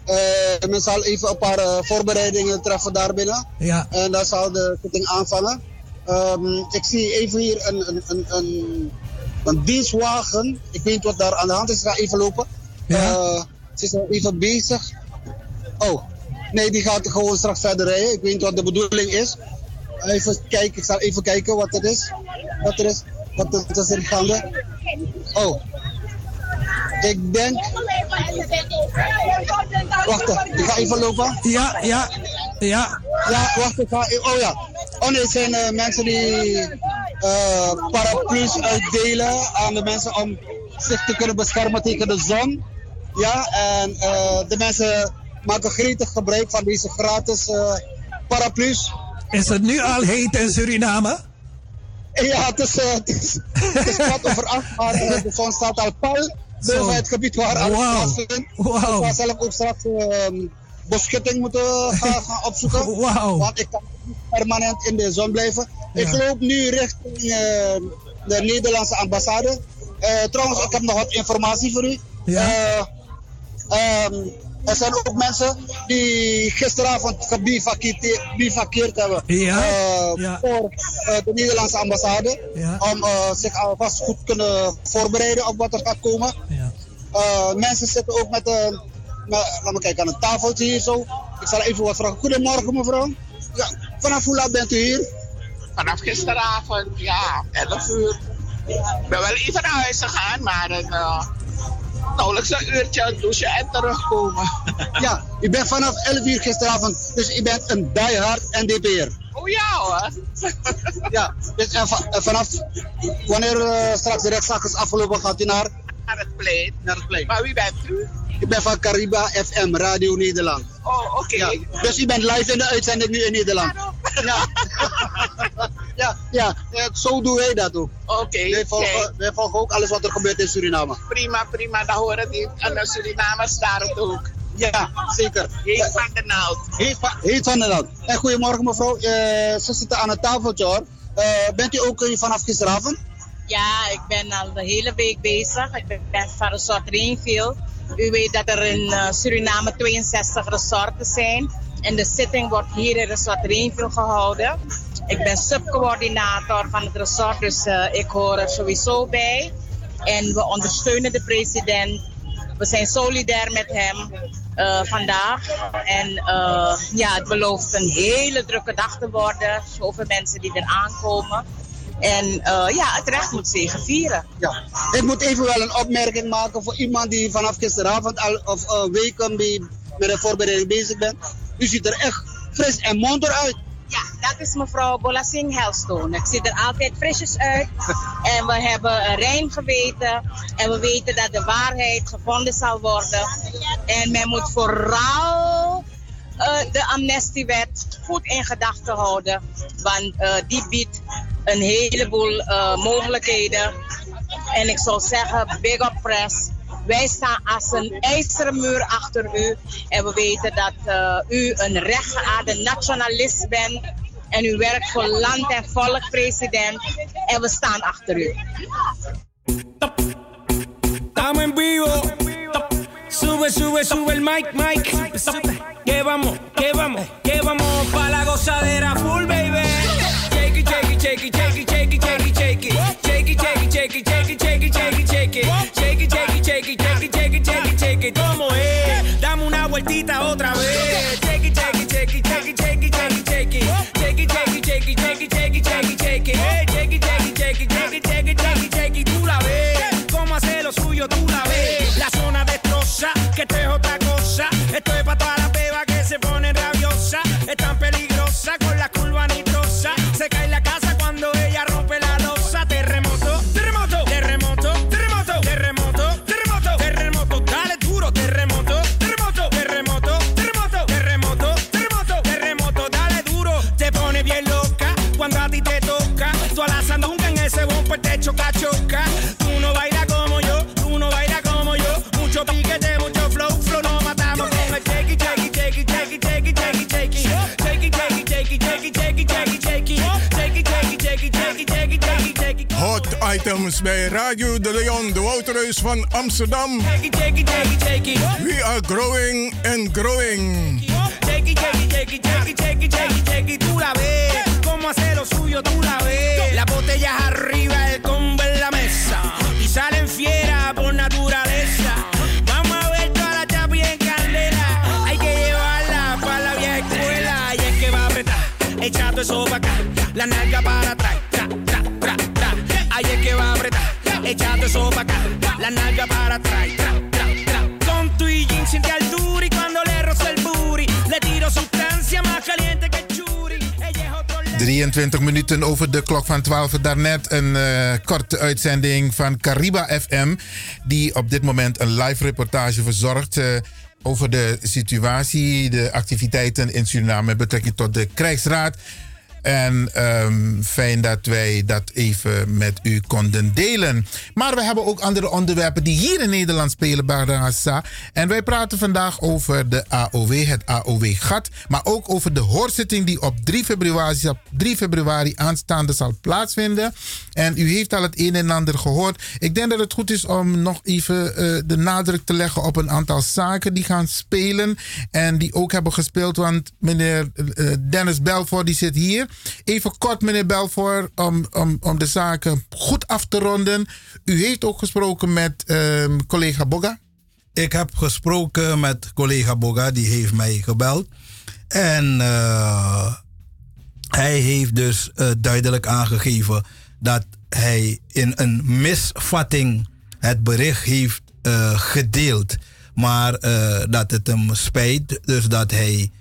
Eh, men zal even een paar eh, voorbereidingen treffen daarbinnen. Ja. En dan zal de zitting aanvangen. Ehm, ik zie even hier een, een, een, een, een dienstwagen. Ik weet niet wat daar aan de hand is. Ik ga even lopen. Eh, ze is al even bezig. Oh, nee, die gaat gewoon straks verder rijden. Ik weet niet wat de bedoeling is. Even kijken, ik zal even kijken wat het is. Wat er is. Wat er is er gaande. Oh. Ik denk. Wacht, ik ga even lopen. Ja, ja, ja. Ja, wacht, ik ga. Oh ja. Oh nee, het zijn eh, mensen die eh, paraplu's uitdelen aan de mensen om zich te kunnen beschermen tegen de zon. Ja, en eh, de mensen maken gretig gebruik van deze gratis paraplu's. Is het nu al heet in Suriname? Ja, het is, eh, het is, het is kwart over acht, maar eh, de zon staat al pal boven Zo. het gebied waar alles Wauw. plaatsvindt. Ik ga zelf ook straks ehm, beschutting moeten gaan, gaan opzoeken. Want ik kan, permanent in de zon blijven. Ik loop nu richting eh, de Nederlandse ambassade. Eh, trouwens, ik heb nog wat informatie voor u. Eh, ehm, er zijn ook mensen die gisteravond gebivakkeerd hebben Ja, eh, voor eh, de Nederlandse ambassade. Om eh, zich alvast goed kunnen voorbereiden op wat er gaat komen. Eh, mensen zitten ook met een, met- laat me kijken, aan een tafeltje hier zo. Ik zal even wat vragen. Goedemorgen mevrouw. Ja, vanaf hoe laat bent u hier? Vanaf gisteravond, ja, 11 uur. Ik ben wel even naar huis gegaan, maar uh, nauwelijks een uurtje douchen en terugkomen. Ja, u bent vanaf 11 uur gisteravond, dus u bent een diehard NDP'er. Oh ja hoor. Ja, dus en va- en vanaf wanneer eh, straks de rechtszaak is afgelopen, gaat u naar? Naar het plein. Naar het plein. Maar wie bent u? Ik ben van Cariba FM, Radio Nederland. Oh, oké. Ja, dus u bent live in de uitzending nu in Nederland. Ja, ja, ja, zo doen wij dat ook. Oké. wij, volgen, kijk. wij volgen ook alles wat er gebeurt in Suriname. Prima, prima. Dan horen die aan de Surinamers daar het ook. Ja, zeker. Heet van de naald. Heet van, heet van de land. En goedemorgen mevrouw, Eh, ze zitten aan het tafeltje hoor. Eh, bent u ook eh, vanaf gisteravond? Ja, ik ben al de hele week bezig. Ik ben- van Resort Rainfield. U weet dat er in eh, Suriname 62 resorten zijn. En de zitting wordt hier in Resort Rainfield gehouden. Ik ben subcoördinator van het resort, dus eh, ik hoor er sowieso bij. En we ondersteunen de president. We zijn solidair met hem eh, vandaag. En ja, het belooft een hele drukke dag te worden. Zoveel mensen die er aankomen. En eh, ja, het recht moet vieren. Ja. Ik moet even wel een opmerking maken voor iemand die vanaf gisteravond al of eh, weken mee met de voorbereiding bezig bent. U ziet er echt fris en monter uit. Ja, dat is mevrouw Bolasing Helstone. Ik zie er altijd frisjes uit. En we hebben een rein geweten. En we weten dat de waarheid gevonden zal worden. En men moet vooral de amnestiewet goed in gedachten houden. Want eh, die biedt een heleboel eh, mogelijkheden. En ik zou zeggen, big up press. Wij staan als een ijzeren muur achter u. En we weten dat eh, u een rechtgeaarde nationalist bent. En u werkt voor land en volk, president. En we staan achter u. Vivo. Sube, sube, sube el mic, mic. Que vamos, que vamos, que vamos pa la gozadera full, baby. Shake it, shake it, shake it, shake it, shake it, shake it, shake it. Shake it, shake it, shake it, shake it, shake it, shake it, shake it. Shake it, shake it, shake it, shake it, shake it, shake it, shake it. ¿Cómo es? Dame una vueltita otra vez. Esto es para todas las bebas bij Radio de Leon, de Woutreus van Amsterdam. We are growing and growing. Shake it, shake it, shake it, shake it, shake it. Tú la ves, cómo hace lo suyo, tú la ves. Las botellas arriba, el combo en la mesa. Y salen fieras por naturaleza. Vamos a ver toda la chapi en candela. Hay que llevarla para la vieja escuela. Y es que va a apretar, echando eso para acá. La nalga para atrás, La para. Con tu le tiro caliente churi. Otro 23 minuten over de klok van 12. Daarnet een eh, korte uitzending van Cariba FM. Die op dit moment een live reportage verzorgt. eh, over de situatie, de activiteiten in Suriname met betrekking tot de krijgsraad. En fijn dat wij dat even met u konden delen. Maar we hebben ook andere onderwerpen die hier in Nederland spelen, Barangasa. En wij praten vandaag over de AOW, het AOW-gat. Maar ook over de hoorzitting die op 3 februari, op 3 februari aanstaande zal plaatsvinden. En u heeft al het een en ander gehoord. Ik denk dat het goed is om nog even eh, de nadruk te leggen op een aantal zaken die gaan spelen. En die ook hebben gespeeld. Want meneer eh, Dennis Belfort die zit hier. Even kort, meneer Belfort, om, om, om de zaken goed af te ronden. U heeft ook gesproken met ehm, collega Boga. Ik heb gesproken met collega Boga, die heeft mij gebeld. En eh, hij heeft dus eh, duidelijk aangegeven dat hij in een misvatting het bericht heeft eh, gedeeld. Maar dat het hem spijt, dus dat hij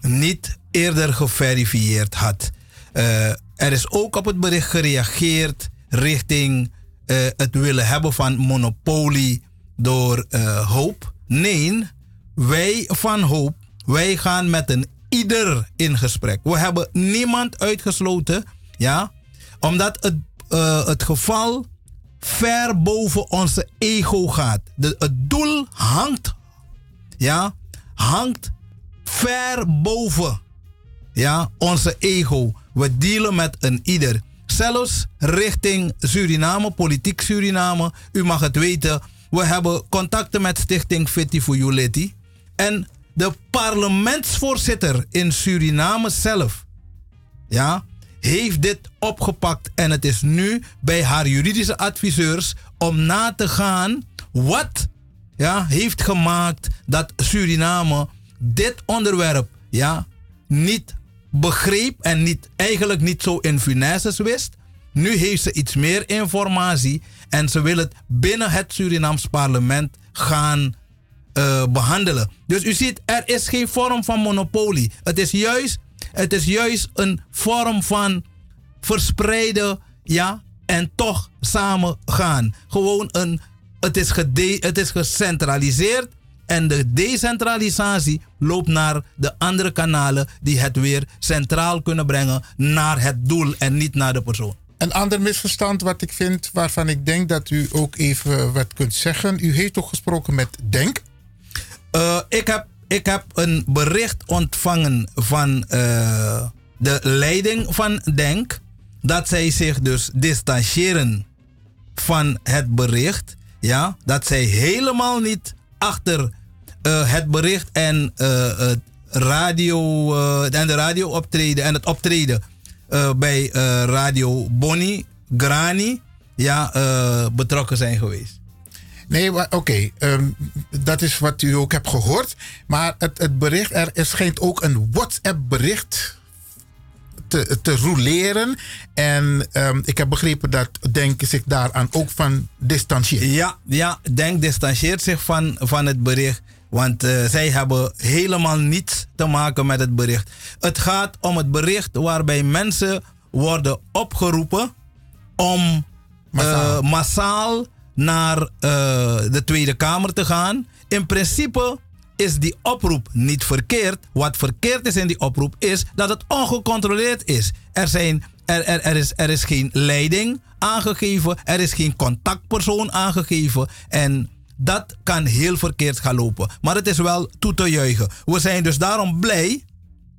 niet eerder geverifieerd had. Eh, er is ook op het bericht gereageerd richting eh, het willen hebben van monopolie door eh, hoop. Nee, wij van hoop, wij gaan met een ieder in gesprek. We hebben niemand uitgesloten, ja, omdat het, het geval ver boven onze ego gaat. De, het doel hangt, ja, hangt ver boven, ja, onze ego. We dealen met een ieder. Zelfs richting Suriname, politiek Suriname. U mag het weten. We hebben contacten met Stichting for Unity. En de parlementsvoorzitter in Suriname zelf. Ja, heeft dit opgepakt. En het is nu bij haar juridische adviseurs om na te gaan wat ja, heeft gemaakt dat Suriname dit onderwerp ja, niet begreep en niet, eigenlijk niet zo in finesses wist. Nu heeft ze iets meer informatie en ze wil het binnen het Surinaams parlement gaan eh, behandelen. Dus u ziet, er is geen vorm van monopolie. Het is juist, het is juist een vorm van verspreiden, ja, en toch samen gaan. Gewoon een, het is, gede, het is gecentraliseerd en de decentralisatie loopt naar de andere kanalen die het weer centraal kunnen brengen naar het doel en niet naar de persoon. Een ander misverstand wat ik vind, waarvan ik denk dat u ook even wat kunt zeggen. U heeft toch gesproken met Denk? Uh, ik, heb, ik heb een bericht ontvangen van uh, de leiding van Denk. Dat zij zich dus distancieren van het bericht. Ja, dat zij helemaal niet achter uh, het bericht en het radio, en de radio optreden en het optreden bij Radio Bonnie Grani ja, betrokken zijn geweest. Nee, oké. Um, dat is wat u ook hebt gehoord. Maar het, het bericht, er, er schijnt ook een WhatsApp-bericht te, te roleren. En um, ik heb begrepen dat Denk zich daaraan ook van distancieert. Ja, ja Denk distancieert zich van, van het bericht. Want uh, zij hebben helemaal niets te maken met het bericht. Het gaat om het bericht waarbij mensen worden opgeroepen om massaal, uh, massaal naar uh, de Tweede Kamer te gaan. In principe is die oproep niet verkeerd. Wat verkeerd is in die oproep is dat het ongecontroleerd is. Er, zijn, er, er, er, is, er is geen leiding aangegeven, er is geen contactpersoon aangegeven. En dat kan heel verkeerd gaan lopen. Maar het is wel toe te juichen. We zijn dus daarom blij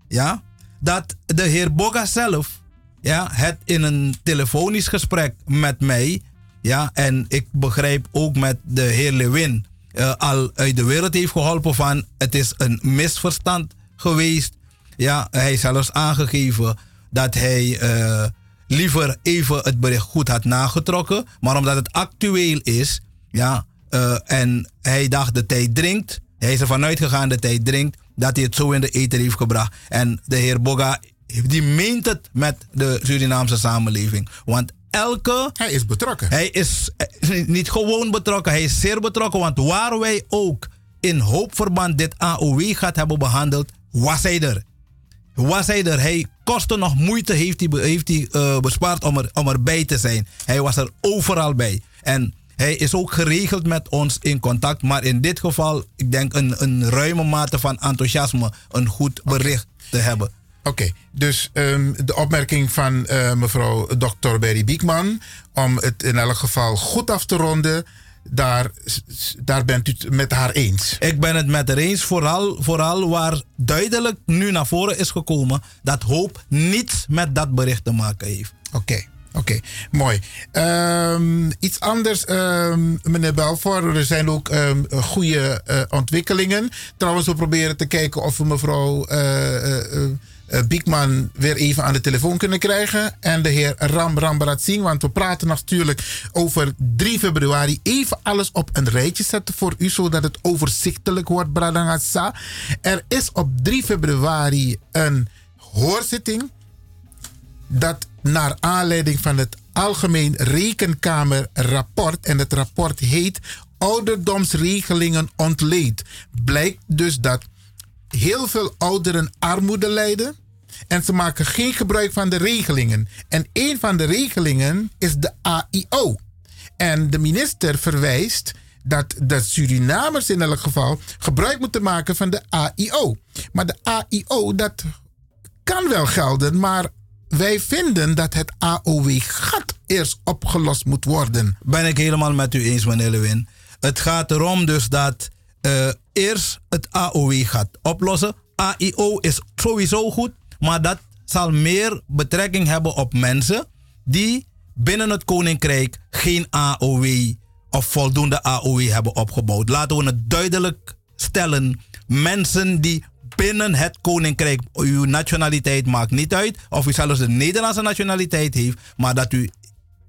ja, dat de heer Boga zelf ja, het in een telefonisch gesprek met mij ja, en ik begrijp ook met de heer Lewin uh, al uit de wereld heeft geholpen van het is een misverstand geweest. Ja, hij heeft zelfs aangegeven dat hij uh, liever even het bericht goed had nagetrokken. Maar omdat het actueel is, ja, uh, en hij dacht de tijd dringt. Hij is ervan uitgegaan dat hij dringt, dat hij het zo in de eten heeft gebracht. En de heer Boga, die meent het met de Surinaamse samenleving. Want elke. Hij is betrokken. Hij is eh, niet gewoon betrokken, hij is zeer betrokken. Want waar wij ook in hoopverband dit AOW gaat hebben behandeld, was hij er. Was hij er. Hij kostte nog moeite, heeft hij, heeft hij uh, bespaard om, er, om erbij te zijn. Hij was er overal bij. En hij is ook geregeld met ons in contact. Maar in dit geval, ik denk een, een ruime mate van enthousiasme, een goed bericht okay. te hebben. Oké, dus ehm, de opmerking van eh, mevrouw Dr. Berry Biekman... om het in elk geval goed af te ronden... Daar, daar bent u het met haar eens. Ik ben het met haar eens, vooral, vooral waar duidelijk nu naar voren is gekomen dat hoop niets met dat bericht te maken heeft. Oké. Oké, mooi. Ehm, iets anders, ehm, meneer Belfor. Er zijn ook um, goede uh, ontwikkelingen. Trouwens, we proberen te kijken of we mevrouw uh, uh, Biekman weer even aan de telefoon kunnen krijgen. En de heer Ram Rambarat Singh. Want we praten natuurlijk over 3 februari. Even alles op een rijtje zetten voor u, zodat het overzichtelijk wordt, Bradangasa. Er is op 3 februari een hoorzitting. Dat naar aanleiding van het Algemeen Rekenkamerrapport. En het rapport heet Ouderdomsregelingen ontleed. Blijkt dus dat heel veel ouderen armoede lijden. En ze maken geen gebruik van de regelingen. En een van de regelingen is de AIO. En de minister verwijst dat de Surinamers in elk geval gebruik moeten maken van de AIO. Maar de AIO, dat kan wel gelden, maar wij vinden dat het AOW-gat eerst opgelost moet worden. Ben ik helemaal met u eens, meneer Lewin. Het gaat erom dus dat uh, eerst het AOW-gat oplossen. AIO is sowieso goed, maar dat zal meer betrekking hebben op mensen die binnen het koninkrijk geen AOW of voldoende AOW hebben opgebouwd. Laten we het duidelijk stellen. Mensen die binnen het koninkrijk. Uw nationaliteit maakt niet uit. Of u zelfs de Nederlandse nationaliteit heeft. Maar dat u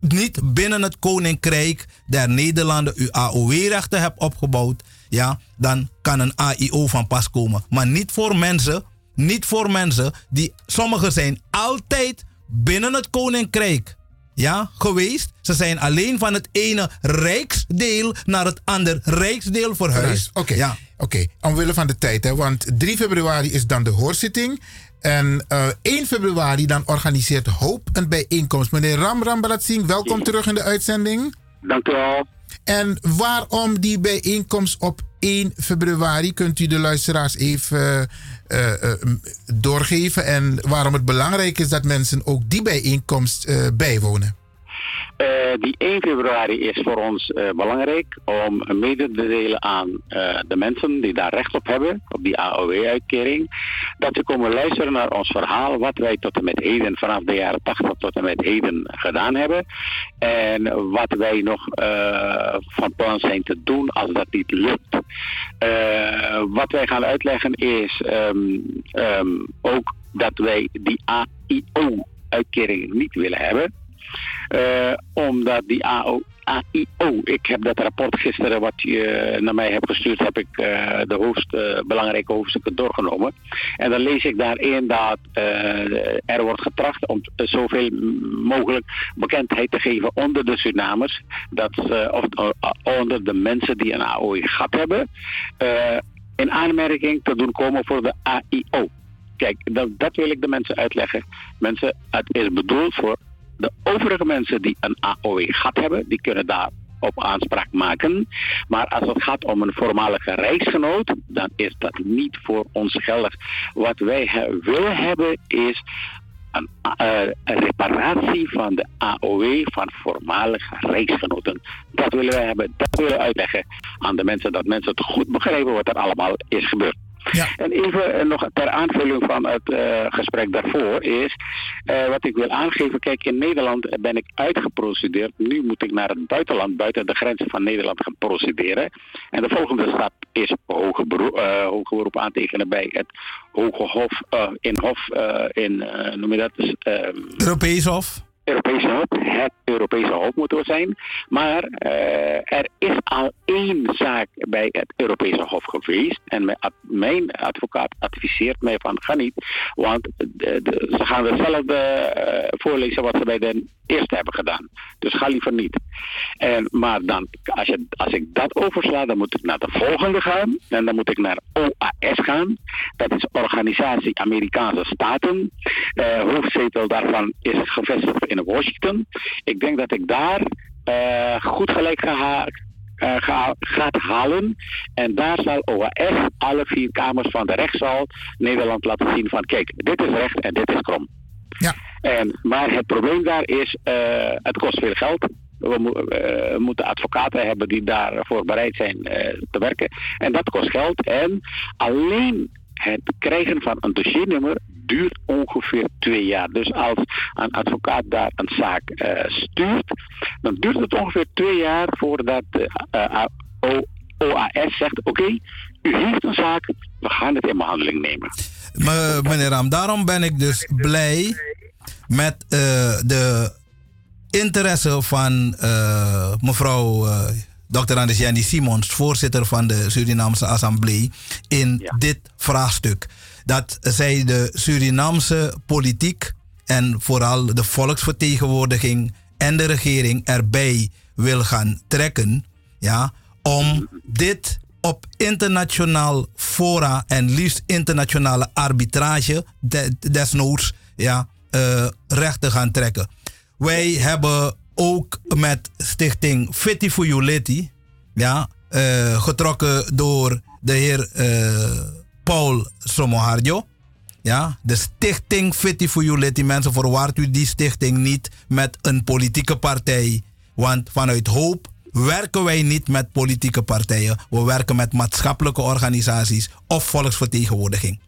niet binnen het koninkrijk der Nederlanden uw AOW-rechten hebt opgebouwd. Ja, dan kan een AIO van pas komen. Maar niet voor mensen. Niet voor mensen die. Sommigen zijn altijd binnen het koninkrijk ja, geweest. Ze zijn alleen van het ene rijksdeel naar het andere rijksdeel verhuisd. Oké, ja. oké. omwille van de tijd, hè, want 3 februari is dan de hoorzitting. En uh, 1 februari dan organiseert Hoop een bijeenkomst. Meneer Ram Rambalatsing, welkom terug in de uitzending. Dank u wel. En waarom die bijeenkomst op 1 februari? Kunt u de luisteraars even uh, uh, doorgeven? En waarom het belangrijk is dat mensen ook die bijeenkomst uh, bijwonen? Uh, die 1 februari is voor ons uh, belangrijk om mede te delen aan uh, de mensen die daar recht op hebben, op die AOW-uitkering, dat ze komen luisteren naar ons verhaal, wat wij tot en met heden, vanaf de jaren 80 tot en met heden gedaan hebben. En wat wij nog van plan zijn te doen als dat niet lukt. wat wij gaan uitleggen is um, um, ook dat wij die AIO-uitkering niet willen hebben. Uh, omdat die AIO, ik heb dat rapport gisteren wat je naar mij hebt gestuurd, heb ik uh, de uh, belangrijke hoofdstukken doorgenomen. En dan lees ik daarin dat er wordt getracht om zoveel mogelijk bekendheid te geven onder de Surinamers, dat, of onder de mensen die een AOI-gat hebben, in aanmerking te doen komen voor de AIO. Kijk, dat, dat wil ik de mensen uitleggen. Mensen, het is bedoeld voor de overige mensen die een AOW-gat hebben, die kunnen daar op aanspraak maken. Maar als het gaat om een voormalige reisgenoot, dan is dat niet voor ons geldig. Wat wij willen hebben is een, uh, een, reparatie van de AOW van voormalige reisgenoten. Dat willen wij hebben, dat willen we uitleggen aan de mensen, dat mensen het goed begrijpen wat er allemaal is gebeurd. Ja. En even nog ter aanvulling van het uh, gesprek daarvoor is, uh, wat ik wil aangeven, kijk in Nederland ben ik uitgeprocedeerd, nu moet ik naar het buitenland, buiten de grenzen van Nederland gaan procederen. En de volgende stap is hoge, uh, hoge beroep aantekenen bij het Hoge Hof, in Hof, in, noem je dat? Dus, Europees Hof? Europese hulp, het Europese we zijn. Maar uh, er is al één zaak bij het Europese Hof geweest. En mijn, mijn advocaat adviseert mij van ga niet. Want de, de, ze gaan hetzelfde uh, voorlezen wat ze bij de eerste hebben gedaan. Dus ga liever niet. En, maar dan, als, je, als ik dat oversla, dan moet ik naar de volgende gaan. En dan moet ik naar OAS gaan. Dat is Organisatie Amerikaanse Staten. Uh, hoofdzetel daarvan is gevestigd in Washington. Ik denk dat ik daar uh, goed gelijk ga eh, geha- gaat halen. En daar zal OAS alle vier kamers van de rechtszaal Nederland laten zien van kijk, dit is recht en dit is krom. Ja. En, maar het probleem daar is, eh, het kost veel geld. We eh, moeten advocaten hebben die daarvoor bereid zijn eh, te werken. En dat kost geld. En alleen het krijgen van een dossiernummer duurt ongeveer twee jaar. Dus als een advocaat daar een zaak stuurt, dan duurt het ongeveer twee jaar voordat de OAS zegt: Oké, u heeft een zaak, we gaan het in behandeling nemen. Me- meneer Ram, daarom ben ik dus blij met eh, de interesse van eh, mevrouw eh, Dr. Anders Jenny Simons, voorzitter van de Surinaamse Assemblée, in dit vraagstuk. Dat zij de Surinaamse politiek en vooral de volksvertegenwoordiging en de regering erbij wil gaan trekken, ja, om dit op internationaal fora en liefst internationale arbitrage de- desnoods ja, eh, recht te gaan trekken. Wij hebben ook met stichting Fitty for You Leti, ja, eh, getrokken door de heer eh, Paul Somoharjo. Ja, de stichting Fitty for You Leti. Mensen, verwaart u die stichting niet met een politieke partij. Want vanuit hoop werken wij niet met politieke partijen. We werken met maatschappelijke organisaties of volksvertegenwoordiging.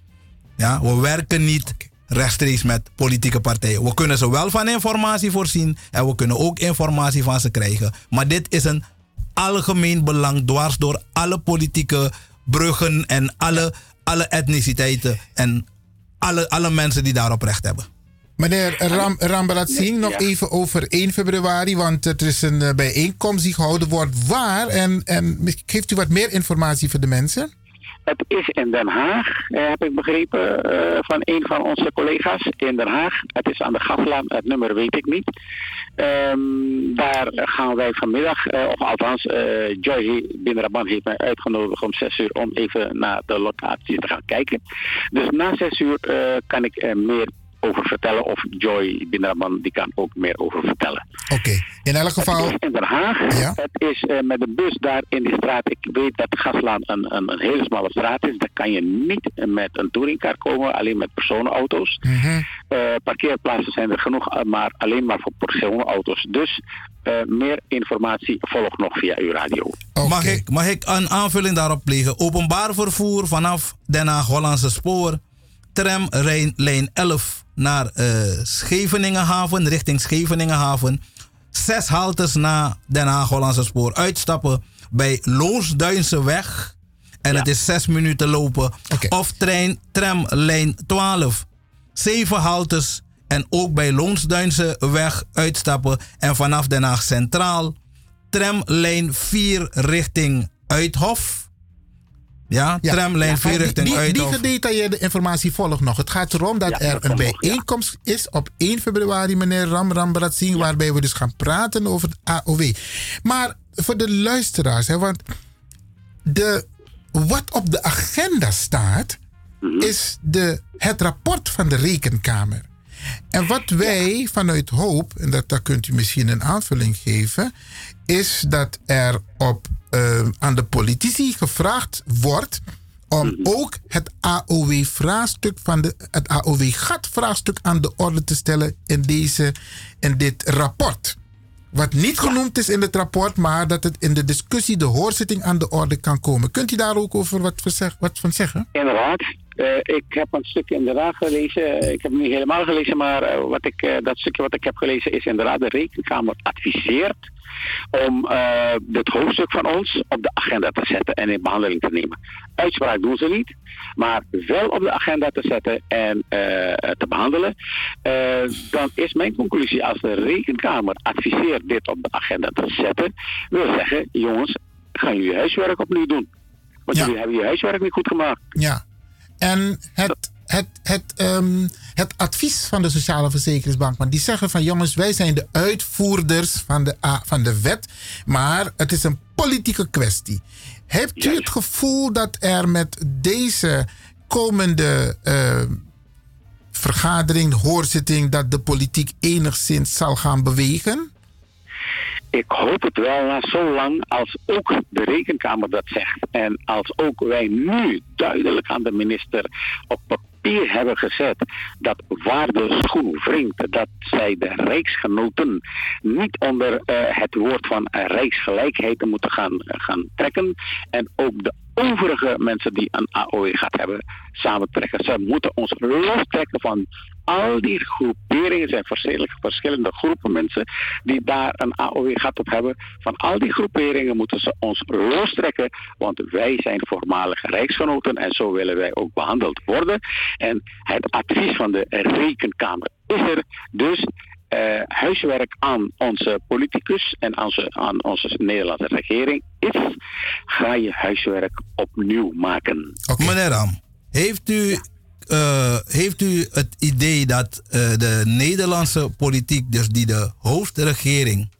Ja, we werken niet rechtstreeks met politieke partijen. We kunnen ze wel van informatie voorzien en we kunnen ook informatie van ze krijgen. Maar dit is een algemeen belang dwars door alle politieke bruggen en alle, alle etniciteiten en alle, alle mensen die daarop recht hebben. Meneer Ram, Rambarat Singh, nog Ja. even over 1 februari, want er is een eh, bijeenkomst die gehouden wordt. Waar? En, en geeft u wat meer informatie voor de mensen? Het is in Den Haag, eh, heb ik begrepen eh, van een van onze collega's in Den Haag. Het is aan de Gaflaan, het nummer weet ik niet. Ehm, daar gaan wij vanmiddag, eh, of althans, eh Joy Binraban heeft mij uitgenodigd om 6 uur om even naar de locatie te gaan kijken. Dus na 6 uur kan ik er meer over vertellen, of Joy Binraban die kan ook meer over vertellen. Oké, in elk geval. Het is in Den Haag. Het is eh, met de bus daar in die straat. Ik weet dat Gaslaan een, een, een hele smalle straat is. Daar kan je niet met een touringcar komen, alleen met personenauto's. Eh, parkeerplaatsen zijn er genoeg, eh, maar alleen maar voor personenauto's. Dus eh, meer informatie volgt nog via uw radio. Mag, ik, mag ik een aanvulling daarop plegen? Openbaar vervoer vanaf Den Haag Hollandse Spoor. Tram lijn, lijn 11 naar eh, Scheveningenhaven, richting Scheveningenhaven. Zes haltes na Den Haag Hollandse Spoor. Uitstappen bij Loosduinse weg. En het is zes minuten lopen. Of trein, tram lijn 12. Zeven haltes. En ook bij Loonsduinse weg uitstappen. En vanaf Den Haag Centraal. Tramlijn 4 richting Uithof. Ja, tramlijn 4 richting die, die gedetailleerde informatie volgt nog. Het gaat erom dat er een bijeenkomst is op 1 februari, meneer Ram waarbij we dus gaan praten over het AOW. Maar voor de luisteraars, hè, want de, wat op de agenda staat, is de, het rapport van de Rekenkamer. En wat wij vanuit hoop, en dat, daar kunt u misschien een aanvulling geven, is dat er op, eh, aan de politici gevraagd wordt om ook het AOW-vraagstuk van de, het AOW-gat-vraagstuk aan de orde te stellen in, deze, in dit rapport. Wat niet genoemd is in het rapport, maar dat het in de discussie, de hoorzitting aan de orde kan komen. Kunt u daar ook over wat, verzeg- wat van zeggen? Inderdaad. Eh, ik heb een stukje inderdaad gelezen. Ik heb het niet helemaal gelezen, maar eh, wat ik, eh, dat stukje wat ik heb gelezen is inderdaad de Rekenkamer adviseert om eh, dit hoofdstuk van ons op de agenda te zetten en in behandeling te nemen. Uitspraak doen ze niet, maar wel op de agenda te zetten en eh, te behandelen. Eh, dan is mijn conclusie, als de Rekenkamer adviseert dit op de agenda te zetten, wil zeggen, jongens, gaan jullie huiswerk opnieuw doen. Want jullie hebben je huiswerk niet goed gemaakt. Ja. En het, het, het, ehm, het advies van de Sociale Verzekeringsbank, want die zeggen van jongens, wij zijn de uitvoerders van de, van de wet, maar het is een politieke kwestie. Hebt u het gevoel dat er met deze komende eh, vergadering, hoorzitting, dat de politiek enigszins zal gaan bewegen? ik hoop het wel na zo lang als ook de rekenkamer dat zegt. En als ook wij nu duidelijk aan de minister op papier hebben gezet dat waar de schoen wringt, dat zij de rijksgenoten niet onder eh, het woord van rijksgelijkheid moeten gaan, gaan trekken. En ook de overige mensen die een AOW gaat hebben samentrekken. Ze moeten ons lostrekken van al die groeperingen zijn verschillende, groepen mensen die daar een AOW gaat op hebben. Van al die groeperingen moeten ze ons lostrekken, want wij zijn voormalige rijksgenoten en zo willen wij ook behandeld worden. En het advies van de rekenkamer is er dus. Eh, huiswerk aan onze politicus en aan onze, aan onze Nederlandse regering is: ga je huiswerk opnieuw maken. Meneer Ram, heeft u, eh, heeft u het idee dat eh, de Nederlandse politiek, dus die de hoofdregering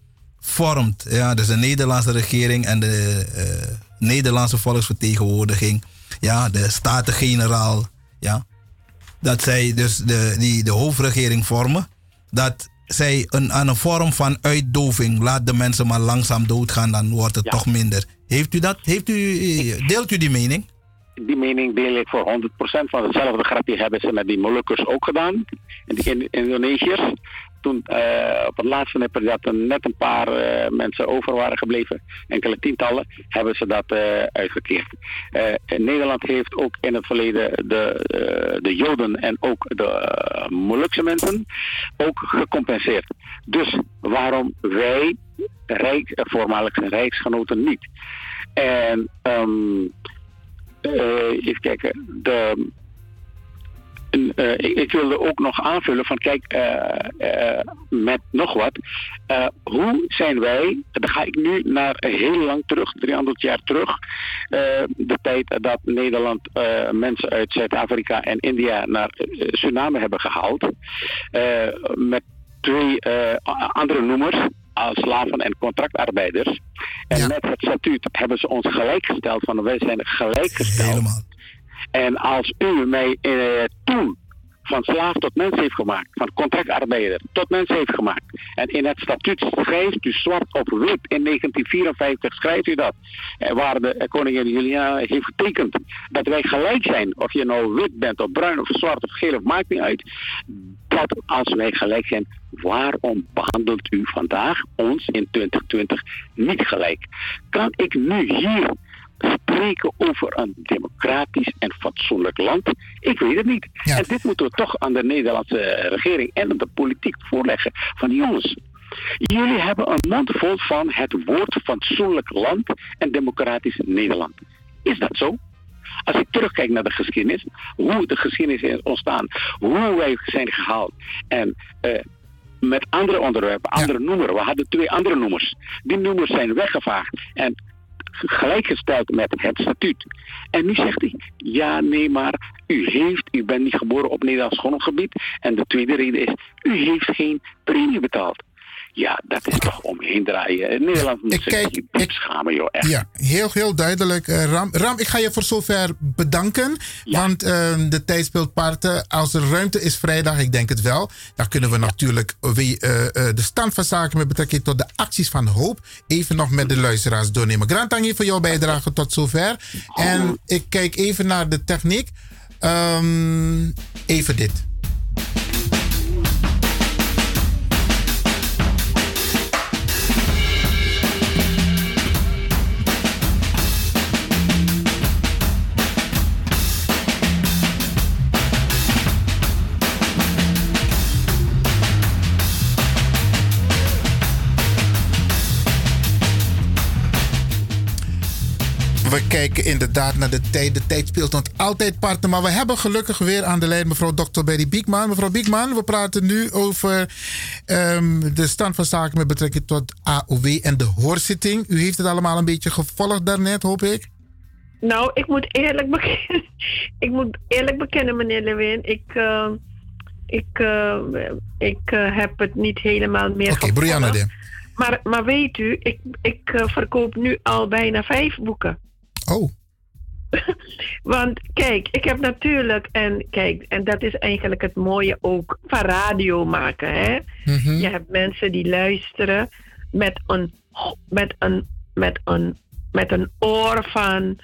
vormt, ja, dus de Nederlandse regering en de eh, Nederlandse volksvertegenwoordiging, ja, de Staten-Generaal, ja, dat zij dus de, die, de hoofdregering vormen, dat zij een, aan een vorm van uitdoving, laat de mensen maar langzaam doodgaan, dan wordt het toch minder. Heeft u dat, heeft u, deelt u die mening? die mening deel ik voor 100%. Want hetzelfde grapje hebben ze met die Molukkers ook gedaan. En die in- Indonesiërs. Toen eh, op het laatste nipper dat er net een paar eh, mensen over waren gebleven, enkele tientallen, hebben ze dat eh, uitgekeerd. Nederland heeft ook in het verleden de, de Joden en ook de Molukse mensen ook gecompenseerd. Dus waarom wij, rijk, voormalige rijksgenoten, niet? En eh, even kijken. De, en, eh, ik, ik wilde ook nog aanvullen van kijk, eh, eh, met nog wat. Hoe zijn wij, dan ga ik nu naar heel lang terug, 300 jaar terug. de tijd dat Nederland mensen uit Zuid-Afrika en India naar Suriname hebben gehaald. eh, met twee andere noemers als slaven en contractarbeiders. En met het statuut hebben ze ons gelijkgesteld van wij zijn gelijkgesteld. En als u mij eh, toen van slaaf tot mens heeft gemaakt, van contractarbeider tot mens heeft gemaakt. En in het statuut schrijft u zwart op wit, in 1954 schrijft u dat, eh, waar de eh, koningin Juliana heeft getekend, dat wij gelijk zijn, of je nou wit bent of bruin of zwart of geel of maakt niet uit. Dat als wij gelijk zijn, waarom behandelt u vandaag ons in 2020 niet gelijk? Kan ik nu hier spreken over een democratisch en fatsoenlijk land? Ik weet het niet. En dit moeten we toch aan de Nederlandse regering en aan de politiek voorleggen. Van jongens, jullie hebben een mond vol van het woord fatsoenlijk land en democratisch Nederland. Is dat zo? Als ik terugkijk naar de geschiedenis, hoe de geschiedenis is ontstaan, hoe wij zijn gehaald en eh, met andere onderwerpen, andere noemers. We hadden twee andere noemers. Die noemers zijn weggevaagd en gelijkgesteld met het statuut. En nu zegt hij, ja nee maar u heeft, u bent niet geboren op Nederlands grondgebied. En de tweede reden is, u heeft geen premie betaald. Ja, dat is toch omheen draaien. Nederland moet zich diep schamen, joh. Echt. Ja, heel, heel duidelijk. eh, Ram, Ram, ik ga je voor zover bedanken. Want eh, de tijd speelt parten. Als er ruimte is vrijdag, ik denk het wel. Dan kunnen we natuurlijk wie, eh, eh, de stand van zaken met betrekking tot de acties van hoop. even nog met de luisteraars doornemen. Grantangi voor jouw bijdrage tot zover. En ik kijk even naar de techniek. Ehm, even dit. We kijken inderdaad naar de tijd. De tijd speelt ons altijd parten. Maar we hebben gelukkig weer aan de lijn mevrouw Dr. Berry Biekman. Mevrouw Biekman, we praten nu over ehm, de stand van zaken met betrekking tot AOW en de hoorzitting. U heeft het allemaal een beetje gevolgd daarnet, hoop ik. Nou, ik moet eerlijk bekennen, ik moet eerlijk bekennen, meneer Lewin. Ik, eh, ik, eh, ik eh, heb het niet helemaal meer Oké, Brianna. Maar, maar weet u, ik, ik verkoop nu al bijna vijf boeken. Oh. Want kijk, ik heb natuurlijk, en kijk, en dat is eigenlijk het mooie ook van radio maken. Hè? Je hebt mensen die luisteren met een met een, met een, met een oor van,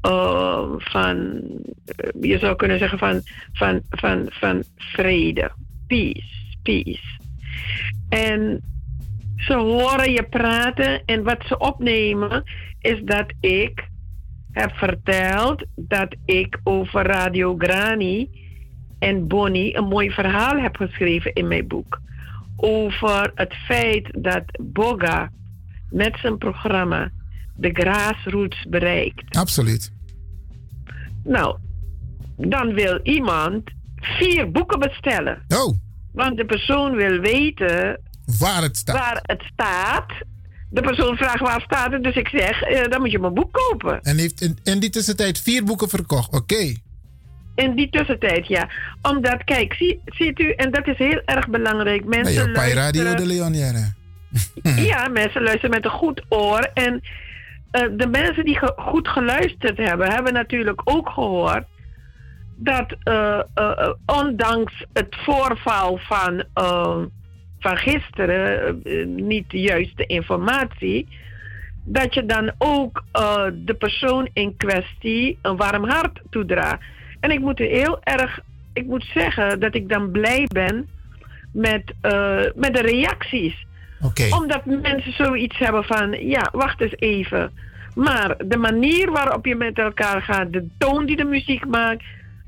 eh, van eh, je zou kunnen zeggen van, van, van, van vrede. Peace, peace. En ze horen je praten en wat ze opnemen is dat ik heb verteld dat ik over Radio Grani en Bonnie een mooi verhaal heb geschreven in mijn boek. Over het feit dat Boga met zijn programma de grassroots bereikt. Absoluut. Nou, dan wil iemand vier boeken bestellen. Oh. Want de persoon wil weten waar het staat. Waar het staat. De persoon vraagt waar staat het, dus ik zeg, eh, dan moet je mijn boek kopen. En heeft in, in die tussentijd vier boeken verkocht, oké. In die tussentijd, ja. Omdat, kijk, zie, ziet u, en dat is heel erg belangrijk. Mensen jou, bij Radio luisteren- de Leon, ja. ja, mensen luisteren met een goed oor. En eh, de mensen die ge- goed geluisterd hebben, hebben natuurlijk ook gehoord dat eh, ondanks het voorval van, van gisteren, eh, niet de juiste informatie, dat je dan ook eh, de persoon in kwestie een warm hart toedraagt. En ik moet heel erg, ik moet zeggen dat ik dan blij ben met, eh, met de reacties. Omdat mensen zoiets hebben van, ja, wacht eens even. Maar de manier waarop je met elkaar gaat, de toon die de muziek maakt,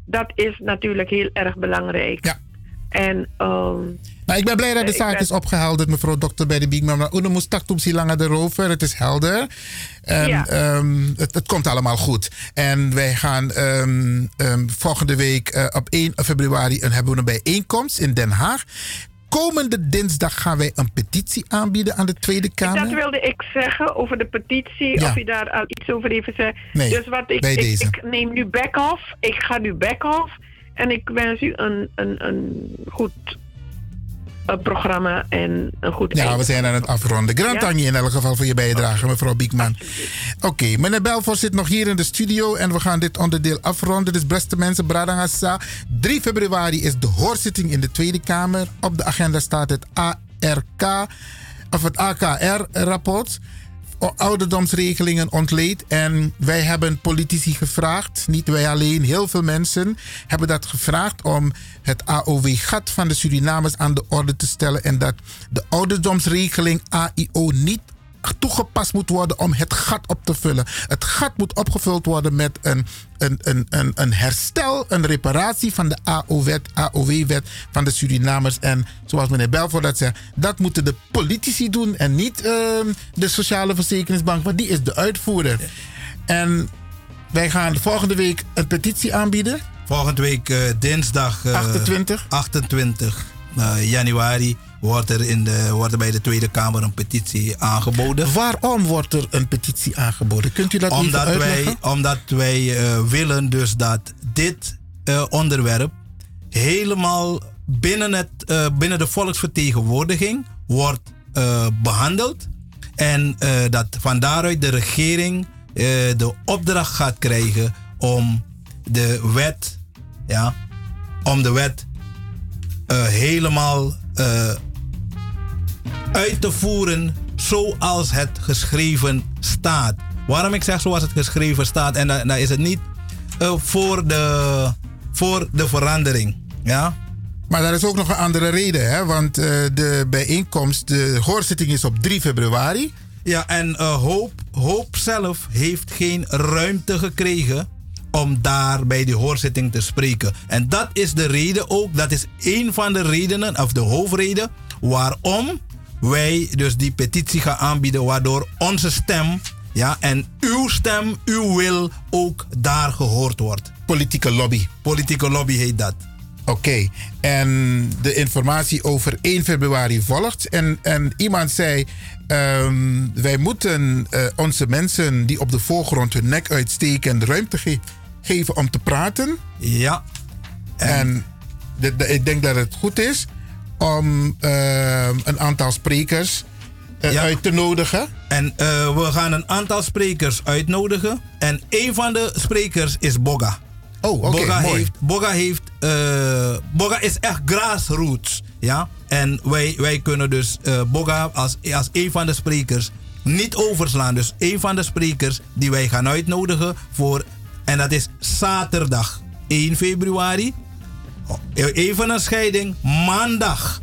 dat is natuurlijk heel erg belangrijk. Ja. En, ehm, Nou, ik ben blij dat de ik zaak ben- is opgehelderd, mevrouw dokter bij de Uno moest taktoepsie langer erover. Het is helder. En, Ja. ehm, het, het komt allemaal goed. En wij gaan ehm, volgende week eh, op 1 februari een, hebben we een bijeenkomst in Den Haag. Komende dinsdag gaan wij een petitie aanbieden aan de Tweede Kamer. dat wilde ik zeggen over de petitie, Ja. of je daar al iets over even zegt. Nee, dus wat ik, bij ik, deze. ik neem nu back off. Ik ga nu back off. En ik wens u een, een, een goed eh, programma en een goed Ja, we zijn aan het afronden. Grand Ja? In elk geval voor je bijdrage, mevrouw Biekman. Oké, meneer Belfort zit nog hier in de studio en we gaan dit onderdeel afronden. Dus beste mensen, Bradangasa. 3 februari is de hoorzitting in de Tweede Kamer. Op de agenda staat het ARK, of het AKR-rapport. Ouderdomsregelingen ontleed. En wij hebben politici gevraagd, niet wij alleen, heel veel mensen hebben dat gevraagd om het AOW-gat van de Surinamers aan de orde te stellen. En dat de ouderdomsregeling AIO niet toegepast moet worden om het gat op te vullen. Het gat moet opgevuld worden met een, een, een, een, een herstel, een reparatie van de AO-wet, AOW-wet van de Surinamers. En zoals meneer Belvoort dat zegt, dat moeten de politici doen en niet ehm, de Sociale Verzekeringsbank, want die is de uitvoerder. En wij gaan volgende week een petitie aanbieden. Volgende week eh, dinsdag eh, 28. 28 eh, januari wordt er, in de, wordt er bij de Tweede Kamer een petitie aangeboden. Waarom wordt er een petitie aangeboden? Kunt u dat even omdat uitleggen? wij, omdat wij eh, willen dus dat dit eh, onderwerp helemaal binnen, het, eh, binnen de volksvertegenwoordiging wordt eh, behandeld. En dat van daaruit de regering de opdracht gaat krijgen om de wet, ja, om de wet helemaal eh, uit te voeren zoals het geschreven staat. Waarom ik zeg zoals het geschreven staat, en dan, dan is het niet eh, voor, de, voor de verandering. Ja? Maar daar is ook nog een andere reden, hè? want eh, de bijeenkomst, de hoorzitting is op 3 februari. Ja, en eh, Hoop, Hoop zelf heeft geen ruimte gekregen om daar bij die hoorzitting te spreken. En dat is de reden ook, dat is een van de redenen, of de hoofdreden, waarom wij dus die petitie gaan aanbieden, waardoor onze stem, ja, en uw stem, uw wil ook daar gehoord wordt. Politieke lobby. Politieke lobby heet dat. Oké, en de informatie over 1 februari volgt. En, en iemand zei: ehm, wij moeten eh, onze mensen die op de voorgrond hun nek uitsteken ruimte ge- geven om te praten. Ja. En, de- de- ik denk dat het goed is om ehm, een aantal sprekers eh, uit te nodigen. En eh, we gaan een aantal sprekers uitnodigen. En een van de sprekers is Boga. Oh, oké, Boga mooi. heeft, Boga heeft, eh, Boga is echt grassroots. Ja, en wij, wij kunnen dus eh, Boga als, als een van de sprekers niet overslaan. Dus een van de sprekers die wij gaan uitnodigen voor, en dat is zaterdag 1 februari. Even een scheiding, maandag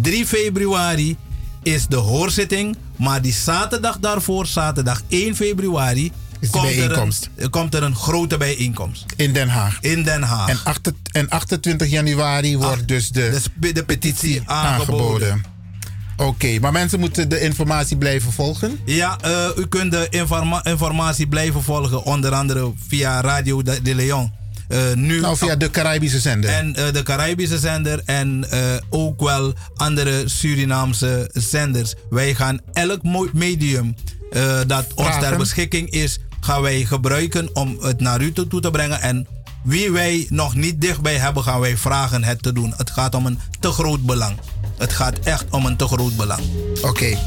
3 februari is de hoorzitting. Maar die zaterdag daarvoor, zaterdag 1 februari, komt, er een, komt er een grote bijeenkomst. In Den Haag. In Den Haag. En, en 28 januari wordt dus de, de, petitie aangeboden. aangeboden. Oké, maar mensen moeten de informatie blijven volgen. Ja, eh, u kunt de informa- informatie blijven volgen, onder andere via Radio de, de Leon. Eh, nu Nou, via de Caribische zender. En eh, de Caribische zender en eh, ook wel andere Surinaamse zenders. Wij gaan elk medium dat ons ter beschikking is, gaan wij gebruiken om het naar u toe te brengen. En wie wij nog niet dichtbij hebben, gaan wij vragen het te doen. Het gaat om een te groot belang. Het gaat echt om een te groot belang. Oké.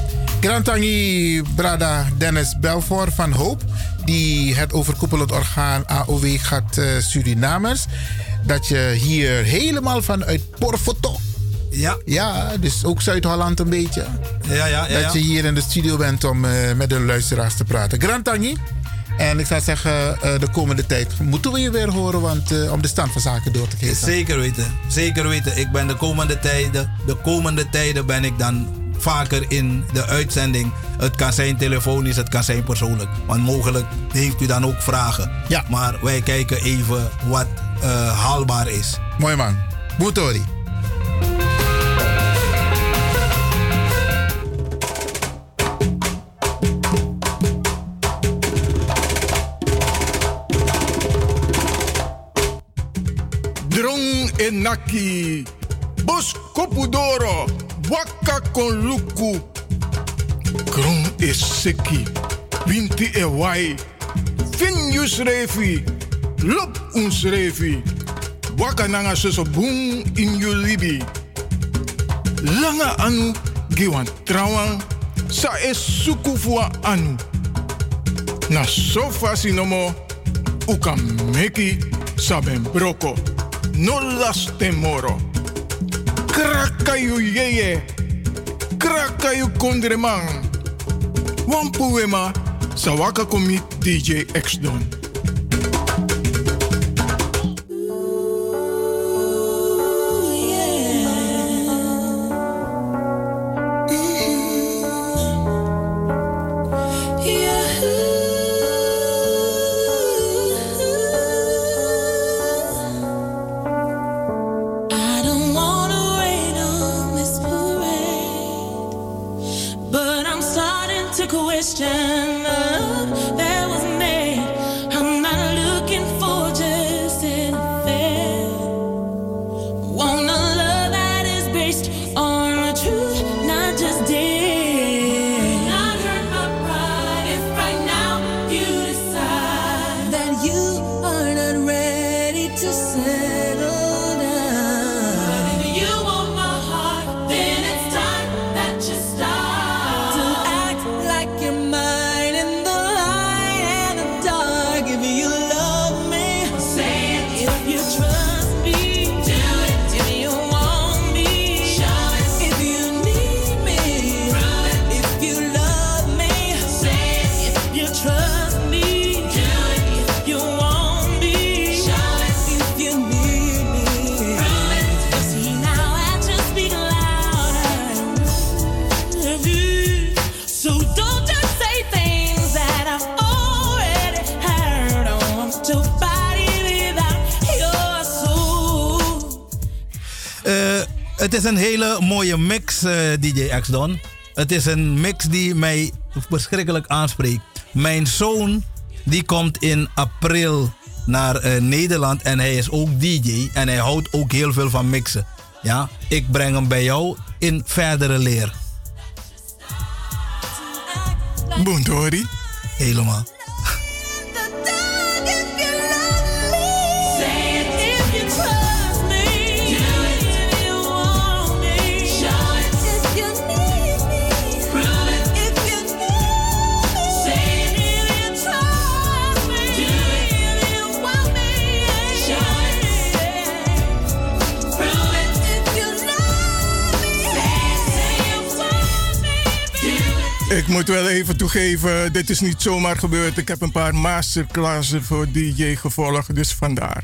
Grantangi Brada Dennis Belfort van Hoop, die het overkoepelend orgaan AOW gaat eh, Surinamers. Dat je hier helemaal vanuit Porfoto. Ja. Ja, dus ook Zuid-Holland een beetje. Ja, ja, ja. dat je hier in de studio bent om eh, met de luisteraars te praten. Grantangi. En ik zou zeggen, eh, de komende tijd moeten we je weer horen, want om de stand van zaken door te geven. Zeker weten, zeker weten. Ik ben de komende tijden, de komende tijden ben ik dan vaker in de uitzending. Het kan zijn telefonisch, het kan zijn persoonlijk. Want mogelijk heeft u dan ook vragen. Ja. Maar wij kijken even wat eh, haalbaar is. Mooi man. Boetori. Drong enaki. Bos kopudoro. Waka kon luku. Kron is seki. Winti e wai. Fin yus refi. Lop uns refi. Waka nanga soso boom in you libi. Langa anu giwan trawan. Sa fua anu. Na sofa sinomo. Uka meki saben broko. No las temoro. Krakayu yeye. Krakayu kondreman. Wampuema. Sawaka komi DJ X Het is een mix die mij verschrikkelijk aanspreekt. Mijn zoon die komt in april naar eh, Nederland en hij is ook DJ en hij houdt ook heel veel van mixen. Ja, ik breng hem bij jou in verdere leer. Buntori. Helemaal. Ik moet wel even toegeven, dit is niet zomaar gebeurd. Ik heb een paar masterclasses voor DJ gevolgd, dus vandaar.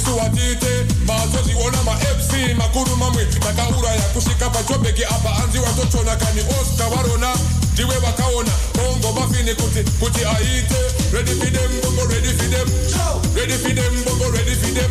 Mazoziona isuwatite mazoziona mafc makuru mamwe takauraya kusvika pachobheki apa anzi watochona kani osta varona ndiwe vakaona bongo mafini kuti kuti aite. Ready for them bongo ready for them ready for them bongo ready for them